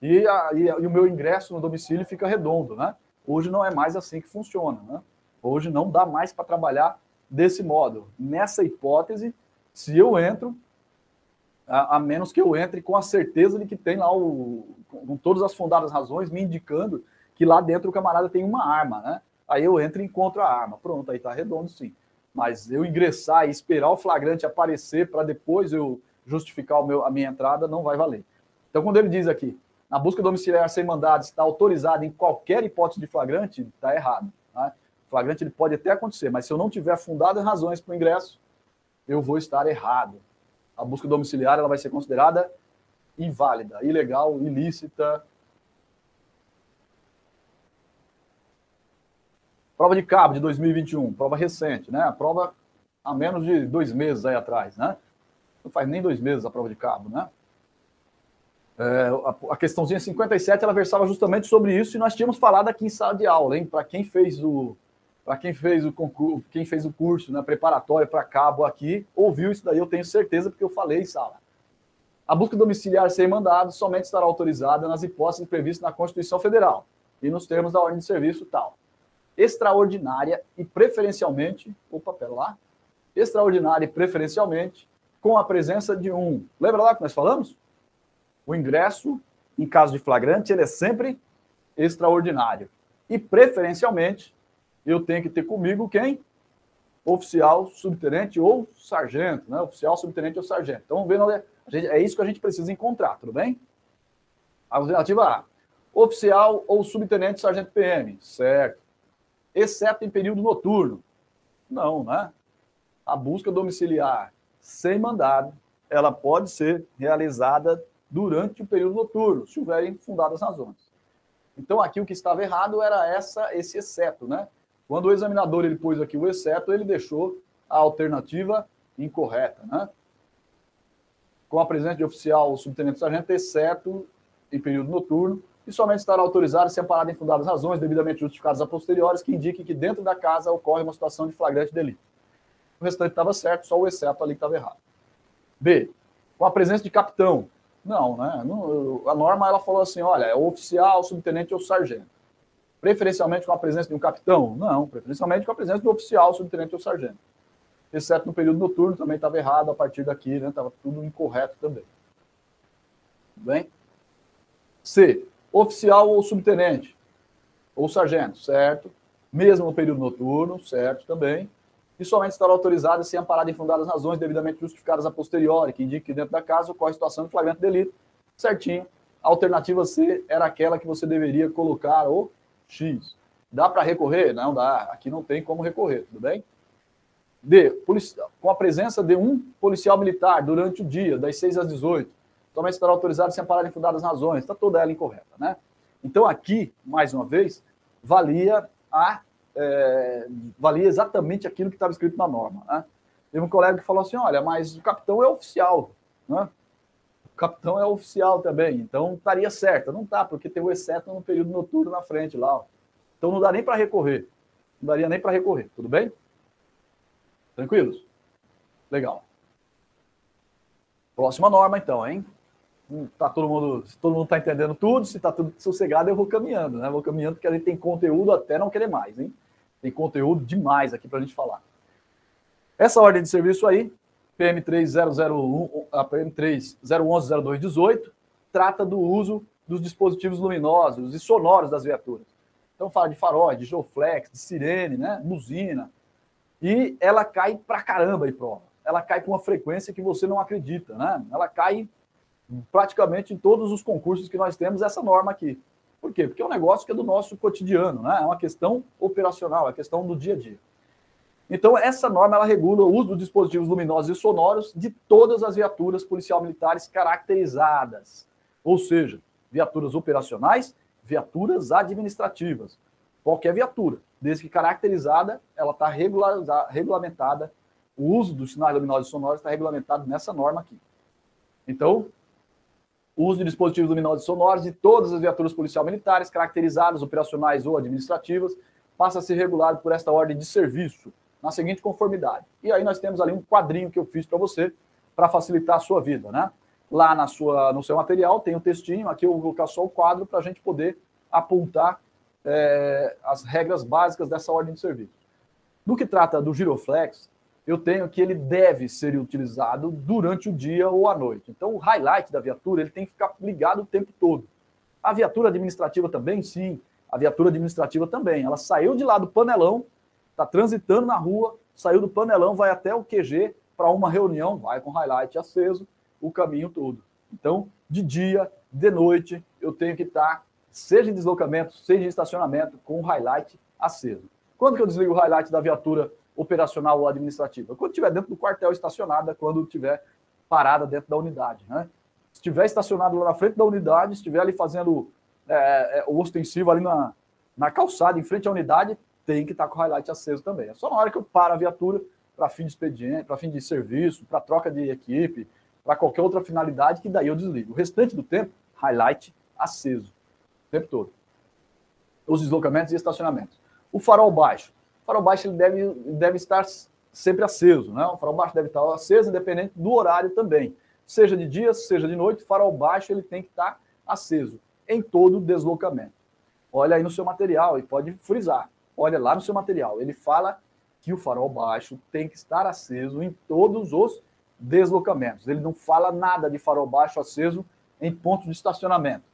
e, a, e, a, e, o meu ingresso no domicílio fica redondo, né? Hoje não é mais assim que funciona, né? Hoje não dá mais para trabalhar desse modo. Nessa hipótese, se eu entro, a, a, menos que eu entre com a certeza de que tem lá o, com todas as fundadas razões me indicando que lá dentro o camarada tem uma arma, né? Aí eu entro e encontro a arma. Pronto, aí tá redondo sim. Mas eu ingressar e esperar o flagrante aparecer para depois eu justificar o meu, a minha entrada não vai valer. Então, quando ele diz aqui, na busca domiciliar sem mandado está autorizada em qualquer hipótese de flagrante, está errado. Né? Flagrante ele pode até acontecer, mas se eu não tiver fundado razões para o ingresso, eu vou estar errado. A busca domiciliar ela vai ser considerada inválida, ilegal, ilícita, Prova de cabo de 2021, prova recente, né? A prova há menos de dois meses aí atrás, né? Não faz nem dois meses a prova de cabo, né? É, a, a questãozinha 57 ela versava justamente sobre isso e nós tínhamos falado aqui em sala de aula, hein? Para quem fez o para quem fez o concurso, quem fez o curso né, preparatório para cabo aqui, ouviu isso daí, eu tenho certeza, porque eu falei em sala. A busca domiciliar sem mandado somente estará autorizada nas hipóteses previstas na Constituição Federal e nos termos da ordem de serviço tal extraordinária e preferencialmente, o papel lá, extraordinária e preferencialmente com a presença de um. Lembra lá que nós falamos? O ingresso, em caso de flagrante, ele é sempre extraordinário. E preferencialmente, eu tenho que ter comigo quem? Oficial, subtenente ou sargento, né? Oficial, subtenente ou sargento. Então, vamos ver, gente, é isso que a gente precisa encontrar, tudo bem? Alternativa A. Oficial ou subtenente sargento PM, certo exceto em período noturno. Não, né? A busca domiciliar sem mandado, ela pode ser realizada durante o período noturno, se houverem fundadas razões. Então, aqui o que estava errado era essa esse exceto, né? Quando o examinador ele pôs aqui o exceto, ele deixou a alternativa incorreta, né? Com a presença de oficial ou subtenente sargento, exceto em período noturno, e somente estará autorizado se amparado em fundadas razões devidamente justificadas a posteriores que indiquem que dentro da casa ocorre uma situação de flagrante delito. O restante estava certo, só o exceto ali que estava errado. B. Com a presença de capitão. Não, né? a norma ela falou assim: olha, é oficial, subtenente ou sargento. Preferencialmente com a presença de um capitão? Não, preferencialmente com a presença do oficial, subtenente ou sargento. Exceto no período noturno, também estava errado a partir daqui, né? Estava tudo incorreto também. Tudo bem? C oficial ou subtenente, ou sargento, certo? Mesmo no período noturno, certo também. E somente estará autorizado se amparado em fundadas razões devidamente justificadas a posteriori, que indique que dentro da casa ocorre situação de flagrante delito, certinho. A alternativa C era aquela que você deveria colocar o X. Dá para recorrer? Não dá. Aqui não tem como recorrer, tudo bem? D. Com a presença de um policial militar durante o dia, das 6 às 18, também estará autorizado sem parar em fundadas razões. Está toda ela incorreta, né? Então, aqui, mais uma vez, valia a é, valia exatamente aquilo que estava escrito na norma. Né? Teve um colega que falou assim: olha, mas o capitão é oficial. Né? O capitão é oficial também, então estaria certo. Não está, porque tem o exceto no período noturno na frente lá. Ó. Então não dá nem para recorrer. Não daria nem para recorrer, tudo bem? Tranquilos? Legal. Próxima norma, então, hein? tá todo mundo, se todo mundo está entendendo tudo, se está tudo sossegado, eu vou caminhando, né? Vou caminhando porque a gente tem conteúdo até não querer mais, hein? Tem conteúdo demais aqui para a gente falar. Essa ordem de serviço aí, PM3001, a PM30110218, trata do uso dos dispositivos luminosos e sonoros das viaturas. Então fala de faróis, de geoflex, de sirene, né? Buzina. E ela cai pra caramba em prova. Ela cai com uma frequência que você não acredita, né? Ela cai praticamente em todos os concursos que nós temos essa norma aqui. Por quê? Porque é um negócio que é do nosso cotidiano, né? é uma questão operacional, é questão do dia a dia. Então, essa norma ela regula o uso dos dispositivos luminosos e sonoros de todas as viaturas policial militares caracterizadas, ou seja, viaturas operacionais, viaturas administrativas. Qualquer viatura, desde que caracterizada, ela está regulamentada O uso dos sinais luminosos e sonoros está regulamentado nessa norma aqui. Então, o uso de dispositivos luminosos e sonoros de todas as viaturas policial militares, caracterizadas, operacionais ou administrativas, passa a ser regulado por esta ordem de serviço, na seguinte conformidade. E aí nós temos ali um quadrinho que eu fiz para você, para facilitar a sua vida, né? Lá na sua, no seu material tem um textinho, aqui eu vou colocar só o quadro para a gente poder apontar é, as regras básicas dessa ordem de serviço. No que trata do giroflex, eu tenho que ele deve ser utilizado durante o dia ou à noite. Então, o highlight da viatura ele tem que ficar ligado o tempo todo. A viatura administrativa também, sim. A viatura administrativa também. Ela saiu de lá do panelão, está transitando na rua, saiu do panelão, vai até o QG para uma reunião, vai com highlight aceso o caminho todo. Então, de dia, de noite, eu tenho que estar, tá, seja em deslocamento, seja em estacionamento, com o highlight aceso. Quando que eu desligo o highlight da viatura operacional ou administrativa? Quando estiver dentro do quartel estacionada, quando estiver parada dentro da unidade. Né? Se estiver estacionado lá na frente da unidade, estiver ali fazendo é, é, o ostensivo ali na, na calçada, em frente à unidade, tem que estar com o highlight aceso também. É só na hora que eu paro a viatura para fim de expediente, para fim de serviço, para troca de equipe, para qualquer outra finalidade, que daí eu desligo. O restante do tempo, highlight aceso, o tempo todo. Os deslocamentos e estacionamentos. O farol baixo. Farol baixo ele deve, deve estar sempre aceso, né? O farol baixo deve estar aceso, independente do horário também. Seja de dia, seja de noite, farol baixo ele tem que estar aceso em todo deslocamento. Olha aí no seu material e pode frisar. Olha lá no seu material. Ele fala que o farol baixo tem que estar aceso em todos os deslocamentos. Ele não fala nada de farol baixo aceso em pontos de estacionamento.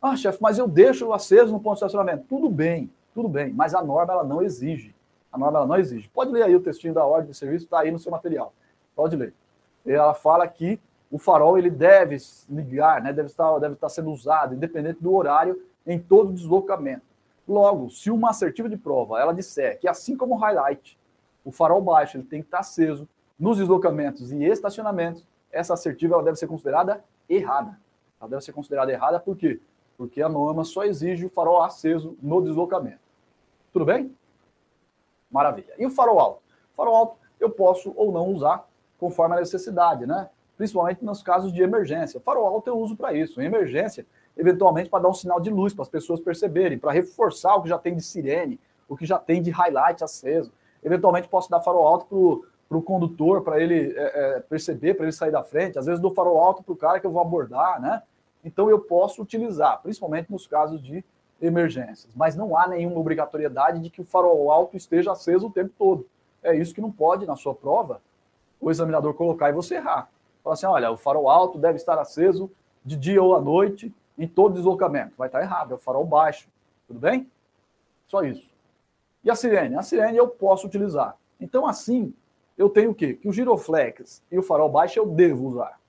Ah, chefe, mas eu deixo aceso no ponto de estacionamento. Tudo bem, tudo bem, mas a norma ela não exige. A norma ela não exige. Pode ler aí o textinho da ordem de serviço, está aí no seu material. Pode ler. Ela fala que o farol ele deve ligar, né, deve, estar, deve estar sendo usado, independente do horário, em todo deslocamento. Logo, se uma assertiva de prova ela disser que, assim como o highlight, o farol baixo ele tem que estar aceso nos deslocamentos e estacionamentos, essa assertiva ela deve ser considerada errada. Ela deve ser considerada errada por quê? Porque a norma só exige o farol aceso no deslocamento. Tudo bem? Maravilha. E o farol alto? O farol alto eu posso ou não usar conforme a necessidade, né? Principalmente nos casos de emergência. Farol alto eu uso para isso. Em emergência, eventualmente para dar um sinal de luz para as pessoas perceberem, para reforçar o que já tem de sirene, o que já tem de highlight aceso. Eventualmente posso dar farol alto para o condutor, para ele é, é, perceber, para ele sair da frente. Às vezes dou farol alto para o cara que eu vou abordar, né? Então eu posso utilizar, principalmente nos casos de emergências. Mas não há nenhuma obrigatoriedade de que o farol alto esteja aceso o tempo todo. É isso que não pode, na sua prova, o examinador colocar e você errar. Falar assim, olha, o farol alto deve estar aceso de dia ou à noite em todo deslocamento. Vai estar errado, é o farol baixo. Tudo bem? Só isso. E a sirene? A sirene eu posso utilizar. Então, assim, eu tenho o quê? Que o giroflex e o farol baixo eu devo usar.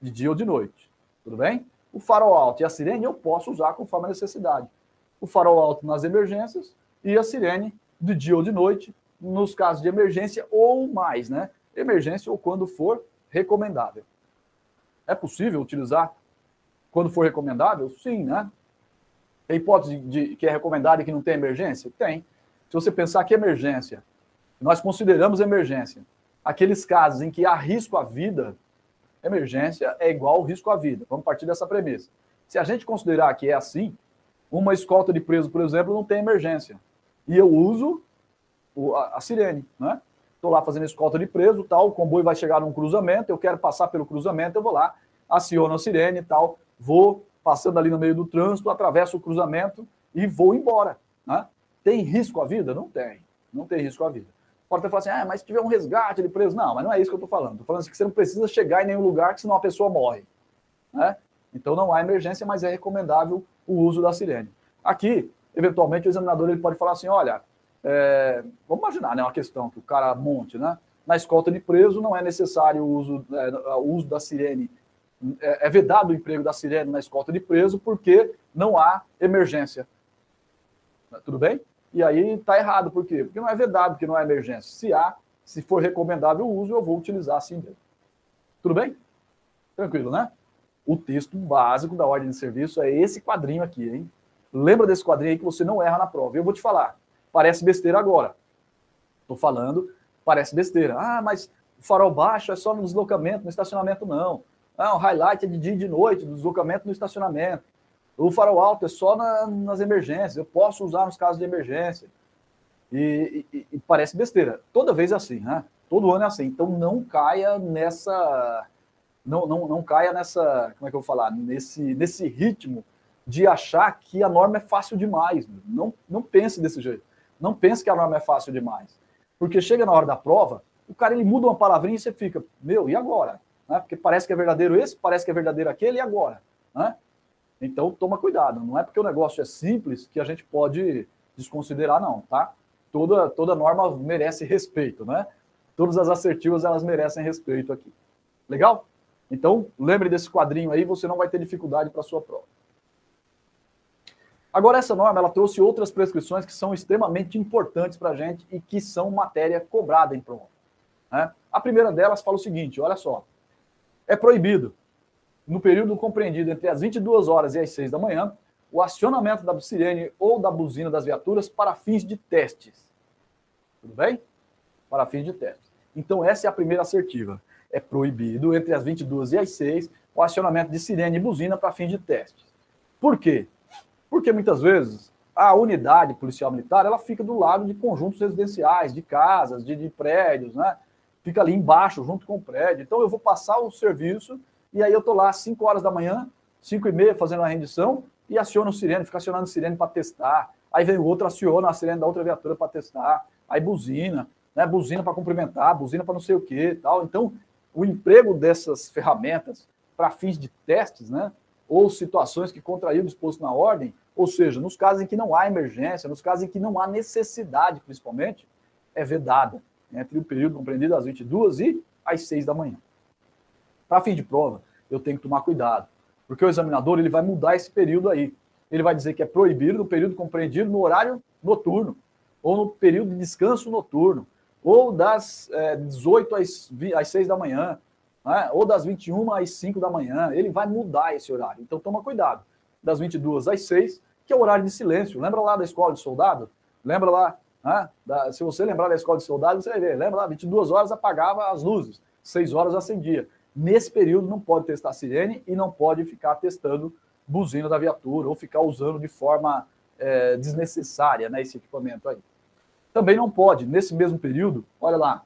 De dia ou de noite. Tudo bem? O farol alto e a sirene eu posso usar conforme a necessidade. O farol alto nas emergências e a sirene de dia ou de noite, nos casos de emergência ou mais, né? Emergência ou quando for recomendável. É possível utilizar quando for recomendável? Sim, né? Tem hipótese de que é recomendado e que não tem emergência? Tem. Se você pensar que emergência, nós consideramos emergência aqueles casos em que há risco à vida, emergência é igual risco à vida. Vamos partir dessa premissa. Se a gente considerar que é assim, uma escolta de preso, por exemplo, não tem emergência. E eu uso a, a sirene, né? Estou lá fazendo escolta de preso, tal, o comboio vai chegar num cruzamento, eu quero passar pelo cruzamento, eu vou lá, aciono a sirene e tal, vou passando ali no meio do trânsito, atravesso o cruzamento e vou embora. Né? Tem risco à vida? Não tem. Não tem risco à vida. Pode até falar assim, ah, mas se tiver um resgate de preso. Não, mas não é isso que eu estou falando. Estou falando assim que você não precisa chegar em nenhum lugar, que senão a pessoa morre. Né? Então não há emergência, mas é recomendável o uso da sirene. Aqui, eventualmente, o examinador ele pode falar assim: olha, é, vamos imaginar né, uma questão que o cara monte, né? Na escolta de preso não é necessário o uso, é, o uso da sirene é, é vedado o emprego da sirene na escolta de preso porque não há emergência. Tudo bem? E aí está errado, por quê? Porque não é vedado, porque não há emergência. Se há, se for recomendável o uso, eu vou utilizar assim mesmo. Tudo bem? Tranquilo, né? O texto básico da ordem de serviço é esse quadrinho aqui, hein? Lembra desse quadrinho aí que você não erra na prova. Eu vou te falar, parece besteira agora. Estou falando Parece besteira. Ah, mas o farol baixo é só no deslocamento, no estacionamento não. Ah, o highlight é de dia e de noite, deslocamento no estacionamento. O farol alto é só na, nas emergências, eu posso usar nos casos de emergência. E, e, e, parece besteira. Toda vez é assim, né? Todo ano é assim. Então não caia nessa. Não, não, não caia nessa. Como é que eu vou falar? Nesse, nesse ritmo de achar que a norma é fácil demais. Não, não pense desse jeito. Não pense que a norma é fácil demais. Porque chega na hora da prova, o cara ele muda uma palavrinha e você fica, meu, e agora? Né? Porque parece que é verdadeiro esse, parece que é verdadeiro aquele, e agora? Né? Então toma cuidado. Não é porque o negócio é simples que a gente pode desconsiderar, não, tá? Toda, toda norma merece respeito, né? Todas as assertivas elas merecem respeito aqui. Legal? Então, lembre desse quadrinho aí, você não vai ter dificuldade para a sua prova. Agora, essa norma ela trouxe outras prescrições que são extremamente importantes para a gente e que são matéria cobrada em prova. Né? A primeira delas fala o seguinte: olha só, é proibido, no período compreendido entre as 22 horas e as 6 da manhã, o acionamento da sirene ou da buzina das viaturas para fins de testes. Tudo bem? Para fins de testes. Então, essa é a primeira assertiva. É proibido, entre as 22 e as 6, o acionamento de sirene e buzina para fins de testes. Por quê? Porque muitas vezes a unidade policial militar ela fica do lado de conjuntos residenciais, de casas, de, de prédios, né? Fica ali embaixo, junto com o prédio. Então eu vou passar o serviço e aí eu tô lá às 5 horas da manhã, 5 e meia, fazendo a rendição e aciona o sirene, fica acionando o sirene para testar. Aí vem o outro, aciona a sirene da outra viatura para testar. Aí buzina, né? Buzina para cumprimentar, buzina para não sei o que tal. Então, o emprego dessas ferramentas para fins de testes, né? ou situações que contraíram o disposto na ordem, ou seja, nos casos em que não há emergência, nos casos em que não há necessidade, principalmente, é vedada entre o período compreendido às 22 e às 6 da manhã. Para fim de prova, eu tenho que tomar cuidado, porque o examinador ele vai mudar esse período aí. Ele vai dizer que é proibido no período compreendido no horário noturno, ou no período de descanso noturno, ou das é, 18 às, às 6 da manhã, né? ou das 21 às 5 da manhã, ele vai mudar esse horário. Então toma cuidado. Das 22 às 6, que é o horário de silêncio. Lembra lá da escola de soldado? Lembra lá, né? da, se você lembrar da escola de soldado, você vai ver. Lembra lá, 22 horas apagava as luzes, 6 horas acendia. Nesse período não pode testar sirene e não pode ficar testando buzina da viatura ou ficar usando de forma é, desnecessária né, esse equipamento aí. Também não pode, nesse mesmo período, olha lá,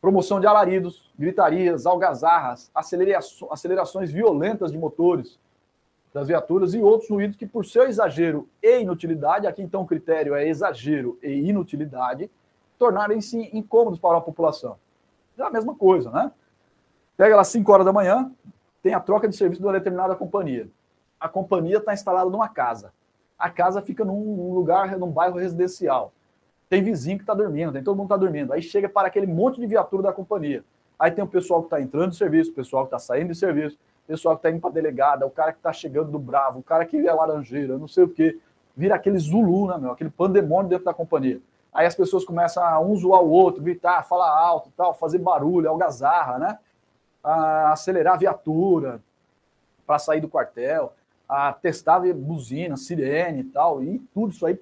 promoção de alaridos, gritarias, algazarras, acelerações violentas de motores das viaturas e outros ruídos que, por seu exagero e inutilidade, aqui então o critério é exagero e inutilidade, tornarem-se incômodos para a população. É a mesma coisa, né? Pega lá 5 horas da manhã, tem a troca de serviço de uma determinada companhia. A companhia está instalada numa casa. A casa fica num lugar, num bairro residencial tem vizinho que está dormindo, tem todo mundo está dormindo. Aí chega para aquele monte de viatura da companhia. Aí tem o pessoal que está entrando de serviço, o pessoal que está saindo de serviço, o pessoal que está indo para delegada, o cara que está chegando do Bravo, o cara que é laranjeira, não sei o quê. Vira aquele Zulu, né, meu? Aquele pandemônio dentro da companhia. Aí as pessoas começam a um zoar o outro, gritar, falar alto, tal, fazer barulho, algazarra, né? A acelerar a viatura para sair do quartel, a testar buzina, sirene e tal, e tudo isso aí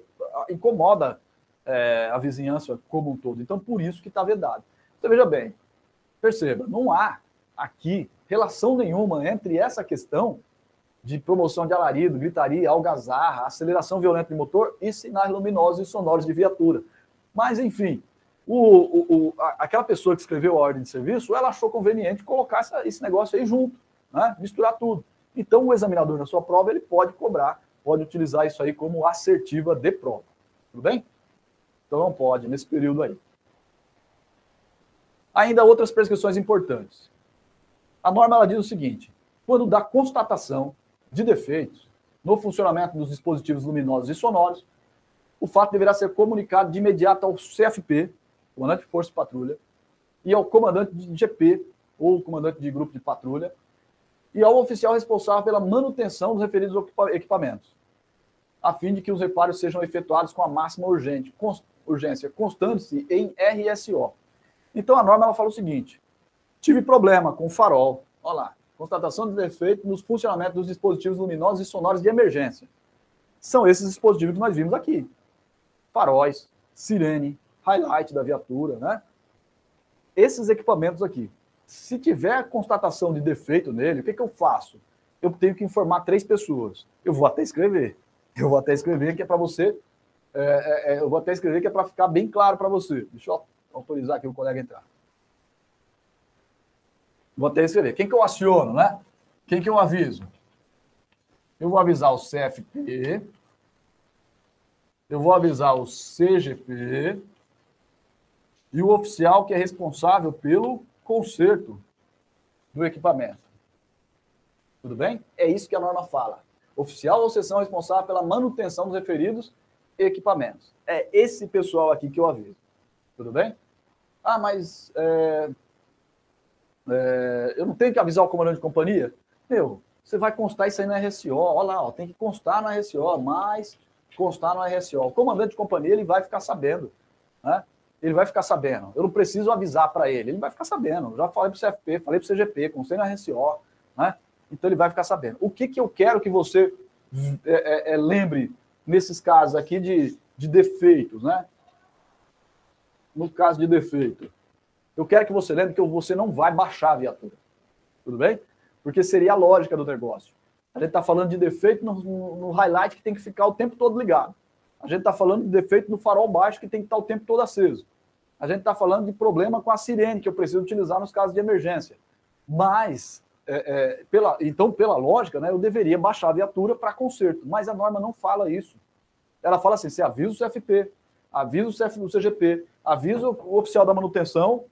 incomoda é, a vizinhança como um todo. Então, por isso que está vedado. Então, veja bem, perceba, não há aqui relação nenhuma entre essa questão de promoção de alarido, gritaria, algazarra, aceleração violenta de motor e sinais luminosos e sonoros de viatura. Mas, enfim, o, o, aquela pessoa que escreveu a ordem de serviço, ela achou conveniente colocar essa, esse negócio aí junto, né? misturar tudo. Então, o examinador na sua prova, ele pode cobrar, pode utilizar isso aí como assertiva de prova. Tudo bem? Então não pode nesse período aí. Ainda outras prescrições importantes. A norma ela diz o seguinte: quando dá constatação de defeitos no funcionamento dos dispositivos luminosos e sonoros, o fato deverá ser comunicado de imediato ao CFP, comandante de Força de Patrulha, e ao comandante de GP, ou comandante de grupo de patrulha, e ao oficial responsável pela manutenção dos referidos equipamentos, a fim de que os reparos sejam efetuados com a máxima urgente, urgência constante em RSO. Então a norma ela fala o seguinte: tive problema com o farol, olha lá, constatação de defeito nos funcionamentos dos dispositivos luminosos e sonoros de emergência. São esses dispositivos que nós vimos aqui: faróis, sirene, highlight da viatura, né? esses equipamentos aqui. Se tiver constatação de defeito nele, o que, que eu faço? Eu tenho que informar três pessoas. Eu vou até escrever. Eu vou até escrever que é para você. É, é, é, eu vou até escrever que é para ficar bem claro para você. Deixa eu autorizar aqui o colega entrar. Vou até escrever. Quem que eu aciono, né? Quem que eu aviso? Eu vou avisar o CFP, eu vou avisar o CGP e o oficial que é responsável pelo conserto do equipamento. Tudo bem? É isso que a norma fala. Oficial ou seção responsável pela manutenção dos referidos equipamentos. É esse pessoal aqui que eu aviso. Tudo bem? Ah, mas é, é, eu não tenho que avisar o comandante de companhia? Meu, você vai constar isso aí no RSO. Olha lá, ó, tem que constar no RSO, mas constar no RSO. O comandante de companhia ele vai ficar sabendo. Né? Ele vai ficar sabendo. Eu não preciso avisar para ele, ele vai ficar sabendo. Já falei para o CFP, falei para o CGP, constei no RSO. Né? Então ele vai ficar sabendo. O que, que eu quero que você é, é, é, lembre nesses casos aqui de, de defeitos, né? No caso de defeito, eu quero que você lembre que você não vai baixar a viatura. Tudo bem? porque seria a lógica do negócio. A gente está falando de defeito no, no, highlight que tem que ficar o tempo todo ligado. A gente está falando de defeito no farol baixo que tem que estar o tempo todo aceso. A gente está falando de problema com a sirene que eu preciso utilizar nos casos de emergência. Mas, é, é, pela, então, pela lógica, né, eu deveria baixar a viatura para conserto. Mas a norma não fala isso. Ela fala assim: você avisa o CFP, avisa o, CF, o CGP, avisa o oficial da manutenção,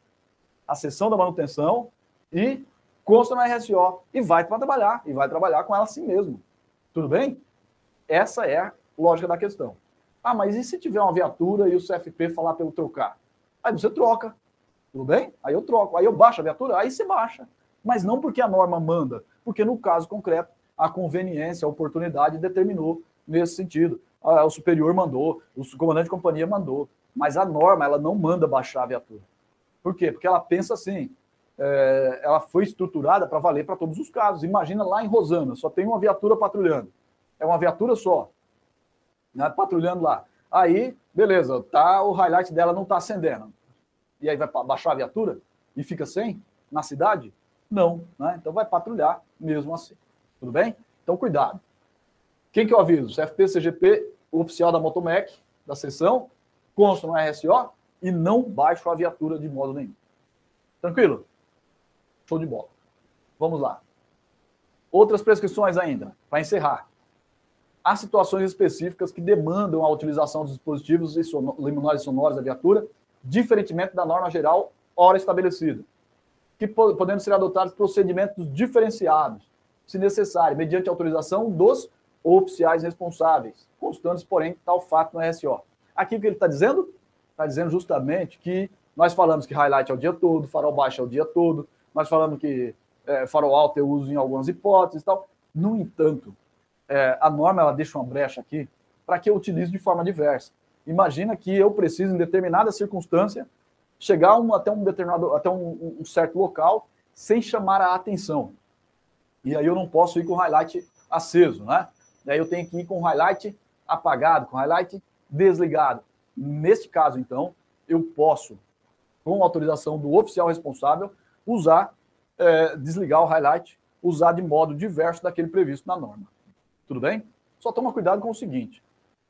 a seção da manutenção e consta no RSO e vai para trabalhar, e vai trabalhar com ela assim mesmo. Tudo bem? Essa é a lógica da questão. Ah, mas e se tiver uma viatura e o CFP falar pelo trocar? Aí você troca. Tudo bem? Aí eu troco. Aí eu baixo a viatura? Aí você baixa. Mas não porque a norma manda, porque no caso concreto, a conveniência, a oportunidade determinou nesse sentido. Ah, o superior mandou, o comandante de companhia mandou. Mas a norma, ela não manda baixar a viatura. Por quê? Porque ela pensa assim: é, ela foi estruturada para valer para todos os casos. Imagina lá em Rosana, só tem uma viatura patrulhando. É uma viatura só, né, patrulhando lá. Aí, beleza, tá, o highlight dela não está acendendo. E aí vai baixar a viatura e fica sem na cidade? Não, né? Então vai patrulhar mesmo assim. Tudo bem? Então cuidado. Quem que eu aviso? CFP, CGP, o oficial da Motomec, da seção, consta no RSO e não baixo a viatura de modo nenhum. Tranquilo? Show de bola. Vamos lá. Outras prescrições ainda, para encerrar. Há situações específicas que demandam a utilização dos dispositivos e luminários sonoros da viatura, diferentemente da norma geral hora estabelecida, que podendo ser adotados procedimentos diferenciados, se necessário, mediante autorização dos oficiais responsáveis, constantes, porém, tal fato no RSO. Aqui o que ele está dizendo? Está dizendo justamente que nós falamos que highlight é o dia todo, farol baixo é o dia todo, nós falamos que é, farol alto eu uso em algumas hipóteses e tal. No entanto, é, a norma ela deixa uma brecha aqui para que eu utilize de forma diversa. Imagina que eu preciso, em determinada circunstância, chegar um, até um determinado, até um, um, certo local sem chamar a atenção. E aí eu não posso ir com o highlight aceso, né? E aí eu tenho que ir com o highlight apagado, com o highlight desligado. Neste caso, então, eu posso, com autorização do oficial responsável, usar, é, desligar o highlight, usar de modo diverso daquele previsto na norma. Tudo bem? Só toma cuidado com o seguinte: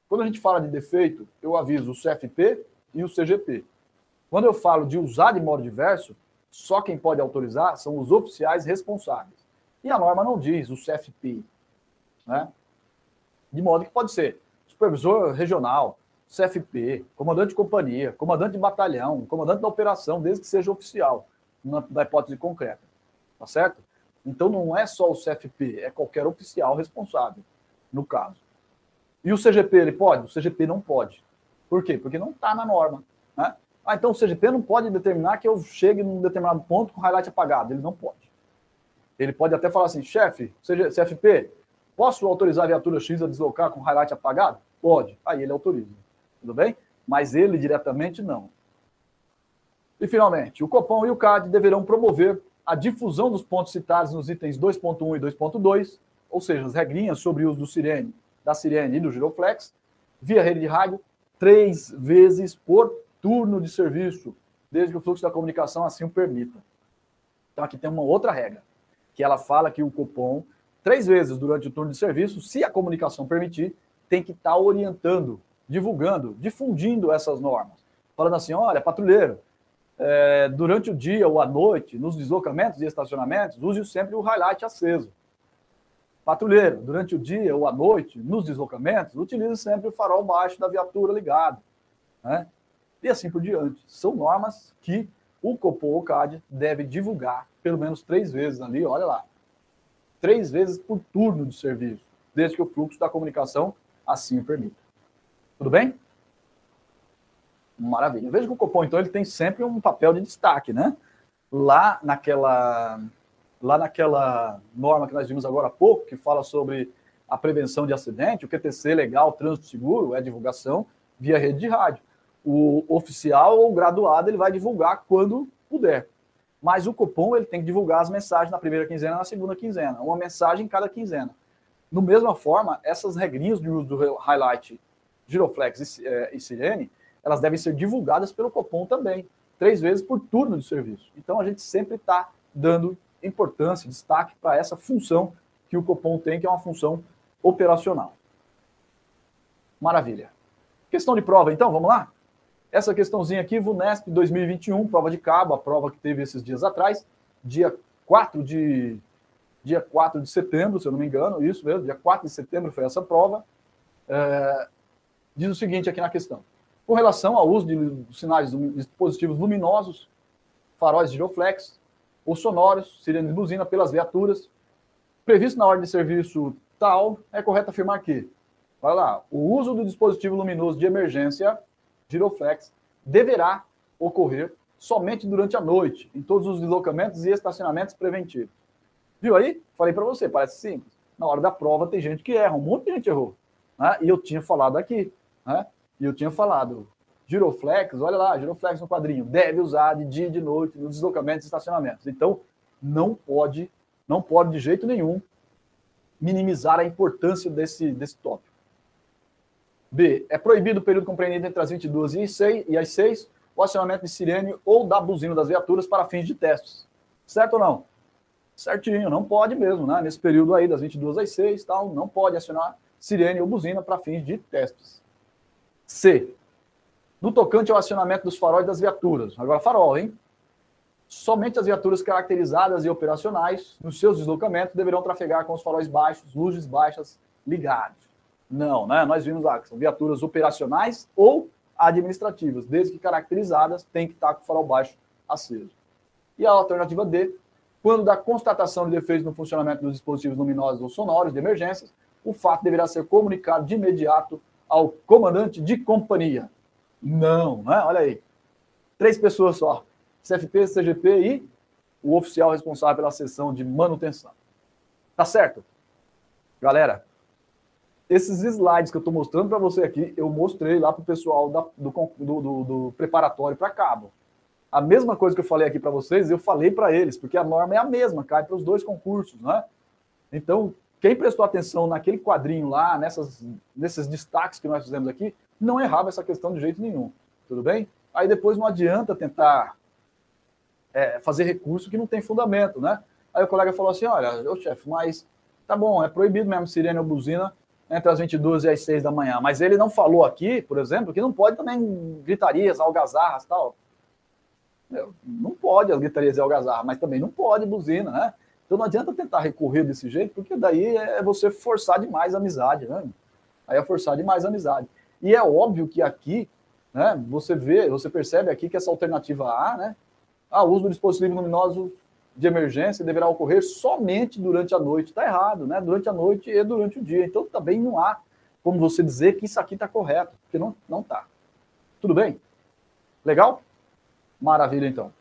quando a gente fala de defeito, eu aviso o CFP e o CGP. Quando eu falo de usar de modo diverso, só quem pode autorizar são os oficiais responsáveis. E a norma não diz o CFP. Né? De modo que pode ser supervisor regional, CFP, comandante de companhia, comandante de batalhão, comandante da operação, desde que seja oficial na, da hipótese concreta. Tá certo? Então não é só o CFP, é qualquer oficial responsável, no caso. E o CGP, ele pode? O CGP não pode. Por quê? Porque não está na norma. Né? Ah, então o CGP não pode determinar que eu chegue num determinado ponto com o highlight apagado. Ele não pode. Ele pode até falar assim, chefe, CFP, posso autorizar a viatura X a deslocar com o highlight apagado? Pode. Aí ele autoriza. Tudo bem? Mas ele diretamente não. E, finalmente, o Copom e o CAD deverão promover a difusão dos pontos citados nos itens 2.1 e 2.2, ou seja, as regrinhas sobre o uso do sirene, da sirene e do giroflex, via rede de rádio, três vezes por turno de serviço. desde que o fluxo da comunicação assim o permita. Então aqui tem uma outra regra, que ela fala que o cupom, três vezes durante o turno de serviço, se a comunicação permitir, tem que estar tá orientando, divulgando, difundindo essas normas. Falando assim, olha, patrulheiro, é, durante o dia ou à noite, nos deslocamentos e estacionamentos, use sempre o highlight aceso. Patrulheiro, durante o dia ou à noite, nos deslocamentos, utilize sempre o farol baixo da viatura ligado. Né? E assim por diante. São normas que o Copom ou CAD deve divulgar pelo menos três vezes ali, olha lá. Três vezes por turno de serviço, desde que o fluxo da comunicação assim o permita. Tudo bem? Maravilha. Veja que o Copom, então, ele tem sempre um papel de destaque, né? Lá naquela lá naquela norma que nós vimos agora há pouco, que fala sobre a prevenção de acidente, o QTC legal, trânsito seguro, é divulgação via rede de rádio. O oficial ou graduado ele vai divulgar quando puder. Mas o cupom ele tem que divulgar as mensagens na primeira quinzena na segunda quinzena, uma mensagem em cada quinzena. Da mesma forma, essas regrinhas de uso do highlight, giroflex e, é, e sirene, elas devem ser divulgadas pelo cupom também, três vezes por turno de serviço. Então a gente sempre está dando importância, destaque para essa função que o Copom tem, que é uma função operacional. Maravilha. Questão de prova, então, vamos lá? Essa questãozinha aqui, VUNESP 2021, prova de cabo, a prova que teve esses dias atrás, dia 4 de dia 4 de setembro, se eu não me engano, isso mesmo, dia 4 de setembro foi essa prova. É, diz o seguinte aqui na questão. Com relação ao uso de sinais de dispositivos luminosos, faróis giroflex, ou sonoros, sirene de buzina pelas viaturas. Previsto na ordem de serviço tal, é correto afirmar que, vai lá, o uso do dispositivo luminoso de emergência, giroflex, deverá ocorrer somente durante a noite, em todos os deslocamentos e estacionamentos preventivos. Viu aí? Falei para você, parece simples. Na hora da prova tem gente que erra, um monte de gente errou. Né? E eu tinha falado aqui, né? E eu tinha falado, Giroflex, olha lá, Giroflex no quadrinho, deve usar de dia e de noite nos deslocamentos e estacionamentos. Então, não pode, não pode de jeito nenhum minimizar a importância desse, desse tópico. B. É proibido o período compreendido entre as 22 e, 6, e as 6 o acionamento de sirene ou da buzina das viaturas para fins de testes. Certo ou não? Certinho, não pode mesmo, né? Nesse período aí, das 22 às 6, tal, não pode acionar sirene ou buzina para fins de testes. C no tocante ao acionamento dos faróis das viaturas. Agora, farol, hein? Somente as viaturas caracterizadas e operacionais nos seus deslocamentos deverão trafegar com os faróis baixos, luzes baixas ligados. Não, né? Nós vimos lá que são viaturas operacionais ou administrativas, desde que caracterizadas, tem que estar com o farol baixo aceso. E a alternativa D, quando da constatação de defeitos no funcionamento dos dispositivos luminosos ou sonoros de emergências, o fato deverá ser comunicado de imediato ao comandante de companhia, não, né? Olha aí. Três pessoas só. CFP, CGP e o oficial responsável pela sessão de manutenção. Tá certo? Galera, esses slides que eu estou mostrando para você aqui, eu mostrei lá para o pessoal da, do, do, do, do preparatório para cabo. A mesma coisa que eu falei aqui para vocês, eu falei para eles, porque a norma é a mesma, cai para os dois concursos, né? Então, quem prestou atenção naquele quadrinho lá, nessas, nesses destaques que nós fizemos aqui, não errava essa questão de jeito nenhum. Tudo bem? Aí depois não adianta tentar é, fazer recurso que não tem fundamento, né? Aí o colega falou assim: olha, ô chefe, mas tá bom, é proibido mesmo sirene ou buzina entre as 22 e as 6 da manhã. Mas ele não falou aqui, por exemplo, que não pode também gritarias, algazarras tal. Não pode as gritarias e algazarras, mas também não pode buzina, né? Então não adianta tentar recorrer desse jeito, porque daí é você forçar demais a amizade, né? Aí é forçar demais a amizade. E é óbvio que aqui, né, você vê, você percebe aqui que essa alternativa A, né, a uso do dispositivo luminoso de emergência deverá ocorrer somente durante a noite. Está errado, né? Durante a noite e durante o dia. Então também não há como você dizer que isso aqui está correto, porque não não está. Tudo bem? Legal? Maravilha, então.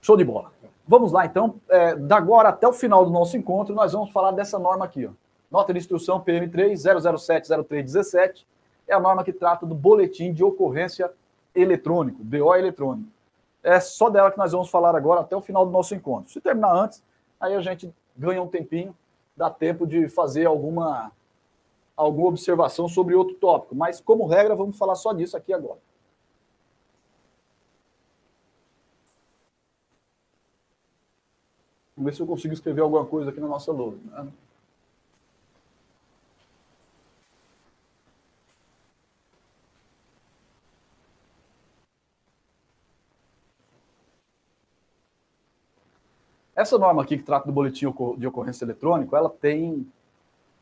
Show de bola. Vamos lá, então. É, da agora até o final do nosso encontro, nós vamos falar dessa norma aqui, ó. Nota de instrução PM3 0070317 é a norma que trata do boletim de ocorrência eletrônico, BO eletrônico. É só dela que nós vamos falar agora até o final do nosso encontro. Se terminar antes, aí a gente ganha um tempinho, dá tempo de fazer alguma alguma observação sobre outro tópico, mas como regra vamos falar só disso aqui agora. Vamos ver se eu consigo escrever alguma coisa aqui na nossa lousa. Essa norma aqui que trata do boletim de ocorrência eletrônico, ela tem,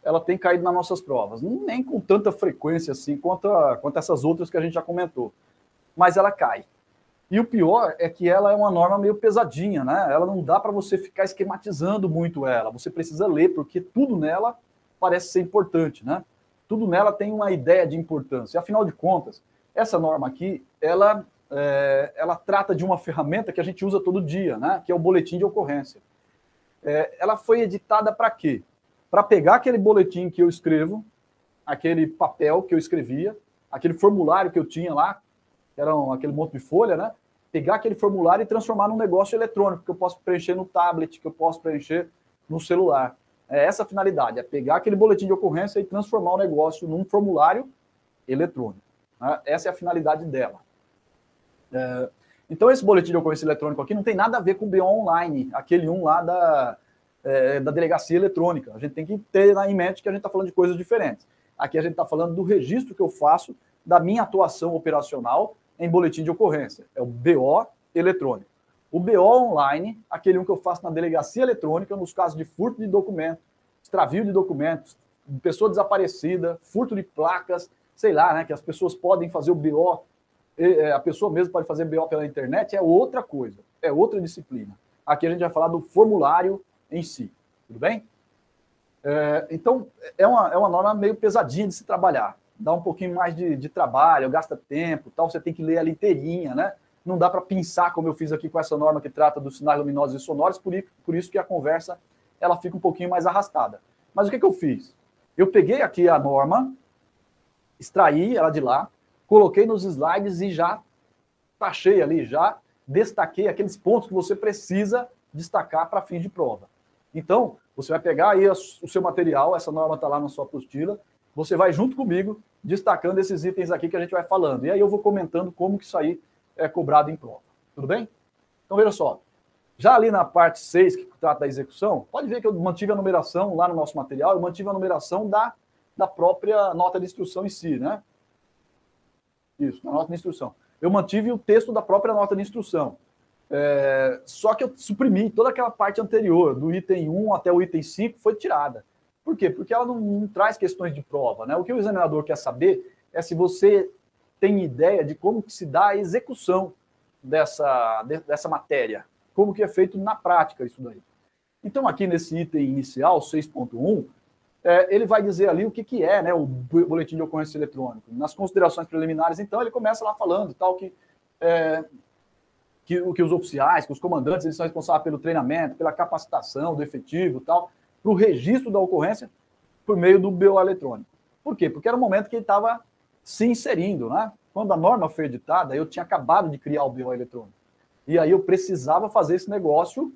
ela tem caído nas nossas provas, nem com tanta frequência assim quanto, a, quanto essas outras que a gente já comentou, mas ela cai. E o pior é que ela é uma norma meio pesadinha, né? Ela não dá para você ficar esquematizando muito ela. Você precisa ler, porque tudo nela parece ser importante, né? Tudo nela tem uma ideia de importância. Afinal de contas, essa norma aqui, ela é, ela trata de uma ferramenta que a gente usa todo dia, né? que é o boletim de ocorrência. É, ela foi editada para quê? Para pegar aquele boletim que eu escrevo, aquele papel que eu escrevia, aquele formulário que eu tinha lá, que era um, aquele monte de folha, né? Pegar aquele formulário e transformar num negócio eletrônico, que eu posso preencher no tablet, que eu posso preencher no celular. É essa a finalidade, é pegar aquele boletim de ocorrência e transformar o negócio num formulário eletrônico. Né? Essa é a finalidade dela. É, então, esse boletim de ocorrência eletrônico aqui não tem nada a ver com o BO online, aquele um lá da, é, da delegacia eletrônica. A gente tem que ter em mente que a gente está falando de coisas diferentes. Aqui a gente está falando do registro que eu faço da minha atuação operacional em boletim de ocorrência. É o BO eletrônico. O BO online, aquele um que eu faço na delegacia eletrônica, nos casos de furto de documento, extravio de documentos, pessoa desaparecida, furto de placas, sei lá, né, que as pessoas podem fazer o BO a pessoa mesmo pode fazer BO pela internet, é outra coisa, é outra disciplina. Aqui a gente vai falar do formulário em si, tudo bem? É, então, é uma, é uma norma meio pesadinha de se trabalhar. Dá um pouquinho mais de, de trabalho, gasta tempo, tal, você tem que ler ela inteirinha, né? Não dá para pensar como eu fiz aqui com essa norma que trata dos sinais luminosos e sonoros, por, por isso que a conversa ela fica um pouquinho mais arrastada. Mas o que, que eu fiz? Eu peguei aqui a norma, extraí ela de lá, coloquei nos slides e já taxei ali, já destaquei aqueles pontos que você precisa destacar para fim de prova. Então, você vai pegar aí o seu material, essa norma está lá na sua apostila, você vai junto comigo destacando esses itens aqui que a gente vai falando. E aí eu vou comentando como que isso aí é cobrado em prova. Tudo bem? Então, veja só. Já ali na parte 6, que trata da execução, pode ver que eu mantive a numeração lá no nosso material, eu mantive a numeração da, da própria nota de instrução em si, né? Isso, na nota de instrução. Eu mantive o texto da própria nota de instrução. É, só que eu suprimi toda aquela parte anterior, do item 1 até o item 5, foi tirada. Por quê? Porque ela não, não, traz questões de prova. Né? O que o examinador quer saber é se você tem ideia de como que se dá a execução dessa, de, dessa matéria, como que é feito na prática isso daí. Então, aqui nesse item inicial, 6.1, é, ele vai dizer ali o que, que é né, o boletim de ocorrência eletrônico. Nas considerações preliminares, então, ele começa lá falando tal que, é, que, que os oficiais, que os comandantes, eles são responsáveis pelo treinamento, pela capacitação do efetivo tal, para o registro da ocorrência por meio do BO eletrônico. Por quê? Porque era o momento que ele estava se inserindo, né? Quando a norma foi editada, eu tinha acabado de criar o BO eletrônico. E aí eu precisava fazer esse negócio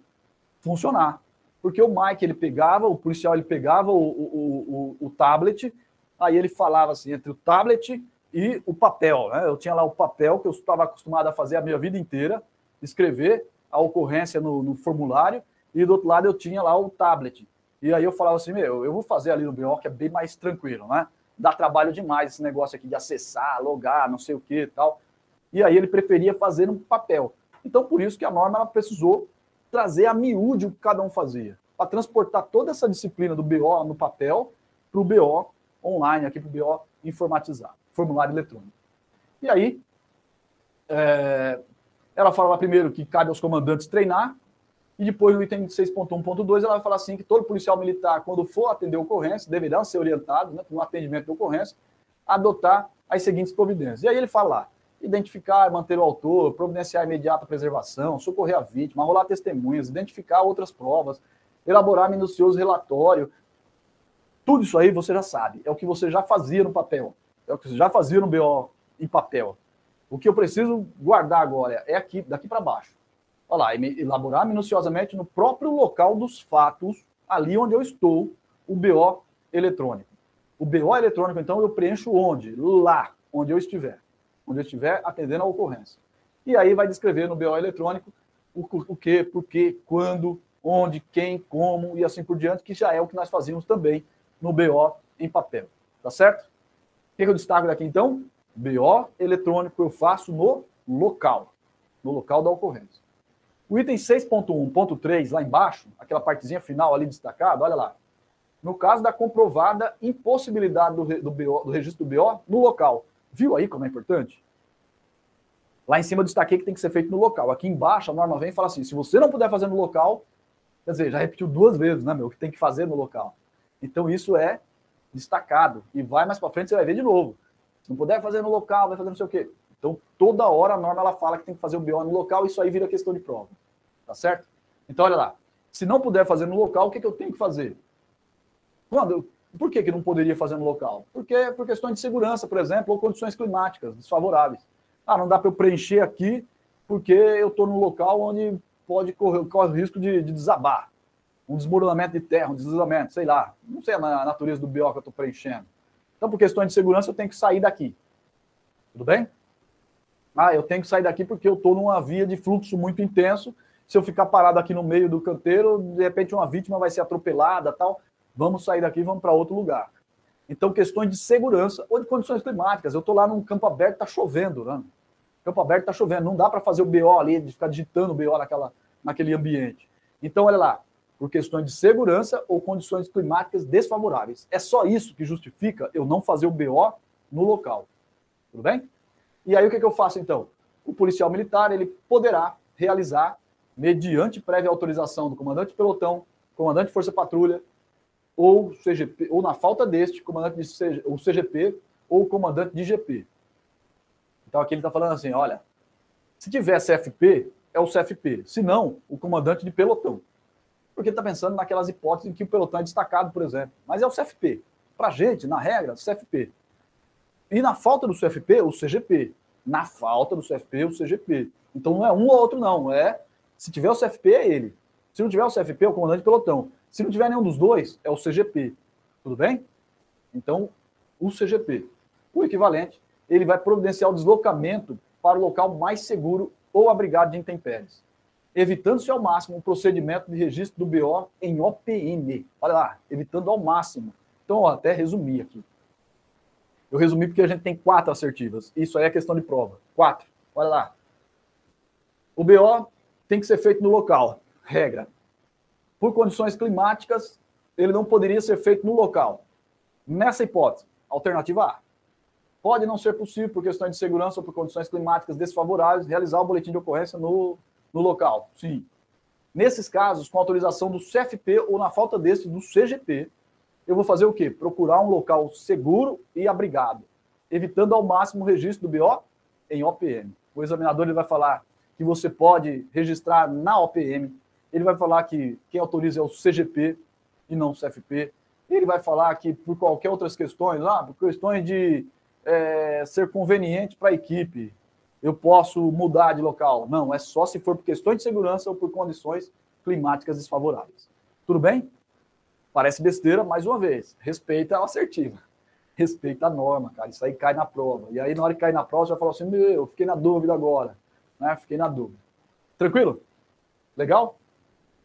funcionar porque o Mike ele pegava, o policial ele pegava o, o, o, o tablet, aí ele falava assim, entre o tablet e o papel. Né? Eu tinha lá o papel que eu estava acostumado a fazer a minha vida inteira, escrever a ocorrência no, no, formulário, e do outro lado eu tinha lá o tablet. E aí eu falava assim, meu, eu vou fazer ali no BO, que é bem mais tranquilo, né? Dá trabalho demais esse negócio aqui de acessar, logar, não sei o que tal. E aí ele preferia fazer no papel. Então, por isso que a norma ela precisou trazer a miúde o que cada um fazia, para transportar toda essa disciplina do BO no papel para o BO online, aqui para o BO informatizado, formulário eletrônico. E aí, é, ela fala primeiro que cabe aos comandantes treinar, e depois no item 6.1.2 ela vai falar assim que todo policial militar, quando for atender ocorrência, deverá ser orientado né, atendimento de ocorrência, adotar as seguintes providências. E aí ele fala lá, identificar manter o autor, providenciar imediata preservação, socorrer a vítima, rolar testemunhas, identificar outras provas, elaborar minucioso relatório. Tudo isso aí você já sabe, é o que você já fazia no papel, é o que você já fazia no BO em papel. O que eu preciso guardar agora é aqui, daqui para baixo. Olha lá, elaborar minuciosamente no próprio local dos fatos, ali onde eu estou, o BO eletrônico. O BO eletrônico, então, eu preencho onde? Lá, onde eu estiver onde estiver atendendo a ocorrência. E aí vai descrever no BO eletrônico o, o que, por que, quando, onde, quem, como e assim por diante, que já é o que nós fazíamos também no BO em papel. Tá certo? O que eu destaco daqui então? BO eletrônico eu faço no local, no local da ocorrência. O item 6.1.3, lá embaixo, aquela partezinha final ali destacada, olha lá. No caso da comprovada impossibilidade do, do, BO, do registro do BO no local. Viu aí como é importante? Lá em cima eu destaquei que tem que ser feito no local. Aqui embaixo a norma vem e fala assim: se você não puder fazer no local, quer dizer, já repetiu duas vezes, né, meu? Que tem que fazer no local. Então isso é destacado. E vai mais para frente, você vai ver de novo. Se não puder fazer no local, vai fazer não sei o quê. Então, toda hora a norma ela fala que tem que fazer o BO no local, isso aí vira questão de prova. Tá certo? Então, olha lá. Se não puder fazer no local, o que, que eu tenho que fazer? Quando, por que, que não poderia fazer no local? Porque por questões de segurança, por exemplo, ou condições climáticas desfavoráveis. Ah, não dá para eu preencher aqui porque eu estou num local onde pode correr, corre o risco de, de, desabar. Um desmoronamento de terra, um deslizamento, sei lá. Não sei a natureza do BO que eu estou preenchendo. Então, por questões de segurança, eu tenho que sair daqui. Tudo bem? Ah, eu tenho que sair daqui porque eu estou numa via de fluxo muito intenso. Se eu ficar parado aqui no meio do canteiro, de repente uma vítima vai ser atropelada tal. Vamos sair daqui, vamos para outro lugar. Então, questões de segurança ou de condições climáticas. Eu estou lá num campo aberto, está chovendo, né? Campo aberto está chovendo, não dá para fazer o BO ali, de ficar digitando o BO naquela, naquele ambiente. Então, olha lá, por questões de segurança ou condições climáticas desfavoráveis. É só isso que justifica eu não fazer o BO no local. Tudo bem? E aí o que, que eu faço então? O policial militar ele poderá realizar, mediante prévia autorização do comandante de pelotão, comandante de força patrulha, ou CGP, ou na falta deste, comandante de CG, ou CGP ou comandante de GP. Então aqui ele está falando assim: olha, se tiver CFP, é o CFP. Se não, o comandante de pelotão. Porque ele está pensando naquelas hipóteses em que o pelotão é destacado, por exemplo. Mas é o CFP. Para gente, na regra, CFP. E na falta do CFP, o CGP. Na falta do CFP, o CGP. Então não é um ou outro, não. É se tiver o CFP, é ele. Se não tiver o CFP, é o comandante de pelotão. Se não tiver nenhum dos dois, é o CGP. Tudo bem? Então, o CGP. O equivalente ele vai providenciar o deslocamento para o local mais seguro ou abrigado de intempéries, evitando-se ao máximo o procedimento de registro do BO em OPM. Olha lá, evitando ao máximo. Então, ó, até resumir aqui. Eu resumi porque a gente tem quatro assertivas. Isso aí é questão de prova. Quatro. Olha lá. O BO tem que ser feito no local. Regra. Por condições climáticas, ele não poderia ser feito no local. Nessa hipótese, alternativa A. Pode não ser possível, por questões de segurança ou por condições climáticas desfavoráveis, realizar o boletim de ocorrência no, no local. Sim. Nesses casos, com autorização do CFP ou na falta desse, do CGP, eu vou fazer o quê? Procurar um local seguro e abrigado, evitando ao máximo o registro do BO em OPM. O examinador ele vai falar que você pode registrar na OPM, ele vai falar que quem autoriza é o CGP e não o CFP, ele vai falar que por qualquer outras questões, ah, por questões de é, ser conveniente para a equipe, eu posso mudar de local. Não, é só se for por questões de segurança ou por condições climáticas desfavoráveis. Tudo bem? Parece besteira, mais uma vez, respeita a assertiva. Respeita a norma, cara. Isso aí cai na prova. E aí, na hora que cai na prova, você vai falar assim: meu, eu fiquei na dúvida agora. Né? Fiquei na dúvida. Tranquilo? Legal?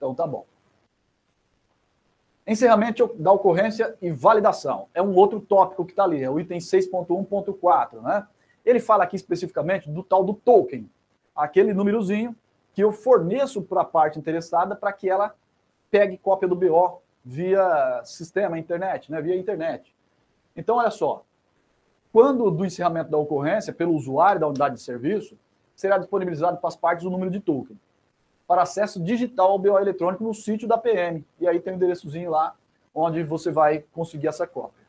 Então tá bom. Encerramento da ocorrência e validação. É um outro tópico que está ali, é o item 6.1.4, né? Ele fala aqui especificamente do tal do token, aquele númerozinho que eu forneço para a parte interessada para que ela pegue cópia do BO via sistema, internet, né? Via internet. Então, olha só. Quando do encerramento da ocorrência, pelo usuário da unidade de serviço, será disponibilizado para as partes o número de token para acesso digital ao BO eletrônico no sítio da PM. E aí tem um endereçozinho lá onde você vai conseguir essa cópia.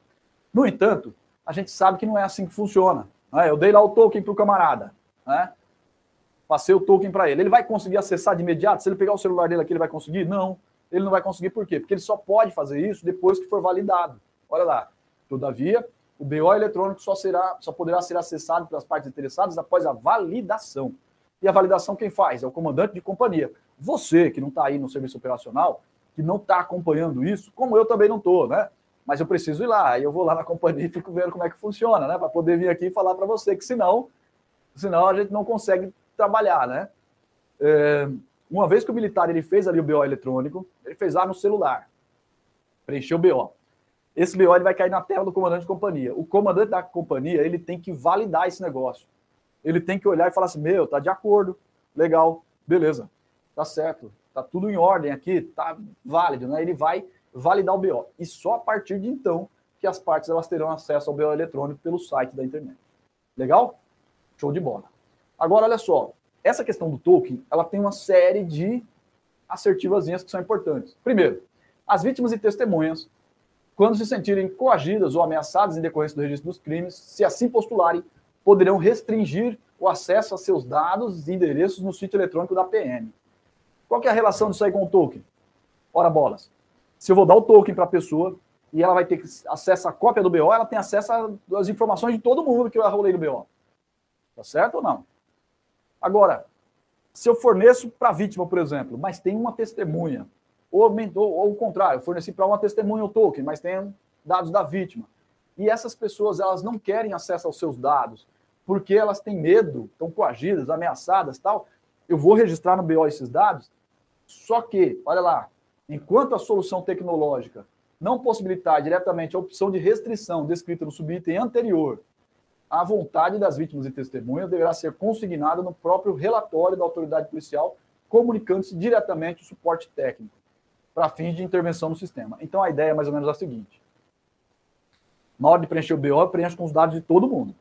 No entanto, a gente sabe que não é assim que funciona. Né? Eu dei lá o token para o camarada, né? passei o token para ele. Ele vai conseguir acessar de imediato? Se ele pegar o celular dele aqui, ele vai conseguir? Não, ele não vai conseguir. Por quê? Porque ele só pode fazer isso depois que for validado. Olha lá. Todavia, o BO eletrônico só, será, só poderá ser acessado pelas partes interessadas após a validação. E a validação quem faz? É o comandante de companhia. Você, que não está aí no serviço operacional, que não está acompanhando isso, como eu também não estou, né? Mas eu preciso ir lá, aí eu vou lá na companhia *laughs* e fico vendo como é que funciona, né? Para poder vir aqui e falar para você, que senão, senão a gente não consegue trabalhar, né? É, Uma vez que o militar ele fez ali o BO eletrônico, ele fez lá no celular, preencheu o BO. Esse BO ele vai cair na tela do comandante de companhia. O comandante da companhia ele tem que validar esse negócio. Ele tem que olhar e falar assim: meu, tá de acordo, legal, beleza, tá certo, tá tudo em ordem aqui, tá válido, né? Ele vai validar o BO. E só a partir de então que as partes elas terão acesso ao BO eletrônico pelo site da internet. Legal? Show de bola. Agora, olha só, essa questão do token, ela tem uma série de assertivas que são importantes. Primeiro, as vítimas e testemunhas, quando se sentirem coagidas ou ameaçadas em decorrência do registro dos crimes, se assim postularem, poderão restringir o acesso a seus dados e endereços no sítio eletrônico da PM. Qual é a relação disso aí com o token? Ora bolas. Se eu vou dar o token para a pessoa e ela vai ter acesso à cópia do BO, ela tem acesso às informações de todo mundo que eu rolei do BO. Tá certo ou não? Agora, se eu forneço para a vítima, por exemplo, mas tem uma testemunha, ou, ou, ou o contrário, eu forneci para uma testemunha o token, mas tem dados da vítima, e essas pessoas elas não querem acesso aos seus dados, porque elas têm medo, estão coagidas, ameaçadas tal, eu vou registrar no BO esses dados, só que, olha lá, enquanto a solução tecnológica não possibilitar diretamente a opção de restrição descrita no subitem anterior a vontade das vítimas e testemunhas deverá ser consignada no próprio relatório da autoridade policial, comunicando-se diretamente o suporte técnico para fins de intervenção no sistema. Então a ideia é mais ou menos a seguinte: na hora de preencher o BO, eu preencho com os dados de todo mundo.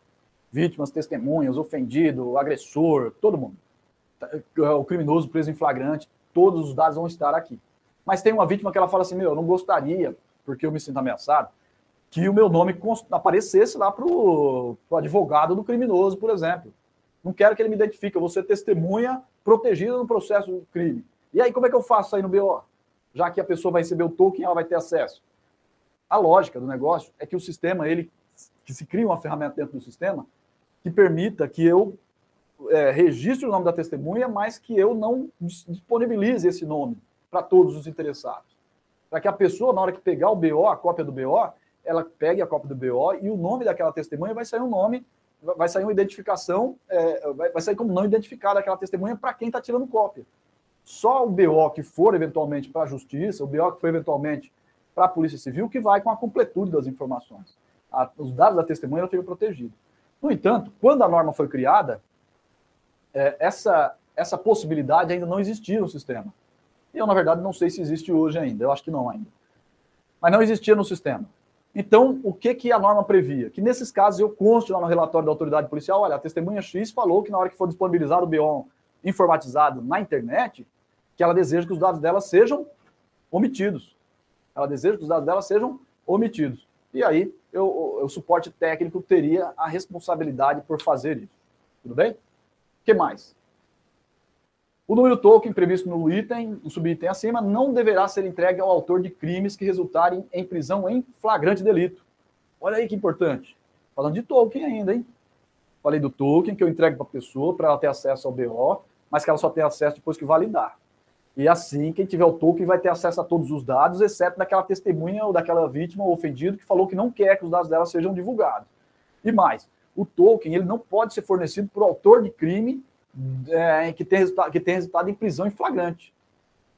Vítimas, testemunhas, ofendido, agressor, todo mundo. O criminoso preso em flagrante, todos os dados vão estar aqui. Mas tem uma vítima que ela fala assim: meu, eu não gostaria, porque eu me sinto ameaçado, que o meu nome aparecesse lá para o advogado do criminoso, por exemplo. Não quero que ele me identifique, eu vou ser testemunha protegida no processo do crime. E aí, como é que eu faço aí no BO? Já que a pessoa vai receber o token, ela vai ter acesso. A lógica do negócio é que o sistema, ele que se cria uma ferramenta dentro do sistema que permita que eu é, registre o nome da testemunha, mas que eu não disponibilize esse nome para todos os interessados. Para que a pessoa, na hora que pegar o BO, a cópia do BO, ela pegue a cópia do BO e o nome daquela testemunha vai sair um nome, vai sair uma identificação, é, vai, sair como não identificada aquela testemunha para quem está tirando cópia. Só o BO que for eventualmente para a justiça, o BO que for eventualmente para a Polícia Civil, que vai com a completude das informações. A, os dados da testemunha ficam protegidos. No entanto, quando a norma foi criada, é, essa, essa possibilidade ainda não existia no sistema. E eu, na verdade, não sei se existe hoje ainda. Eu acho que não ainda. Mas não existia no sistema. Então, o que, que a norma previa? Que nesses casos eu conste lá no relatório da autoridade policial, olha, a testemunha X falou que na hora que for disponibilizado o BO informatizado na internet, que ela deseja que os dados dela sejam omitidos. Ela deseja que os dados dela sejam omitidos. E aí, eu, o suporte técnico teria a responsabilidade por fazer isso. Tudo bem? O que mais? O número token previsto no item, no subitem acima, não deverá ser entregue ao autor de crimes que resultarem em prisão em flagrante delito. Olha aí que importante. Falando de token ainda, hein? Falei do token que eu entrego para a pessoa para ela ter acesso ao BO, mas que ela só tem acesso depois que validar. E assim, quem tiver o token vai ter acesso a todos os dados, exceto daquela testemunha ou daquela vítima ou ofendido que falou que não quer que os dados dela sejam divulgados. E mais, o token ele não pode ser fornecido por autor de crime é, que, tem que tem resultado em prisão em flagrante.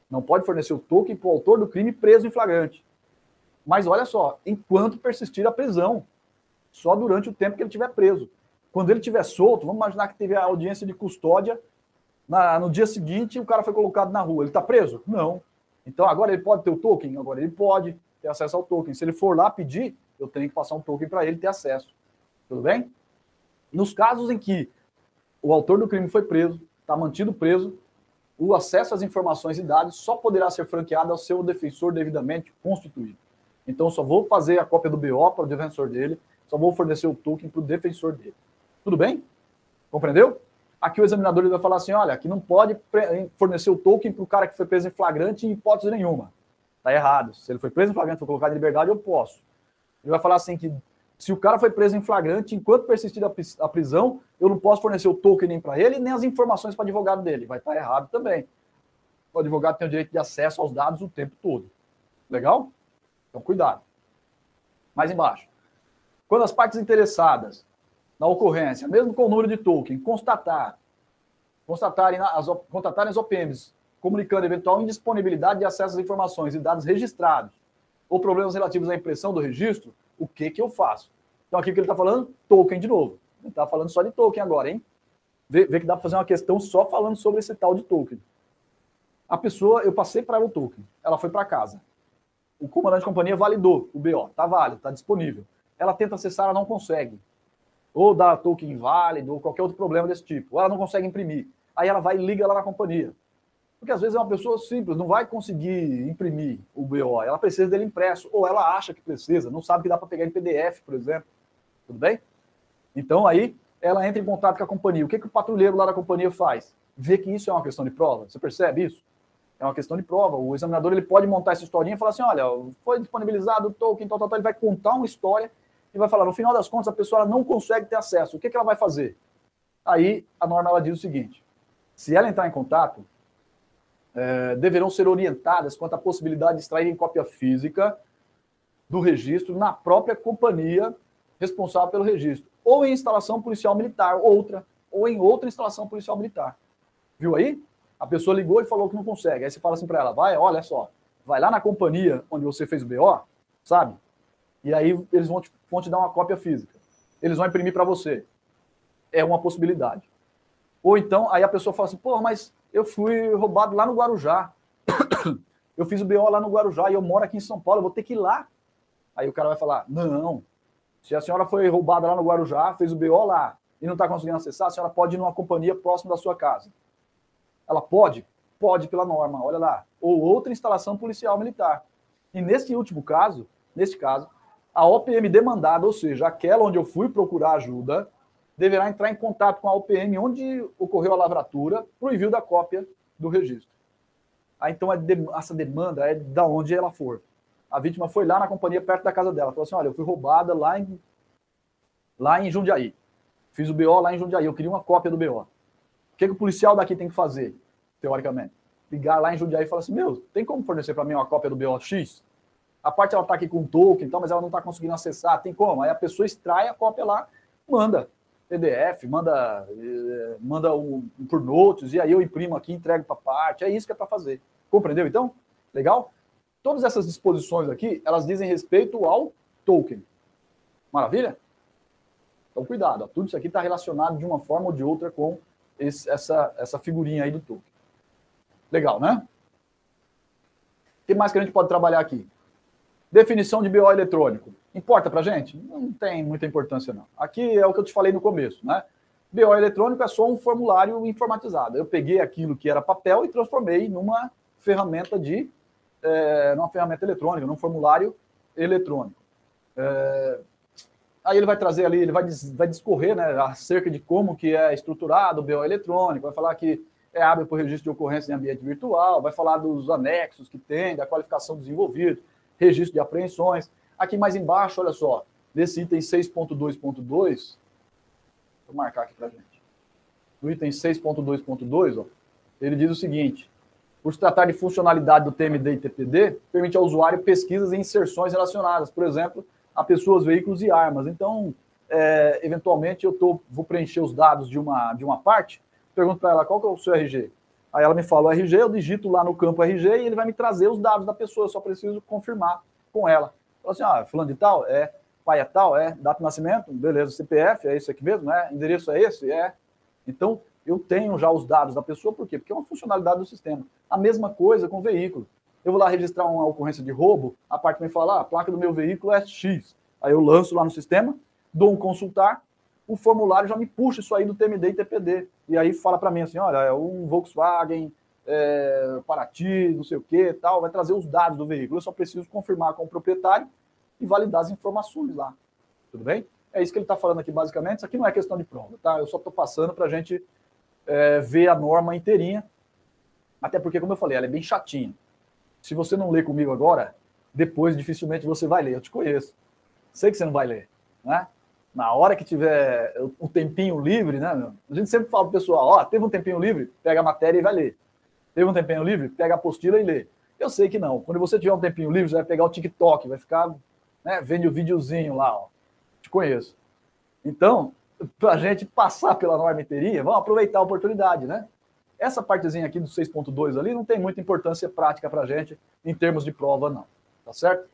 Não pode fornecer o token para o autor do crime preso em flagrante. Mas olha só, enquanto persistir a prisão, só durante o tempo que ele estiver preso. Quando ele estiver solto, vamos imaginar que teve a audiência de custódia, na, no dia seguinte o cara foi colocado na rua. Ele está preso? Não. Então agora ele pode ter o token? Agora ele pode ter acesso ao token. Se ele for lá pedir, eu tenho que passar um token para ele ter acesso. Tudo bem? Nos casos em que o autor do crime foi preso, está mantido preso, o acesso às informações e dados só poderá ser franqueado ao seu defensor devidamente constituído. Então, só vou fazer a cópia do BO para o defensor dele, só vou fornecer o token para o defensor dele. Tudo bem? Compreendeu? Aqui o examinador vai falar assim: olha, aqui não pode fornecer o token para o cara que foi preso em flagrante em hipótese nenhuma. Está errado. Se ele foi preso em flagrante, foi colocado em liberdade, eu posso. Ele vai falar assim que se o cara foi preso em flagrante, enquanto persistir a prisão, eu não posso fornecer o token nem para ele, nem as informações para o advogado dele. Vai estar errado também. O advogado tem o direito de acesso aos dados o tempo todo. Legal? Então, cuidado. Mais embaixo. Quando as partes interessadas na ocorrência, mesmo com o número de token, constatar, constatarem as, contatarem as OPMs comunicando eventual indisponibilidade de acesso às informações e dados registrados ou problemas relativos à impressão do registro, o que, que eu faço? Então, aqui que ele está falando, token de novo. Ele está falando só de token agora, hein? Vê, vê, que dá para fazer uma questão só falando sobre esse tal de token. A pessoa, eu passei para ela o token, ela foi para casa. O comandante de companhia validou o BO, está válido, está disponível. Ela tenta acessar, ela não consegue. Ou dá token inválido, ou qualquer outro problema desse tipo. Ou ela não consegue imprimir. Aí ela vai e liga lá na companhia. Porque às vezes é uma pessoa simples, não vai conseguir imprimir o BO, ela precisa dele impresso, ou ela acha que precisa, não sabe que dá para pegar em PDF, por exemplo. Tudo bem? Então aí ela entra em contato com a companhia. O que, que o patrulheiro lá da companhia faz? Vê que isso é uma questão de prova. Você percebe isso? É uma questão de prova. O examinador ele pode montar essa historinha e falar assim: olha, foi disponibilizado o token, tal, tal, tal. Ele vai contar uma história e vai falar: no final das contas, a pessoa não consegue ter acesso. O que, que ela vai fazer? Aí a norma ela diz o seguinte: se ela entrar em contato, é, deverão ser orientadas quanto à possibilidade de extraírem cópia física do registro na própria companhia responsável pelo registro, ou em instalação policial militar, outra, ou em outra instalação policial militar. Viu aí? A pessoa ligou e falou que não consegue. Aí você fala assim para ela: vai, olha só, vai lá na companhia onde você fez o BO, sabe? E aí eles vão te, vão te dar uma cópia física. Eles vão imprimir para você. É uma possibilidade. Ou então, aí a pessoa fala assim: pô, mas eu fui roubado lá no Guarujá. *coughs* Eu fiz o BO lá no Guarujá e eu moro aqui em São Paulo, eu vou ter que ir lá. Aí o cara vai falar: não, se a senhora foi roubada lá no Guarujá, fez o BO lá e não está conseguindo acessar, a senhora pode ir numa companhia próxima da sua casa. Ela pode? Pode pela norma, olha lá. Ou outra instalação policial militar. E nesse último caso, neste caso, a OPM demandada, ou seja, aquela onde eu fui procurar ajuda, deverá entrar em contato com a OPM onde ocorreu a lavratura para o envio da cópia do registro. Aí, então, essa demanda é da onde ela for. A vítima foi lá na companhia, perto da casa dela. Falou assim: olha, eu fui roubada lá em, lá em Jundiaí. Fiz o BO lá em Jundiaí. Eu queria uma cópia do BO. O que, que o policial daqui tem que fazer, teoricamente? Ligar lá em Jundiaí e falar assim: meu, tem como fornecer para mim uma cópia do BO X? A parte ela está aqui com token, então, mas ela não está conseguindo acessar. Tem como? Aí a pessoa extrai a cópia lá, manda. PDF, manda, eh, manda um, um por notes, e aí eu imprimo aqui, entrego para parte. É isso que é para fazer. Compreendeu então? Legal? Todas essas disposições aqui, elas dizem respeito ao token. Maravilha? Então, cuidado, ó, tudo isso aqui está relacionado de uma forma ou de outra com esse, essa, essa figurinha aí do token. Legal, né? O que mais que a gente pode trabalhar aqui? Definição de BO eletrônico. Importa para gente? Não tem muita importância, não. Aqui é o que eu te falei no começo, né? BO eletrônico é só um formulário informatizado. Eu peguei aquilo que era papel e transformei numa ferramenta de é, numa ferramenta eletrônica, num formulário eletrônico. É, aí ele vai trazer ali, ele vai, vai discorrer né, acerca de como que é estruturado o BO eletrônico, vai falar que é hábil por registro de ocorrência em ambiente virtual, vai falar dos anexos que tem, da qualificação do desenvolvido, registro de apreensões. Aqui mais embaixo, olha só, nesse item 6.2.2, vou marcar aqui para gente. No item 6.2.2, ele diz o seguinte: por se tratar de funcionalidade do TMD e TPD, permite ao usuário pesquisas e inserções relacionadas, por exemplo, a pessoas, veículos e armas. Então, é, eventualmente, eu tô, vou preencher os dados de uma, de uma parte, pergunto para ela qual que é o seu RG. Aí ela me fala o RG, eu digito lá no campo RG e ele vai me trazer os dados da pessoa, eu só preciso confirmar com ela. Fala assim, ah, fulano de tal, é, pai é tal, é, data de nascimento, beleza, CPF, é isso aqui mesmo, é, endereço é esse, é. Então, eu tenho já os dados da pessoa, por quê? Porque é uma funcionalidade do sistema. A mesma coisa com o veículo. Eu vou lá registrar uma ocorrência de roubo, a parte me fala, ah, a placa do meu veículo é X. Aí eu lanço lá no sistema, dou um consultar, o formulário já me puxa isso aí do TMD e TPD. E aí fala para mim assim, olha, é um Volkswagen, é, Paraty, não sei o que, tal, vai trazer os dados do veículo. Eu só preciso confirmar com o proprietário e validar as informações lá. Tudo bem? É isso que ele está falando aqui, basicamente. Isso aqui não é questão de prova, tá? Eu só estou passando para a gente é, ver a norma inteirinha. Até porque, como eu falei, ela é bem chatinha. Se você não ler comigo agora, depois dificilmente você vai ler. Eu te conheço. Sei que você não vai ler, né? Na hora que tiver um tempinho livre, né? Meu? A gente sempre fala pro pessoal, ó, teve um tempinho livre, pega a matéria e vai ler. Teve um tempinho livre? Pega a apostila e lê. Eu sei que não. Quando você tiver um tempinho livre, você vai pegar o TikTok, vai ficar né, vendo o videozinho lá. Ó. Te conheço. Então, para a gente passar pela norma inteirinha, vamos aproveitar a oportunidade, né? Essa partezinha aqui do 6.2 ali não tem muita importância prática para a gente em termos de prova, não. Tá certo?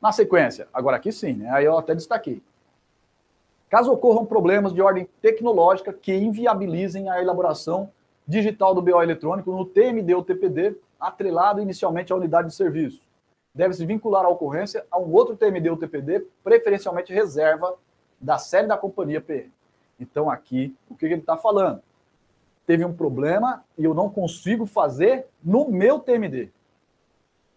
Na sequência, agora aqui sim, né? aí eu até destaquei. Caso ocorram problemas de ordem tecnológica que inviabilizem a elaboração digital do BO eletrônico no TMD ou TPD, atrelado inicialmente à unidade de serviço, deve-se vincular a ocorrência a um outro TMD ou TPD, preferencialmente reserva da série da companhia PM. Então, aqui, o que ele está falando? Teve um problema e eu não consigo fazer no meu TMD.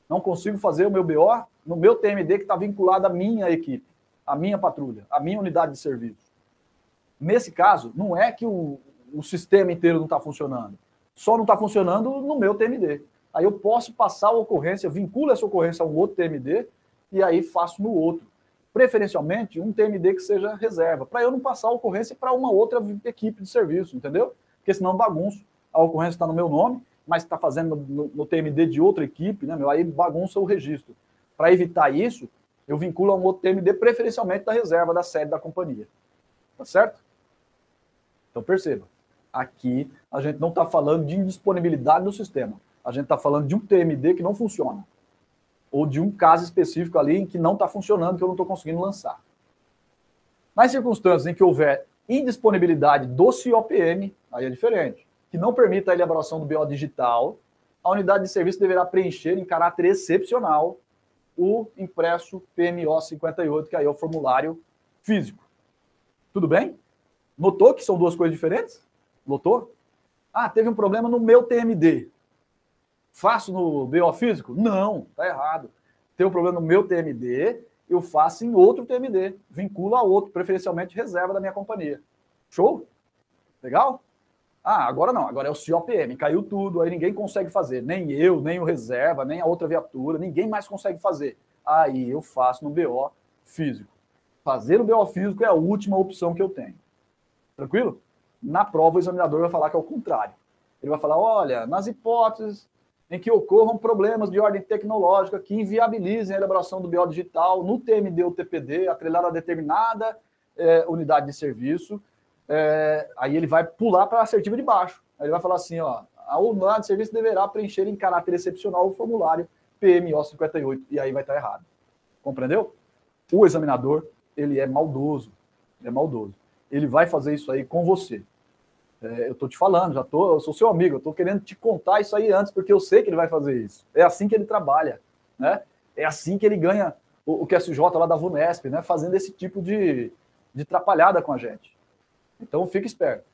Não consigo fazer o meu BO no meu TMD que está vinculado à minha equipe a minha patrulha, a minha unidade de serviço. Nesse caso, não é que o, o sistema inteiro não está funcionando. Só não está funcionando no meu TMD. Aí eu posso passar a ocorrência, vinculo essa ocorrência a um outro TMD e aí faço no outro. Preferencialmente, um TMD que seja reserva, para eu não passar a ocorrência para uma outra equipe de serviço, entendeu? Porque senão bagunço. A ocorrência está no meu nome, mas está fazendo no, no, TMD de outra equipe, né, meu? Aí bagunça o registro. Para evitar isso, eu vinculo a um outro TMD, preferencialmente da reserva da sede da companhia. Tá certo? Então perceba, aqui a gente não está falando de indisponibilidade do sistema. A gente está falando de um TMD que não funciona. Ou de um caso específico ali em que não está funcionando, que eu não estou conseguindo lançar. Nas circunstâncias em que houver indisponibilidade do CIOPM, aí é diferente, que não permita a elaboração do BO digital, a unidade de serviço deverá preencher em caráter excepcional o impresso PMO 58, que aí é o formulário físico. Tudo bem? Notou que são duas coisas diferentes? Notou? Ah, teve um problema no meu TMD. Faço no BO físico? Não, tá errado. Tem um problema no meu TMD, eu faço em outro TMD. Vinculo a outro, preferencialmente reserva da minha companhia. Show? Legal? Ah, agora não, agora é o COPM, caiu tudo, aí ninguém consegue fazer, nem eu, nem o reserva, nem a outra viatura, ninguém mais consegue fazer. Aí eu faço no BO físico. Fazer o BO físico é a última opção que eu tenho. Tranquilo? Na prova, o examinador vai falar que é o contrário. Ele vai falar: olha, nas hipóteses em que ocorram problemas de ordem tecnológica que inviabilizem a elaboração do BO digital no TMD ou TPD, atrelado a determinada é, unidade de serviço, é, aí ele vai pular para a assertiva de baixo. Aí ele vai falar assim, ó, a unidade de serviço deverá preencher em caráter excepcional o formulário PMO 58, e aí vai estar errado. Compreendeu? O examinador, ele é maldoso, ele é maldoso. Ele vai fazer isso aí com você. É, eu estou te falando, já tô, eu sou seu amigo, eu estou querendo te contar isso aí antes, porque eu sei que ele vai fazer isso. É assim que ele trabalha, né? É assim que ele ganha o, o QSJ lá da VUNESP, né? Fazendo esse tipo de, de trapalhada com a gente. Então, fique esperto.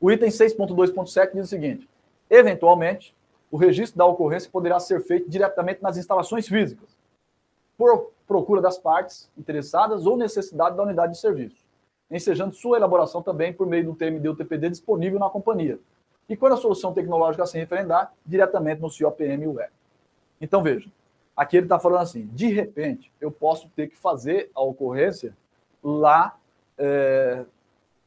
O item 6.2.7 diz o seguinte: eventualmente, o registro da ocorrência poderá ser feito diretamente nas instalações físicas, por procura das partes interessadas ou necessidade da unidade de serviço, ensejando sua elaboração também por meio do TMD ou TPD disponível na companhia. E quando a solução tecnológica assim referendar, diretamente no CIOPM Web. Então veja, aqui ele está falando assim: de repente, eu posso ter que fazer a ocorrência lá é,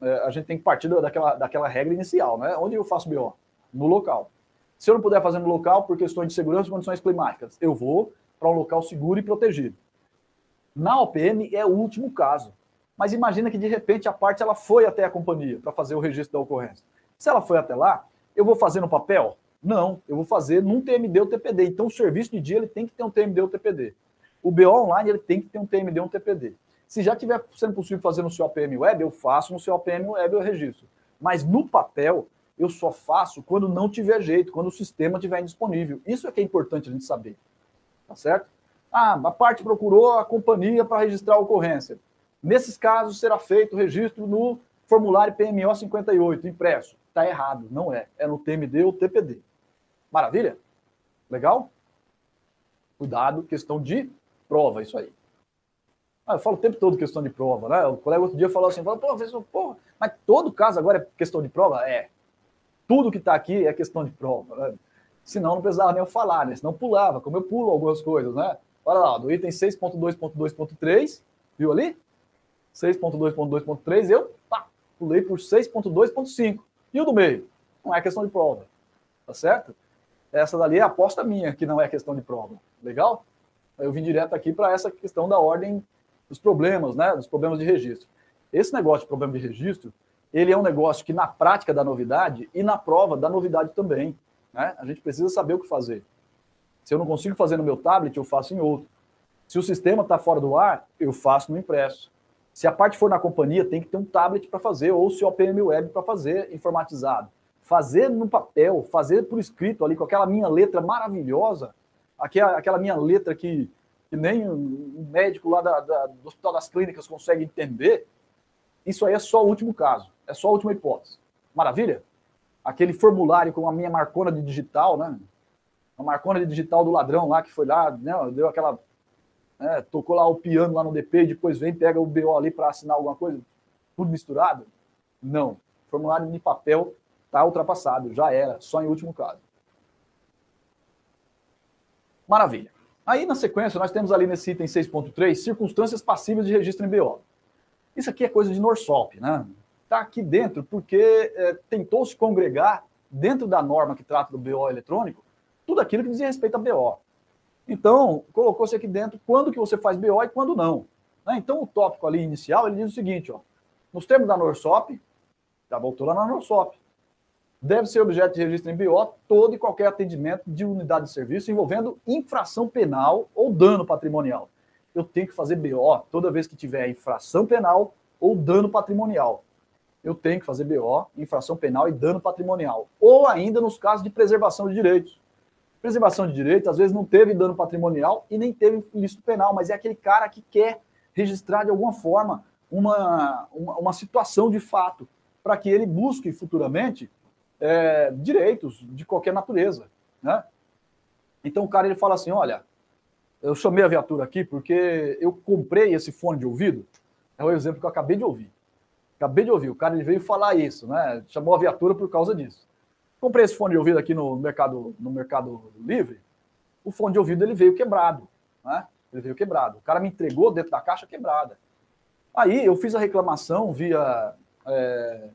a gente tem que partir daquela, daquela regra inicial, né? Onde eu faço BO? No local. Se eu não puder fazer no local por questões de segurança e condições climáticas, eu vou para um local seguro e protegido. Na OPM é o último caso. Mas imagina que de repente a parte ela foi até a companhia para fazer o registro da ocorrência. Se ela foi até lá, eu vou fazer no papel? Não, eu vou fazer num TMD ou TPD. Então o serviço de dia ele tem que ter um TMD ou TPD. O BO online ele tem que ter um TMD ou um TPD. Se já tiver sendo possível fazer no seu APM Web, eu faço no seu APM Web eu registro. Mas no papel, eu só faço quando não tiver jeito, quando o sistema estiver indisponível. Isso é que é importante a gente saber. Tá certo? Ah, a parte procurou a companhia para registrar a ocorrência. Nesses casos, será feito o registro no formulário PMO 58, impresso. Está errado, não é. É no TMD ou TPD. Maravilha? Legal? Cuidado, questão de prova, isso aí. Ah, eu falo o tempo todo questão de prova, né? O colega outro dia falou assim, falou, professor, porra, mas todo caso agora é questão de prova? É. Tudo que está aqui é questão de prova. Né? Senão não precisava nem eu falar, né? Senão pulava, como eu pulo algumas coisas, né? Olha lá, do item 6.2.2.3, viu ali? 6.2.2.3, eu pá, pulei por 6.2.5. E o do meio? Não é questão de prova. Tá certo? Essa dali é a aposta minha, que não é questão de prova. Legal? Eu vim direto aqui para essa questão da ordem dos problemas, né? Dos problemas de registro. Esse negócio de problema de registro, ele é um negócio que na prática dá novidade e na prova dá novidade também. Né? A gente precisa saber o que fazer. Se eu não consigo fazer no meu tablet, eu faço em outro. Se o sistema está fora do ar, eu faço no impresso. Se a parte for na companhia, tem que ter um tablet para fazer, ou se o OPM Web para fazer informatizado. Fazer no papel, fazer por escrito ali, com aquela minha letra maravilhosa, aquela minha letra que, que nem um médico lá da, da, do Hospital das Clínicas consegue entender, isso aí é só o último caso, é só a última hipótese. Maravilha? Aquele formulário com a minha marcona de digital, né? A marcona de digital do ladrão lá que foi lá, né? deu aquela. Né? tocou lá o piano lá no DP e depois vem, pega o BO ali para assinar alguma coisa, tudo misturado? Não. formulário de papel está ultrapassado, já era, só em último caso. Maravilha. Aí, na sequência, nós temos ali nesse item 6.3, circunstâncias passíveis de registro em BO. Isso aqui é coisa de Norsop, né? Está aqui dentro porque é, tentou se congregar dentro da norma que trata do BO eletrônico, tudo aquilo que dizia respeito a BO. Então, colocou-se aqui dentro quando que você faz BO e quando não. Né? Então, o tópico ali inicial, ele diz o seguinte, ó, nos termos da Norsop, já voltou lá na Norsop, deve ser objeto de registro em BO todo e qualquer atendimento de unidade de serviço envolvendo infração penal ou dano patrimonial. Eu tenho que fazer BO toda vez que tiver infração penal ou dano patrimonial. Eu tenho que fazer BO, infração penal e dano patrimonial. Ou ainda nos casos de preservação de direitos. Preservação de direitos, às vezes não teve dano patrimonial e nem teve ilícito penal, mas é aquele cara que quer registrar de alguma forma uma, uma, uma situação de fato, para que ele busque futuramente é, direitos de qualquer natureza, né? Então o cara ele fala assim, olha, eu chamei a viatura aqui porque eu comprei esse fone de ouvido, é o exemplo que eu acabei de ouvir. Acabei de ouvir, o cara ele veio falar isso, né? Chamou a viatura por causa disso. Comprei esse fone de ouvido aqui no mercado, no mercado livre, o fone de ouvido ele veio quebrado, né? Ele veio quebrado. O cara me entregou dentro da caixa quebrada. Aí eu fiz a reclamação via é,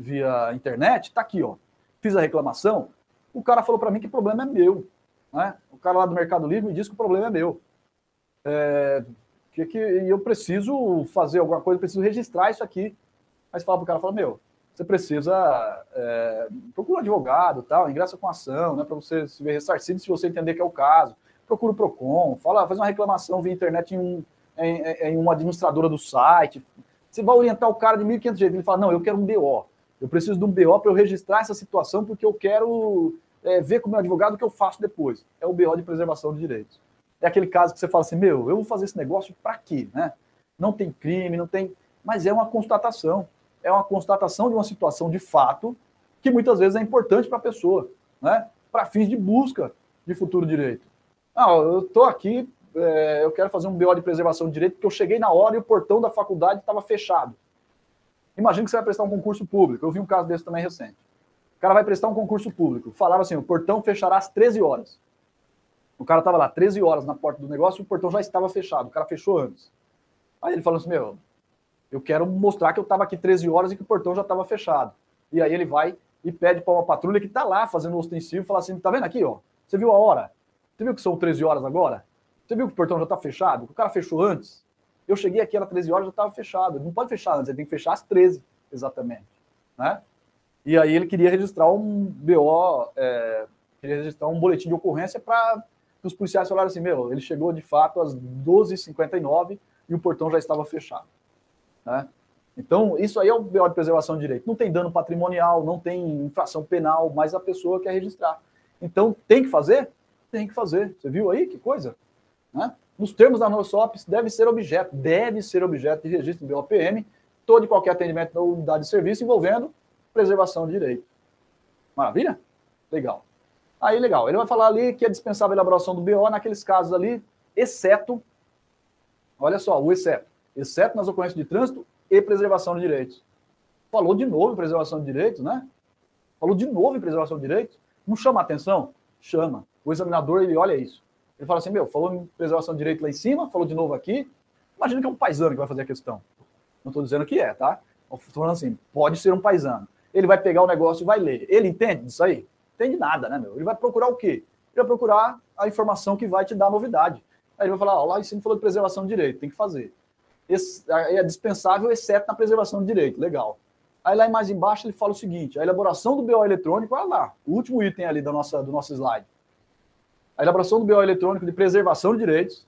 via internet, tá aqui, ó. Fiz a reclamação, o cara falou para mim que o problema é meu. Né? O cara lá do Mercado Livre me disse que o problema é meu. É, que, que eu preciso fazer alguma coisa, preciso registrar isso aqui. Mas fala pro cara, fala, meu, você precisa é, procura um advogado, tal, ingressa com ação, né, para você se ver ressarcido se você entender que é o caso. Procura o Procon, fala, faz uma reclamação via internet em, um, em, em uma administradora do site. Você vai orientar o cara de 1.500 jeitos. Ele fala, não, eu quero um BO. Eu preciso de um BO para eu registrar essa situação porque eu quero é, ver com o meu advogado o que eu faço depois. É o BO de preservação de direitos. É aquele caso que você fala assim, meu, eu vou fazer esse negócio para quê? Né? Não tem crime, não tem... Mas é uma constatação. É uma constatação de uma situação de fato que muitas vezes é importante para a pessoa, né? para fins de busca de futuro direito. Ah, eu estou aqui, é, eu quero fazer um BO de preservação de direito porque eu cheguei na hora e o portão da faculdade estava fechado. Imagina que você vai prestar um concurso público. Eu vi um caso desse também recente. O cara vai prestar um concurso público. Falava assim: o portão fechará às 13 horas. O cara estava lá 13 horas na porta do negócio e o portão já estava fechado. O cara fechou antes. Aí ele falou assim: Meu, eu quero mostrar que eu estava aqui 13 horas e que o portão já estava fechado. E aí ele vai e pede para uma patrulha que está lá fazendo ostensivo, fala assim: Tá vendo aqui, ó? Você viu a hora? Você viu que são 13 horas agora? Você viu que o portão já está fechado? O cara fechou antes? Eu cheguei aqui, era 13 horas, já estava fechado. Não pode fechar antes, ele tem que fechar às 13, exatamente. Né? E aí ele queria registrar um BO, é, queria registrar um boletim de ocorrência para os policiais falaram assim, meu, ele chegou de fato às 12h59 e o portão já estava fechado. Né? Então, isso aí é o BO de preservação de direito. Não tem dano patrimonial, não tem infração penal, mas a pessoa quer registrar. Então, tem que fazer? Tem que fazer. Você viu aí? Que coisa? Né? Nos termos da NOSOPS, deve ser objeto, deve ser objeto de registro do BOPM, todo e qualquer atendimento da unidade de serviço envolvendo preservação de direito. Maravilha? Legal. Aí, legal. Ele vai falar ali que é dispensável a elaboração do BO naqueles casos ali, exceto, olha só, o exceto, exceto nas ocorrências de trânsito e preservação de direitos. Falou de novo em preservação de direitos, né? Falou de novo em preservação de direitos. Não chama atenção? Chama. O examinador, ele olha isso. Ele fala assim, meu, falou em preservação de direito lá em cima, falou de novo aqui. Imagina que é um paisano que vai fazer a questão. Não estou dizendo que é, tá? Estou falando assim, pode ser um paisano. Ele vai pegar o negócio e vai ler. Ele entende disso aí? Entende nada, né, meu? Ele vai procurar o quê? Ele vai procurar a informação que vai te dar novidade. Aí ele vai falar, ó, lá em cima falou de preservação de direito, tem que fazer. Esse, é dispensável, exceto na preservação de direito. Legal. Aí lá mais embaixo ele fala o seguinte: a elaboração do BO eletrônico, olha lá, o último item ali da nossa, do nosso slide. A elaboração do BO eletrônico de preservação de direitos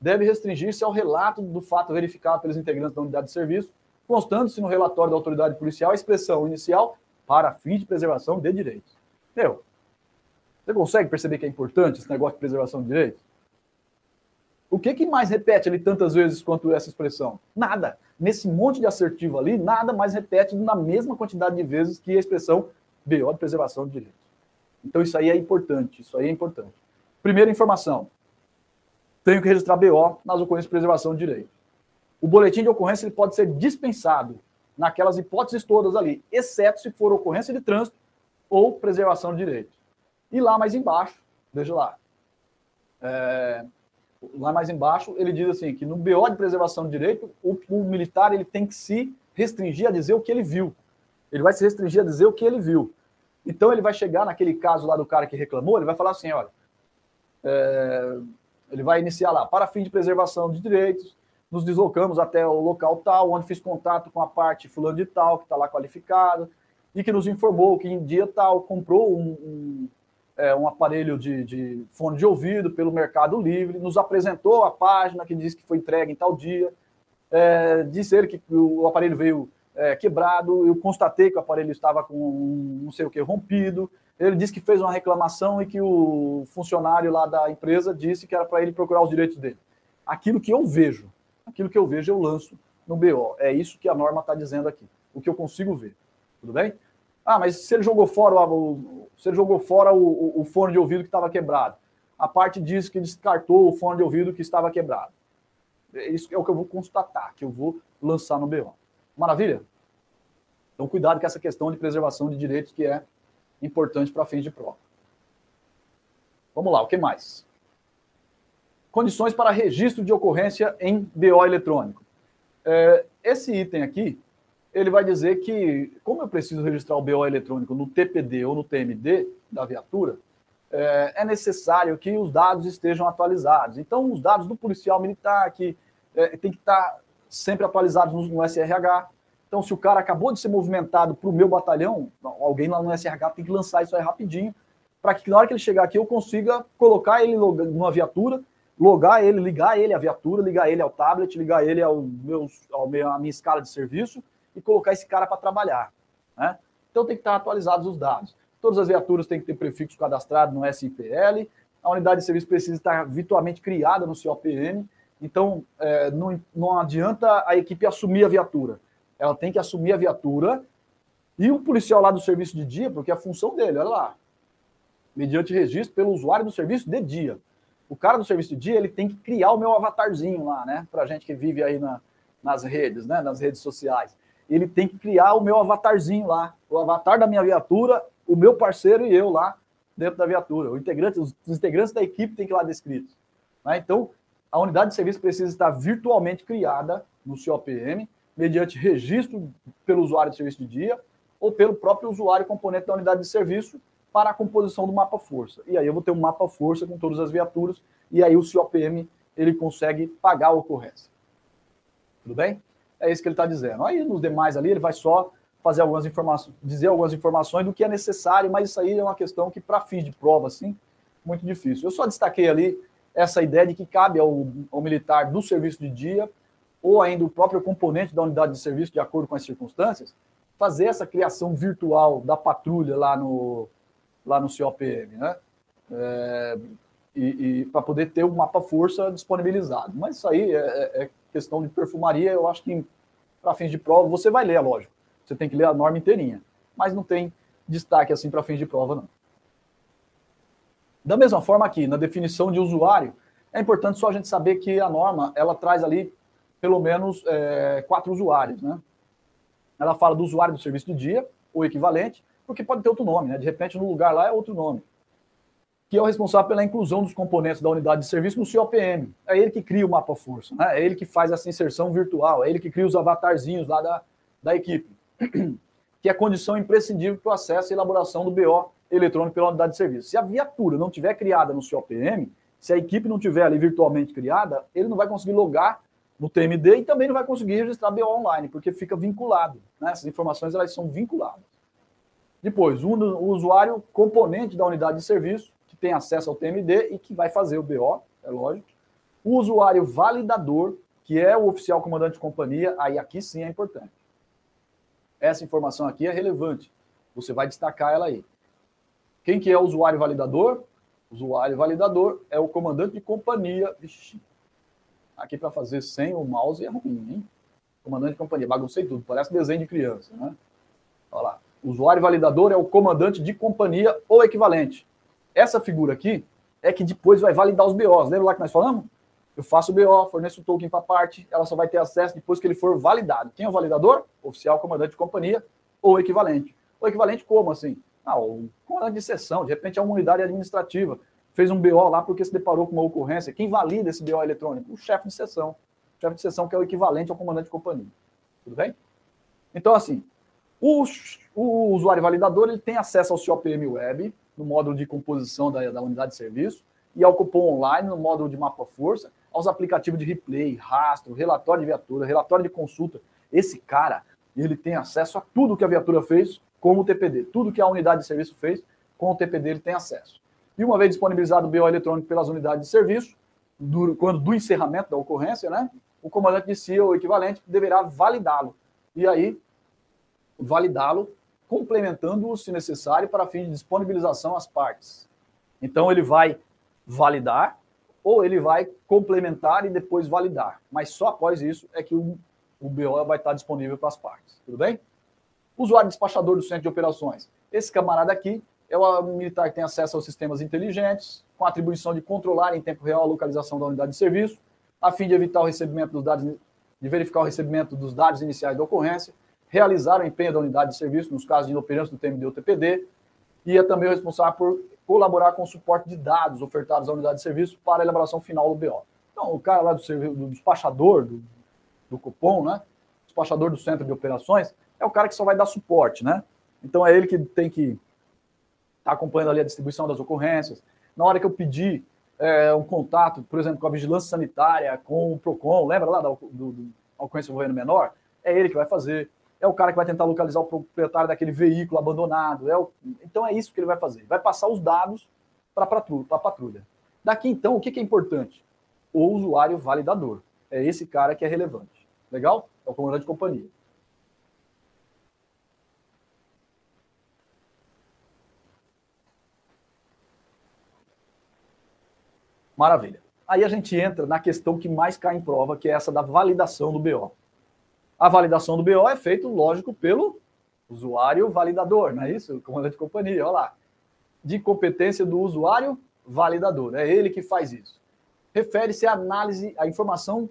deve restringir-se ao relato do fato verificado pelos integrantes da unidade de serviço, constando-se no relatório da autoridade policial a expressão inicial para fins de preservação de direitos. Meu, você consegue perceber que é importante esse negócio de preservação de direitos? O que, que mais repete ali tantas vezes quanto essa expressão? Nada. Nesse monte de assertivo ali, nada mais repete na mesma quantidade de vezes que a expressão BO de preservação de direitos. Então isso aí é importante, isso aí é importante. Primeira informação. Tenho que registrar BO nas ocorrências de preservação de direito. O boletim de ocorrência ele pode ser dispensado naquelas hipóteses todas ali, exceto se for ocorrência de trânsito ou preservação de direito. E lá mais embaixo, veja lá, é, lá mais embaixo, ele diz assim, que no BO de preservação de direito, o, o, militar ele tem que se restringir a dizer o que ele viu. Ele vai se restringir a dizer o que ele viu. Então ele vai chegar naquele caso lá do cara que reclamou, ele vai falar assim, olha, é, ele vai iniciar lá, para fim de preservação de direitos, nos deslocamos até o local tal, onde fiz contato com a parte fulano de tal, que está lá qualificado, e que nos informou que em dia tal comprou um, um, é, um aparelho de, de, fone de ouvido pelo Mercado Livre, nos apresentou a página que diz que foi entregue em tal dia, é, disse ele que o aparelho veio é, quebrado, eu constatei que o aparelho estava com um, não sei o que rompido, ele disse que fez uma reclamação e que o funcionário lá da empresa disse que era para ele procurar os direitos dele. Aquilo que eu vejo, aquilo que eu vejo eu lanço no BO. É isso que a norma está dizendo aqui, o que eu consigo ver. Tudo bem? Ah, mas se ele jogou fora o, se ele jogou fora o, o fone de ouvido que estava quebrado, a parte diz que descartou o fone de ouvido que estava quebrado. Isso é o que eu vou constatar, que eu vou lançar no BO. Maravilha? Então, cuidado com essa questão de preservação de direitos que é importante para fins de prova. Vamos lá, o que mais? Condições para registro de ocorrência em BO eletrônico. É, esse item aqui, ele vai dizer que, como eu preciso registrar o BO eletrônico no TPD ou no TMD da viatura, é, é necessário que os dados estejam atualizados. Então, os dados do policial militar, que é, tem que estar sempre atualizados no, no SRH, então, se o cara acabou de ser movimentado para o meu batalhão, alguém lá no SRH tem que lançar isso aí rapidinho, para que na hora que ele chegar aqui eu consiga colocar ele numa viatura, logar ele, ligar ele à viatura, ligar ele ao tablet, ligar ele ao meu, ao meu, à minha escala de serviço e colocar esse cara para trabalhar. Né? Então tem que estar atualizados os dados. Todas as viaturas têm que ter prefixo cadastrado no SIPL, a unidade de serviço precisa estar virtualmente criada no COPM, então é, não, não adianta a equipe assumir a viatura ela tem que assumir a viatura e o policial lá do serviço de dia, porque é a função dele, olha lá, mediante registro pelo usuário do serviço de dia. O cara do serviço de dia, ele tem que criar o meu avatarzinho lá, né? Pra gente que vive aí na, nas redes, né? Nas redes sociais. Ele tem que criar o meu avatarzinho lá, o avatar da minha viatura, o meu parceiro e eu lá dentro da viatura. O integrante, os, integrantes da equipe têm que ir lá descritos. Né? Então, a unidade de serviço precisa estar virtualmente criada no COPM mediante registro pelo usuário de serviço de dia ou pelo próprio usuário componente da unidade de serviço para a composição do mapa força. E aí eu vou ter um mapa força com todas as viaturas e aí o COPM ele consegue pagar a ocorrência. Tudo bem? É isso que ele está dizendo. Aí nos demais ali ele vai só fazer algumas informações, dizer algumas informações do que é necessário, mas isso aí é uma questão que para fins de prova assim, muito difícil. Eu só destaquei ali essa ideia de que cabe ao, ao militar do serviço de dia ou ainda o próprio componente da unidade de serviço, de acordo com as circunstâncias, fazer essa criação virtual da patrulha lá no, lá no COPM, né? É, e, e para poder ter o mapa força disponibilizado. Mas isso aí é, é, é questão de perfumaria, eu acho que para fins de prova você vai ler, é lógico. Você tem que ler a norma inteirinha, mas não tem destaque assim para fins de prova, não. Da mesma forma aqui, na definição de usuário, é importante só a gente saber que a norma ela traz ali pelo menos é, quatro usuários. Né? Ela fala do usuário do serviço de dia, ou equivalente, porque pode ter outro nome, né? de repente no lugar lá é outro nome, que é o responsável pela inclusão dos componentes da unidade de serviço no COPM. É ele que cria o mapa força, né? é ele que faz essa inserção virtual, é ele que cria os avatarzinhos lá da, da equipe, *clears throat* que é condição imprescindível para o acesso e elaboração do BO eletrônico pela unidade de serviço. Se a viatura não tiver criada no COPM, se a equipe não tiver ali virtualmente criada, ele não vai conseguir logar no TMD e também não vai conseguir registrar BO online, porque fica vinculado. Né? Essas informações elas são vinculadas. Depois, o usuário componente da unidade de serviço, que tem acesso ao TMD e que vai fazer o BO, é lógico. O usuário validador, que é o oficial comandante de companhia, aí aqui sim é importante. Essa informação aqui é relevante. Você vai destacar ela aí. Quem que é o usuário validador? O usuário validador é o comandante de companhia. Ixi, aqui para fazer sem o mouse é ruim, hein? Comandante de companhia, baguncei tudo, parece desenho de criança, né? Olha lá. Usuário validador é o comandante de companhia ou equivalente. Essa figura aqui é que depois vai validar os BOs. Lembra lá que nós falamos? Eu faço o BO, forneço o token para a parte, ela só vai ter acesso depois que ele for validado. Quem é o validador? Oficial, comandante de companhia ou equivalente. O equivalente como assim? Ah, o comandante de sessão, de repente é uma unidade administrativa, fez um BO lá porque se deparou com uma ocorrência. Quem valida esse BO eletrônico? O chefe de sessão. O chefe de sessão que é o equivalente ao comandante de companhia. Tudo bem? Então, assim, o, o usuário validador ele tem acesso ao COPM Web, no módulo de composição da, da unidade de serviço, e ao cupom online, no módulo de mapa-força, aos aplicativos de replay, rastro, relatório de viatura, relatório de consulta. Esse cara, ele tem acesso a tudo que a viatura fez com o TPD. Tudo que a unidade de serviço fez com o TPD ele tem acesso. E uma vez disponibilizado o BO eletrônico pelas unidades de serviço, do, quando do encerramento da ocorrência, né, o comandante de CIA ou equivalente deverá validá-lo. E aí, validá-lo, complementando-o, se necessário, para fim de disponibilização às partes. Então, ele vai validar ou ele vai complementar e depois validar. Mas só após isso é que o, o BO vai estar disponível para as partes. Tudo bem? Usuário despachador do centro de operações. Esse camarada aqui é o militar que tem acesso aos sistemas inteligentes, com atribuição de controlar em tempo real a localização da unidade de serviço, a fim de evitar o recebimento dos dados, de verificar o recebimento dos dados iniciais da ocorrência, realizar o empenho da unidade de serviço nos casos de inoperância do TMD ou TPD, e é também o responsável por colaborar com o suporte de dados ofertados à unidade de serviço para a elaboração final do BO. Então, o cara lá do, do despachador, do, do cupom, né? Despachador do centro de operações, é o cara que só vai dar suporte, né? Então, é ele que tem que estar tá acompanhando ali a distribuição das ocorrências. Na hora que eu pedir é, um contato, por exemplo, com a vigilância sanitária, com o PROCON, lembra lá do, do, do ocorrência envolvendo menor? É ele que vai fazer é o cara que vai tentar localizar o proprietário daquele veículo abandonado. É o... Então é isso que ele vai fazer. Vai passar os dados para a patrulha. Daqui então, o que, que é importante? O usuário validador. É esse cara que é relevante. Legal? É o comandante de companhia. Maravilha. Aí a gente entra na questão que mais cai em prova, que é essa da validação do BO. A validação do BO é feita, lógico, pelo usuário validador, não é isso? Comandante de companhia, olha lá. De competência do usuário validador. É ele que faz isso. Refere-se à análise, à informação,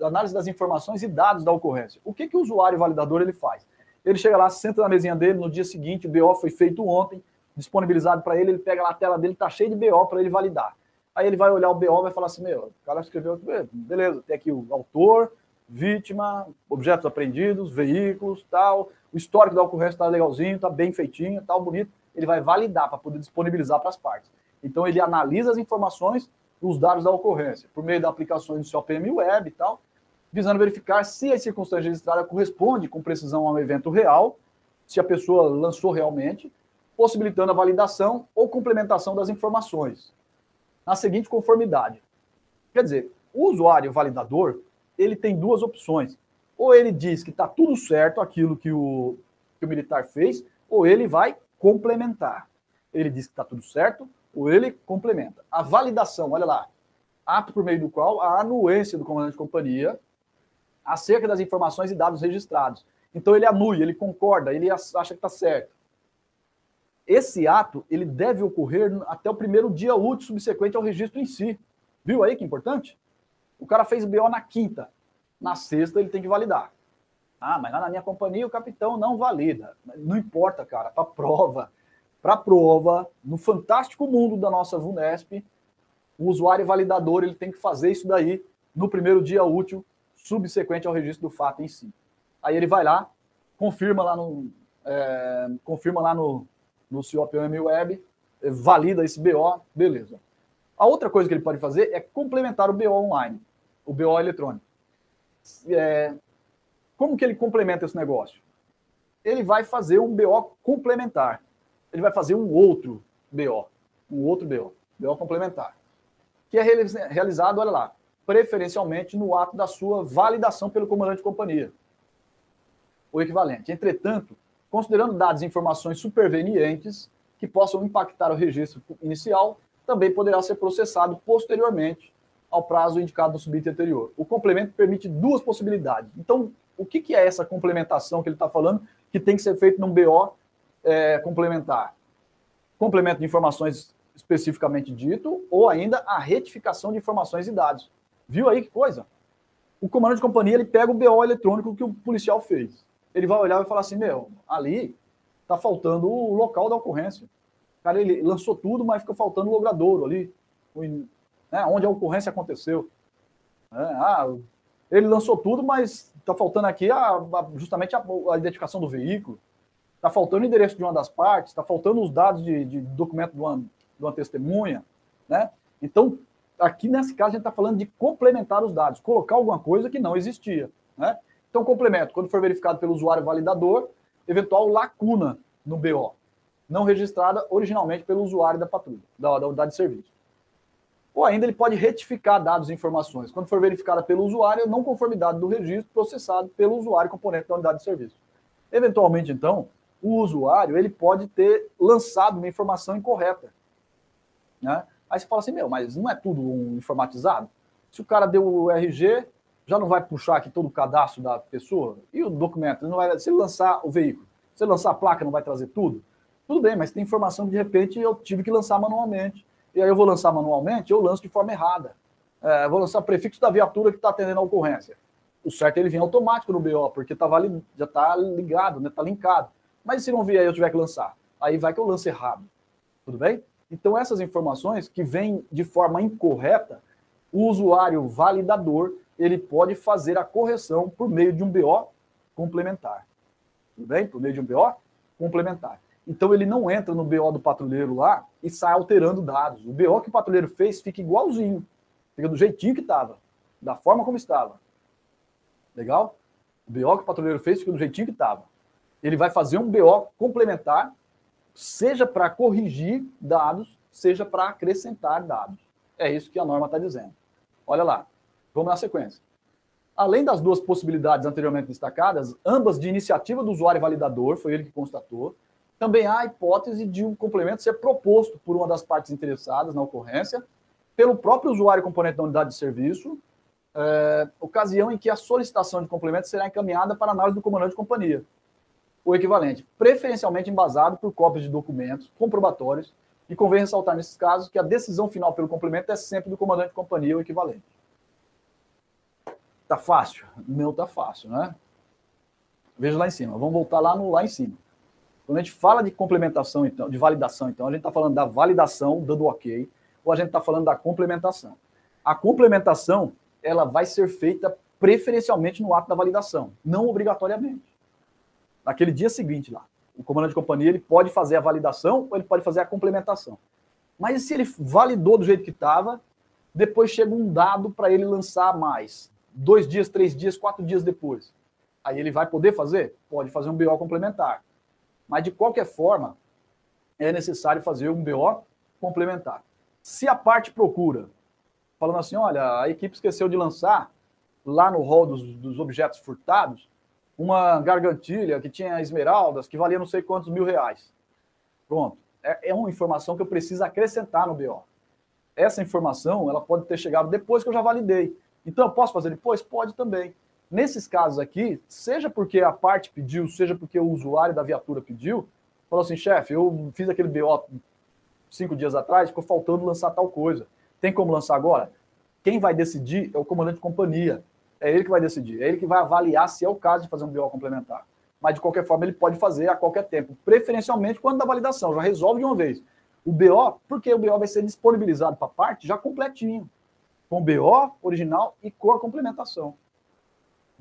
análise das informações e dados da ocorrência. O que, que o usuário validador ele faz? Ele chega lá, senta na mesinha dele, no dia seguinte, o BO foi feito ontem, disponibilizado para ele, ele pega lá a tela dele, tá cheio de BO para ele validar. Aí ele vai olhar o BO e vai falar assim: meu, o cara escreveu, beleza, tem aqui o autor, vítima, objetos apreendidos, veículos, tal. O histórico da ocorrência está legalzinho, está bem feitinho, tal, bonito. Ele vai validar para poder disponibilizar para as partes. Então ele analisa as informações, os dados da ocorrência, por meio da aplicações do seu APM Web e tal, visando verificar se a circunstância registrada corresponde com precisão a um evento real, se a pessoa lançou realmente, possibilitando a validação ou complementação das informações, na seguinte conformidade. Quer dizer, o usuário validador ele tem duas opções. Ou ele diz que está tudo certo aquilo que o, que o militar fez, ou ele vai complementar. Ele diz que está tudo certo, ou ele complementa. A validação, olha lá, ato por meio do qual a anuência do comandante de companhia acerca das informações e dados registrados. Então ele anui, ele concorda, ele acha que está certo. Esse ato ele deve ocorrer até o primeiro dia útil subsequente ao registro em si. Viu aí que importante? O cara fez BO na quinta. Na sexta ele tem que validar. Ah, mas lá na minha companhia o capitão não valida. Não importa, cara, para prova. Para prova, no fantástico mundo da nossa VUNESP, o usuário validador ele tem que fazer isso daí no primeiro dia útil subsequente ao registro do fato em si. Aí ele vai lá, confirma lá no é, confirma lá no, no COPM Web, valida esse BO, beleza. A outra coisa que ele pode fazer é complementar o BO online, o BO eletrônico. é, como que ele complementa esse negócio? Ele vai fazer um BO complementar. Ele vai fazer um outro BO. Um outro BO. BO complementar. Que é realizado, olha lá, preferencialmente no ato da sua validação pelo comandante de companhia. O equivalente. Entretanto, considerando dados e informações supervenientes que possam impactar o registro inicial, também poderá ser processado posteriormente ao prazo indicado no subítem anterior. O complemento permite duas possibilidades. Então, o que, que é essa complementação que ele está falando que tem que ser feito num BO é, complementar? Complemento de informações especificamente dito, ou ainda a retificação de informações e dados. Viu aí que coisa? O comandante de companhia ele pega o BO eletrônico que o policial fez. Ele vai olhar e falar assim: meu, ali está faltando o local da ocorrência. Cara, ele lançou tudo, mas fica faltando o logradouro ali, né, onde a ocorrência aconteceu. É, ah, ele lançou tudo, mas está faltando aqui a, a, justamente a, a, identificação do veículo, está faltando o endereço de uma das partes, está faltando os dados de, de documento de uma, de uma testemunha. Né? Então, aqui nesse caso, a gente está falando de complementar os dados, colocar alguma coisa que não existia. Né? Então, complemento, quando for verificado pelo usuário validador, eventual lacuna no BO não registrada originalmente pelo usuário da patrulha, da, da unidade de serviço. Ou ainda ele pode retificar dados e informações, quando for verificada pelo usuário não conformidade do registro processado pelo usuário componente da unidade de serviço. Eventualmente, então, o usuário ele pode ter lançado uma informação incorreta. Né? Aí você fala assim, meu, mas não é tudo um informatizado? Se o cara deu o RG, já não vai puxar aqui todo o cadastro da pessoa? E o documento? Não vai, se ele lançar o veículo, se ele lançar a placa, não vai trazer tudo? Tudo bem, mas tem informação que de repente eu tive que lançar manualmente. E aí eu vou lançar manualmente, eu lanço de forma errada. É, vou lançar prefixo da viatura que está atendendo a ocorrência. O certo é ele vir automático no BO, porque tá já está ligado, está né, tá linkado. Mas se não vier eu tiver que lançar? Aí vai que eu lance errado. Tudo bem? Então, essas informações que vêm de forma incorreta, o usuário validador ele pode fazer a correção por meio de um BO complementar. Tudo bem? Por meio de um BO complementar. Então ele não entra no BO do patrulheiro lá e sai alterando dados. O BO que o patrulheiro fez fica igualzinho, fica do jeitinho que estava, da forma como estava. Legal? O BO que o patrulheiro fez fica do jeitinho que estava. Ele vai fazer um BO complementar, seja para corrigir dados, seja para acrescentar dados. É isso que a norma está dizendo. Olha lá, vamos na sequência. Além das duas possibilidades anteriormente destacadas, ambas de iniciativa do usuário validador, foi ele que constatou, também há a hipótese de um complemento ser proposto por uma das partes interessadas na ocorrência, pelo próprio usuário componente da unidade de serviço, é, ocasião em que a solicitação de complemento será encaminhada para análise do comandante de companhia, o equivalente, preferencialmente embasado por cópias de documentos comprobatórios, e convém ressaltar nesses casos que a decisão final pelo complemento é sempre do comandante de companhia, o equivalente. Tá fácil? Não tá fácil, né? Veja lá em cima. Vamos voltar lá no lá em cima. Quando a gente fala de complementação, então, de validação, então, a gente está falando da validação, dando ok, ou a gente está falando da complementação. A complementação, ela vai ser feita preferencialmente no ato da validação, não obrigatoriamente. Naquele dia seguinte lá, o comandante de companhia ele pode fazer a validação ou ele pode fazer a complementação. Mas se ele validou do jeito que estava, depois chega um dado para ele lançar mais, dois dias, três dias, quatro dias depois. Aí ele vai poder fazer? Pode fazer um BO complementar. Mas, de qualquer forma, é necessário fazer um BO complementar. Se a parte procura, falando assim, olha, a equipe esqueceu de lançar lá no rol dos, dos objetos furtados uma gargantilha que tinha esmeraldas que valia não sei quantos mil reais. Pronto. É, é uma informação que eu preciso acrescentar no BO. Essa informação ela pode ter chegado depois que eu já validei. Então, eu posso fazer depois? Pode também. Nesses casos aqui, seja porque a parte pediu, seja porque o usuário da viatura pediu, falou assim, chefe, eu fiz aquele BO cinco dias atrás, ficou faltando lançar tal coisa. Tem como lançar agora? Quem vai decidir é o comandante de companhia. É ele que vai decidir. É ele que vai avaliar se é o caso de fazer um BO complementar. Mas, de qualquer forma, ele pode fazer a qualquer tempo, preferencialmente quando da validação, já resolve de uma vez. O BO, porque o BO vai ser disponibilizado para a parte já completinho, com BO original e com a complementação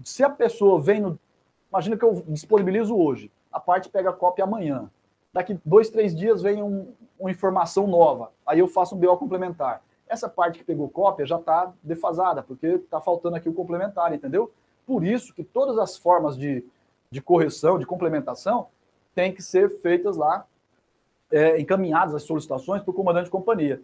se a pessoa vem no. Imagina que eu disponibilizo hoje, a parte pega a cópia amanhã. Daqui dois, três dias vem um, uma informação nova, aí eu faço um BO complementar. Essa parte que pegou cópia já está defasada, porque está faltando aqui o complementar, entendeu? Por isso que todas as formas de, de correção, de complementação, têm que ser feitas lá, é, encaminhadas as solicitações para o comandante de companhia.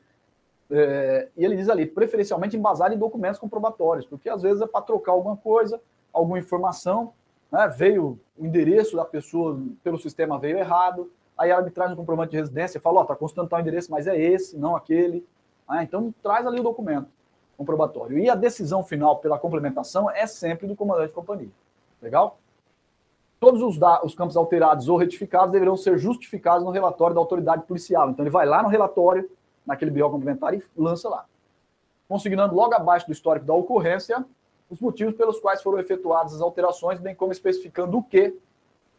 É, e ele diz ali, preferencialmente embasado em documentos comprobatórios, porque às vezes é para trocar alguma coisa, alguma informação, né, veio o endereço da pessoa pelo sistema veio errado, aí me traz um comprovante de residência fala, ó, está constando tal endereço, mas é esse, não aquele. Ah, então traz ali o documento comprobatório. E a decisão final pela complementação é sempre do comandante de companhia. Legal? Todos os, os campos alterados ou retificados deverão ser justificados no relatório da autoridade policial. Então ele vai lá no relatório, naquele BO complementar e lança lá. Consignando logo abaixo do histórico da ocorrência os motivos pelos quais foram efetuadas as alterações, bem como especificando o que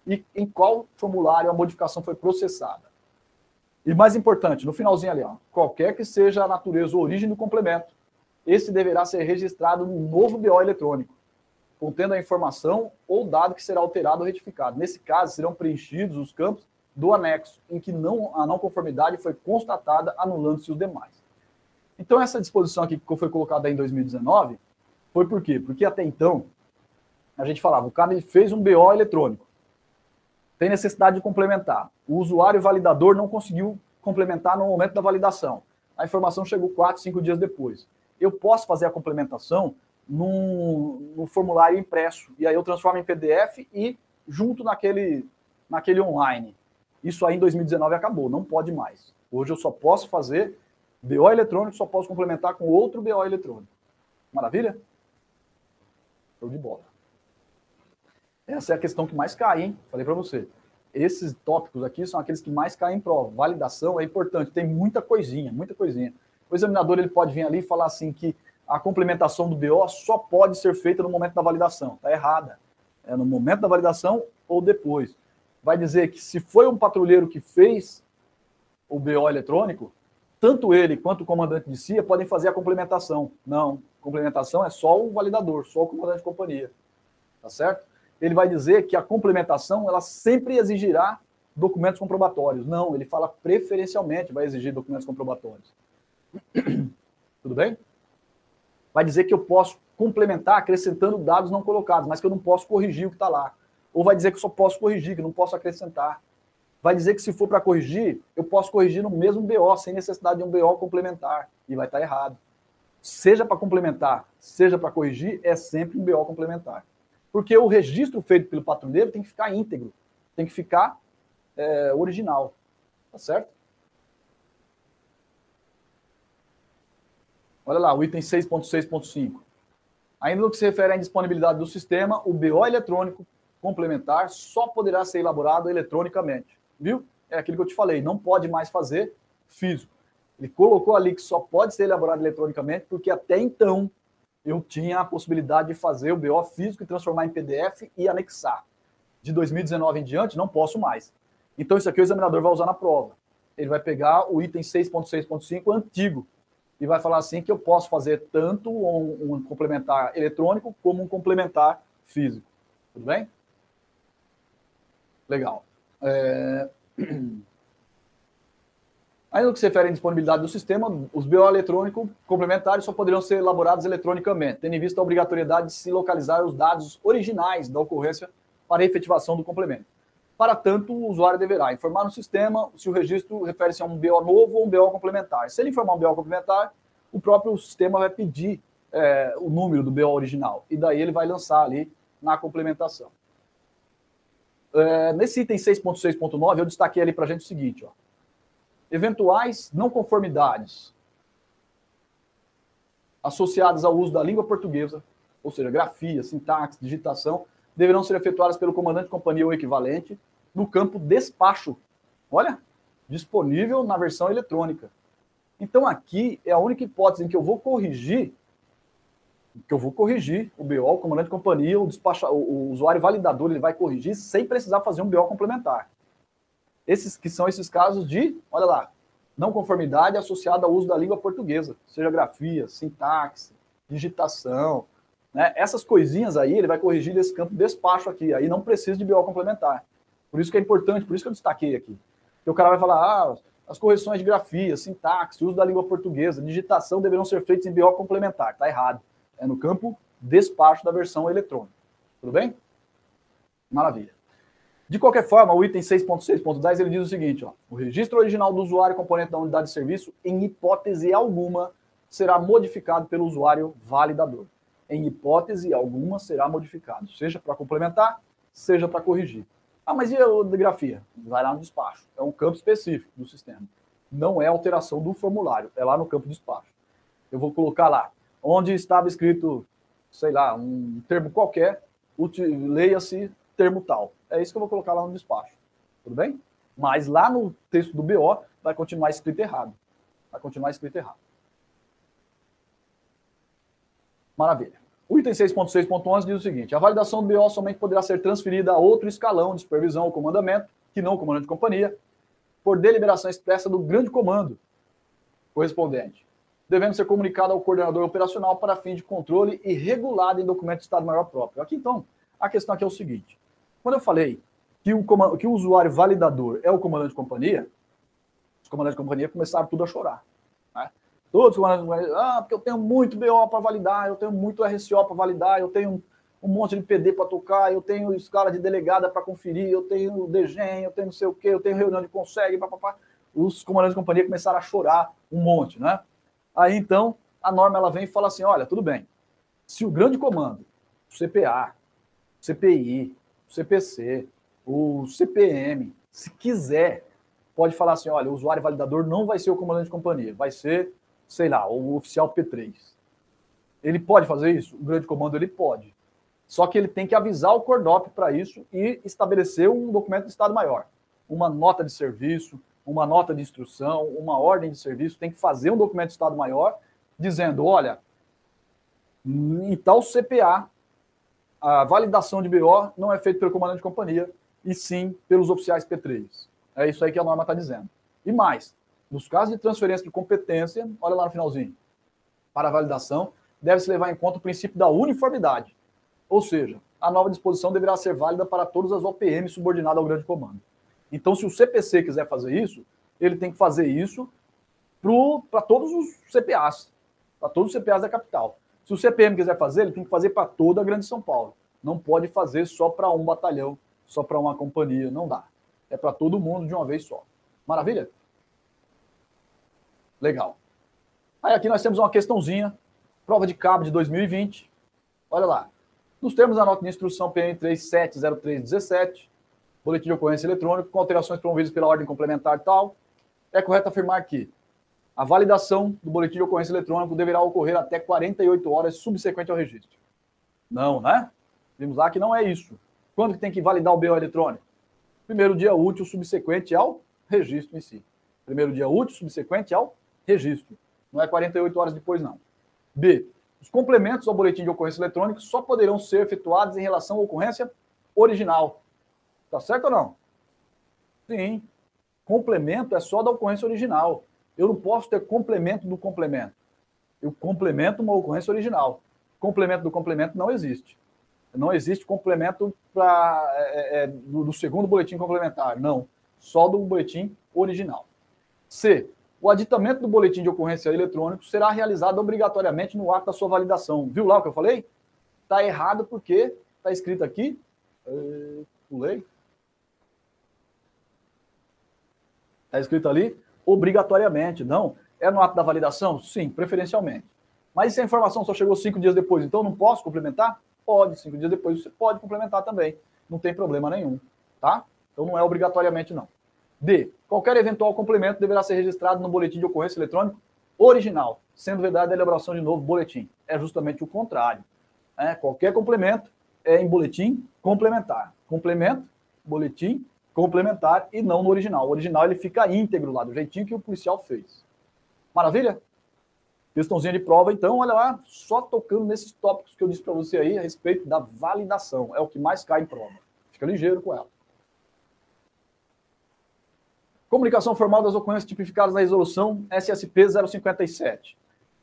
e em qual formulário a modificação foi processada. E mais importante, no finalzinho ali, ó, qualquer que seja a natureza ou origem do complemento, esse deverá ser registrado no novo BO eletrônico, contendo a informação ou dado que será alterado ou retificado. Nesse caso, serão preenchidos os campos do anexo, em que não, a não conformidade foi constatada, anulando-se os demais. Então, essa disposição aqui que foi colocada em 2019 foi por quê? Porque até então, a gente falava, o cara ele fez um BO eletrônico, tem necessidade de complementar. O usuário validador não conseguiu complementar no momento da validação. A informação chegou quatro, cinco dias depois. Eu posso fazer a complementação no, no formulário impresso. E aí eu transformo em PDF e junto naquele, naquele online. Isso aí em 2019 acabou, não pode mais. Hoje eu só posso fazer BO eletrônico, só posso complementar com outro BO eletrônico. Maravilha? Show de bola. Essa é a questão que mais cai, hein? Falei para você. Esses tópicos aqui são aqueles que mais caem em prova. Validação é importante, tem muita coisinha, muita coisinha. O examinador ele pode vir ali e falar assim que a complementação do BO só pode ser feita no momento da validação. Está errada. É no momento da validação ou depois. Vai dizer que se foi um patrulheiro que fez o BO eletrônico, tanto ele quanto o comandante de CIA podem fazer a complementação. Não, complementação é só o validador, só o comandante de companhia. Tá certo? Ele vai dizer que a complementação ela sempre exigirá documentos comprobatórios. Não, ele fala preferencialmente vai exigir documentos comprobatórios. *clears throat* Tudo bem? Vai dizer que eu posso complementar acrescentando dados não colocados, mas que eu não posso corrigir o que está lá. Ou vai dizer que só posso corrigir, que não posso acrescentar vai dizer que se for para corrigir, eu posso corrigir no mesmo BO, sem necessidade de um BO complementar, e vai estar tá errado. Seja para complementar, seja para corrigir, é sempre um BO complementar. Porque o registro feito pelo patrulheiro tem que ficar íntegro, tem que ficar é, original. Tá certo? Olha lá, o item 6.6.5. Ainda no que se refere à indisponibilidade do sistema, o BO eletrônico complementar só poderá ser elaborado eletronicamente viu? É aquilo que eu te falei, não pode mais fazer físico. Ele colocou ali que só pode ser elaborado eletronicamente, porque até então eu tinha a possibilidade de fazer o BO físico e transformar em PDF e anexar. De 2019 em diante, não posso mais. Então, isso aqui o examinador vai usar na prova. Ele vai pegar o item 6.6.5 antigo e vai falar assim que eu posso fazer tanto um, um complementar eletrônico como um complementar físico. Tudo bem? Legal. É... *clears throat* Ainda no que se refere à disponibilidade do sistema, os BO eletrônicos complementares só poderão ser elaborados eletronicamente, tendo em vista a obrigatoriedade de se localizar os dados originais da ocorrência para a efetivação do complemento. Para tanto, o usuário deverá informar no sistema se o registro refere-se a um BO novo ou um BO complementar. Se ele informar um BO complementar, o próprio sistema vai pedir é, o número do BO original, e daí ele vai lançar ali na complementação. É, nesse item 6.6.9, eu destaquei ali para a gente o seguinte: ó, eventuais não conformidades associadas ao uso da língua portuguesa, ou seja, grafia, sintaxe, digitação, deverão ser efetuadas pelo comandante de companhia ou equivalente no campo despacho. Olha, disponível na versão eletrônica. Então aqui é a única hipótese em que eu vou corrigir que eu vou corrigir o BO, o comandante de companhia, o, despacha, o, o usuário validador, ele vai corrigir sem precisar fazer um BO complementar. Esses que são esses casos de, olha lá, não conformidade associada ao uso da língua portuguesa, seja grafia, sintaxe, digitação, né? Essas coisinhas aí ele vai corrigir nesse campo despacho aqui, aí não precisa de BO complementar. Por isso que é importante, por isso que eu destaquei aqui. Porque o cara vai falar, ah, as correções de grafia, sintaxe, uso da língua portuguesa, digitação deverão ser feitas em BO complementar. Tá errado é no campo despacho da versão eletrônica. Tudo bem? Maravilha. De qualquer forma, o item 6.6.10 ele diz o seguinte: ó, o registro original do usuário componente da unidade de serviço, em hipótese alguma, será modificado pelo usuário validador. Em hipótese alguma, será modificado, seja para complementar, seja para corrigir. Ah, mas e a grafia? Vai lá no despacho. É um campo específico do sistema. Não é alteração do formulário, é lá no campo de despacho. Eu vou colocar lá, onde estava escrito, sei lá, um termo qualquer, leia-se termo tal. É isso que eu vou colocar lá no despacho. Tudo bem? Mas lá no texto do BO vai continuar escrito errado. Vai continuar escrito errado. Maravilha. O item 6.6.11 diz o seguinte: a validação do BO somente poderá ser transferida a outro escalão de supervisão ou comandamento, que não o comandante de companhia, por deliberação expressa do grande comando correspondente, devendo ser comunicado ao coordenador operacional para fim de controle e regulado em documento de Estado-Maior próprio. Aqui, então, a questão aqui é o seguinte: quando eu falei que o, que o usuário validador é o comandante de companhia, os comandantes de companhia começaram tudo a chorar. Todos os comandantes, ah, porque eu tenho muito BO para validar, eu tenho muito RCO para validar, eu tenho um monte de PD para tocar, eu tenho escala de delegada para conferir, eu tenho DGEM, eu tenho não sei o quê, eu tenho reunião de consegue, papapá. Os comandantes de companhia começaram a chorar um monte, né? Aí então a norma ela vem e fala assim: olha, tudo bem. Se o grande comando, o CPA, o CPI, o CPC, o CPM, se quiser, pode falar assim: olha, o usuário validador não vai ser o comandante de companhia, vai ser sei lá, o oficial P3. Ele pode fazer isso? O grande comando ele pode. Só que ele tem que avisar o Cordop para isso e estabelecer um documento de Estado Maior. Uma nota de serviço, uma nota de instrução, uma ordem de serviço, tem que fazer um documento de Estado Maior dizendo: olha, em tal CPA, a validação de BO não é feita pelo comandante de companhia, e sim pelos oficiais P3. É isso aí que a norma está dizendo. E mais, nos casos de transferência de competência, olha lá no finalzinho, para validação, deve-se levar em conta o princípio da uniformidade. Ou seja, a nova disposição deverá ser válida para todas as OPM subordinadas ao grande comando. Então, se o CPC quiser fazer isso, ele tem que fazer isso para todos os CPAs, para todos os CPAs da capital. Se o CPM quiser fazer, ele tem que fazer para toda a Grande São Paulo. Não pode fazer só para um batalhão, só para uma companhia, não dá. É para todo mundo de uma vez só. Maravilha? Legal. Aí aqui nós temos uma questãozinha, prova de cabo de 2020. Olha lá. Nos termos da nota de instrução PN 370317, boletim de ocorrência eletrônico, com alterações promovidas pela ordem complementar tal, é correto afirmar que a validação do boletim de ocorrência eletrônico deverá ocorrer até 48 horas subsequente ao registro. Não, né? Vimos lá que não é isso. Quando que tem que validar o BO eletrônico? Primeiro dia útil subsequente ao registro em si. Primeiro dia útil subsequente ao registro. Não é 48 horas depois, não. B. Os complementos ao boletim de ocorrência eletrônica só poderão ser efetuados em relação à ocorrência original. Tá certo ou não? Sim. Complemento é só da ocorrência original. Eu não posso ter complemento do complemento. Eu complemento uma ocorrência original. Complemento do complemento não existe. Não existe complemento pra, é, é, do, do segundo boletim complementar. Não. Só do boletim original. C o aditamento do boletim de ocorrência eletrônico será realizado obrigatoriamente no ato da sua validação. Viu lá o que eu falei? Está errado porque está escrito aqui. Uh, pulei. Está escrito ali obrigatoriamente. Não. É no ato da validação? Sim, preferencialmente. Mas se a informação só chegou cinco dias depois, então não posso complementar? Pode, cinco dias depois você pode complementar também. Não tem problema nenhum. Tá? Então não é obrigatoriamente, não. D. Qualquer eventual complemento deverá ser registrado no boletim de ocorrência eletrônico original, sendo vedada a elaboração de novo boletim. É justamente o contrário. É, qualquer complemento é em boletim complementar. Complemento, boletim complementar e não no original. O original ele fica íntegro lá, do jeitinho que o policial fez. Maravilha? Questãozinha de prova, então, olha lá, só tocando nesses tópicos que eu disse para você aí a respeito da validação. É o que mais cai em prova. Fica ligeiro com ela. Comunicação formal das ocorrências tipificadas na resolução SSP 057.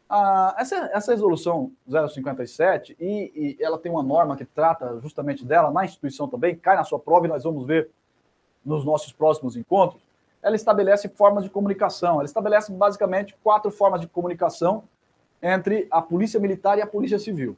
Ah, essa, essa resolução 057, e, e ela tem uma norma que trata justamente dela na instituição também, cai na sua prova e nós vamos ver nos nossos próximos encontros. Ela estabelece formas de comunicação. Ela estabelece basicamente quatro formas de comunicação entre a Polícia Militar e a Polícia Civil.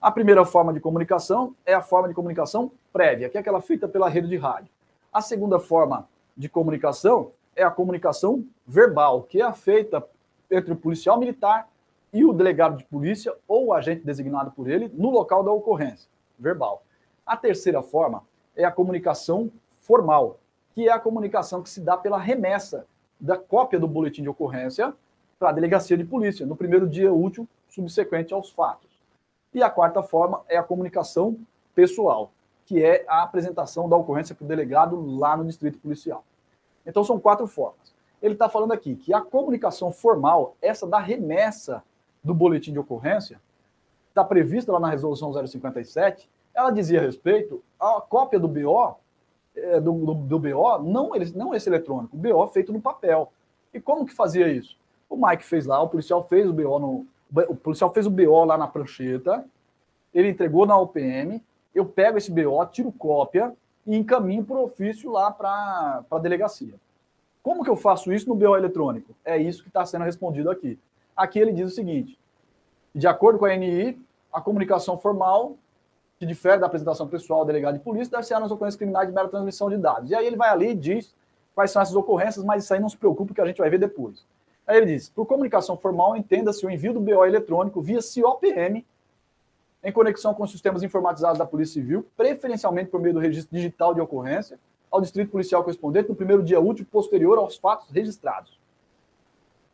A primeira forma de comunicação é a forma de comunicação prévia, que é aquela feita pela rede de rádio. A segunda forma de comunicação é a comunicação verbal, que é feita entre o policial militar e o delegado de polícia ou o agente designado por ele no local da ocorrência, verbal. A terceira forma é a comunicação formal, que é a comunicação que se dá pela remessa da cópia do boletim de ocorrência para a delegacia de polícia, no primeiro dia útil subsequente aos fatos. E a quarta forma é a comunicação pessoal, que é a apresentação da ocorrência para o delegado lá no distrito policial. Então são quatro formas. Ele está falando aqui que a comunicação formal, essa da remessa do boletim de ocorrência, está prevista lá na resolução 057, ela dizia respeito à cópia do BO, é, do, do, do, BO, não, não esse eletrônico, o BO feito no papel. E como que fazia isso? O Mike fez lá, o policial fez o BO no. O policial fez o BO lá na prancheta, ele entregou na OPM, eu pego esse BO, tiro cópia e encaminho para o ofício lá para a delegacia. Como que eu faço isso no BO eletrônico? É isso que está sendo respondido aqui. Aqui ele diz o seguinte: de acordo com a ANI, a comunicação formal, que difere da apresentação pessoal ao delegado de polícia, deve ser nas ocorrências criminais de mera transmissão de dados. E aí ele vai ali e diz quais são essas ocorrências, mas isso aí não se preocupe que a gente vai ver depois. Aí ele diz: por comunicação formal, entenda-se o envio do BO eletrônico via COPM em conexão com os sistemas informatizados da Polícia Civil, preferencialmente por meio do registro digital de ocorrência, ao distrito policial correspondente no primeiro dia útil posterior aos fatos registrados.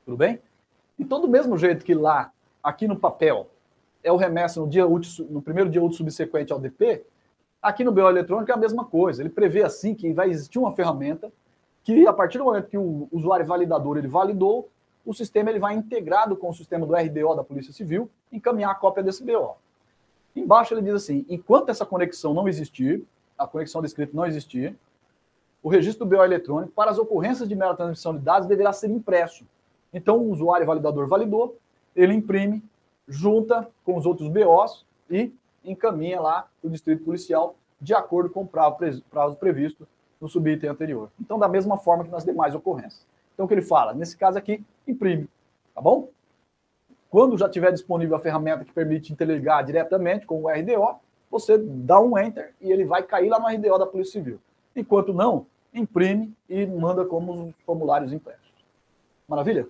Tudo bem? Então, do mesmo jeito que lá, aqui no papel, é o remesso no dia útil, no primeiro dia útil subsequente ao DP, aqui no BO eletrônico é a mesma coisa. Ele prevê assim que vai existir uma ferramenta que, a partir do momento que o usuário validador ele validou, o sistema ele vai integrado com o sistema do RDO da Polícia Civil encaminhar a cópia desse BO. Embaixo ele diz assim: enquanto essa conexão não existir, a conexão descrita não existir, o registro do BO eletrônico para as ocorrências de mera transmissão de dados deverá ser impresso. Então, o usuário validador validou, ele imprime, junta com os outros BOs e encaminha lá o distrito policial de acordo com o prazo previsto no subitem anterior. Então, da mesma forma que nas demais ocorrências. Então, o que ele fala? Nesse caso aqui, imprime. Tá bom? Quando já tiver disponível a ferramenta que permite interligar diretamente com o RDO, você dá um enter e ele vai cair lá no RDO da Polícia Civil. Enquanto não, imprime e manda como os formulários impressos. Maravilha?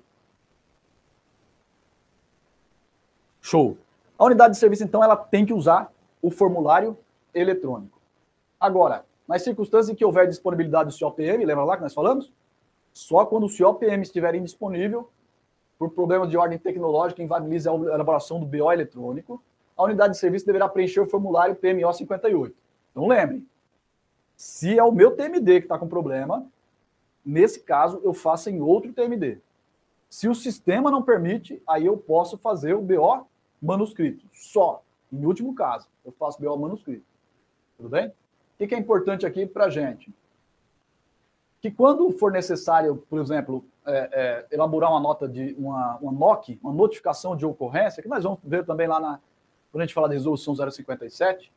Show. A unidade de serviço, então, ela tem que usar o formulário eletrônico. Agora, nas circunstâncias em que houver disponibilidade do COPM, lembra lá que nós falamos? Só quando o COPM estiver indisponível, por problemas de ordem tecnológica inviabilize a elaboração do BO eletrônico, a unidade de serviço deverá preencher o formulário PMO 58. Então lembrem, se é o meu TMD que está com problema, nesse caso eu faço em outro TMD. Se o sistema não permite, aí eu posso fazer o BO manuscrito. Só. Em último caso, eu faço BO manuscrito. Tudo bem? O que é importante aqui para a gente? Que quando for necessário, por exemplo, é, é, elaborar uma nota de uma, uma NOC, uma notificação de ocorrência, que nós vamos ver também lá na, quando a gente fala da resolução 057,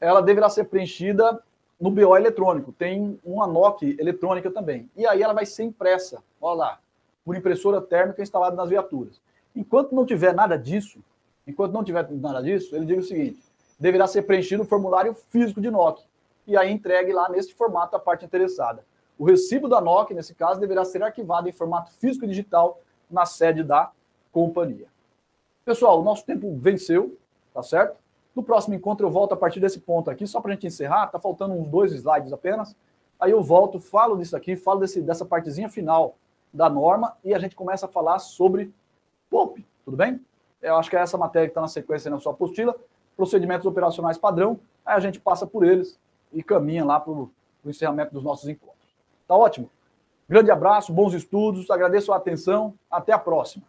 ela deverá ser preenchida no BO eletrônico. Tem uma NOC eletrônica também. E aí ela vai ser impressa, olha lá, por impressora térmica instalada nas viaturas. Enquanto não tiver nada disso, enquanto não tiver nada disso, ele diz o seguinte: deverá ser preenchido o formulário físico de NOC. E aí entregue lá nesse formato a parte interessada. O recibo da NOC, nesse caso, deverá ser arquivado em formato físico e digital na sede da companhia. Pessoal, o nosso tempo venceu, tá certo? No próximo encontro eu volto a partir desse ponto aqui, só para a gente encerrar, tá faltando uns dois slides apenas. Aí eu volto, falo disso aqui, falo desse, dessa partezinha final da norma e a gente começa a falar sobre POP, tudo bem? Eu acho que é essa matéria que está na sequência na sua apostila, procedimentos operacionais padrão, aí a gente passa por eles e caminha lá para o encerramento dos nossos encontros. Tá ótimo? Grande abraço, bons estudos, agradeço a atenção, até a próxima.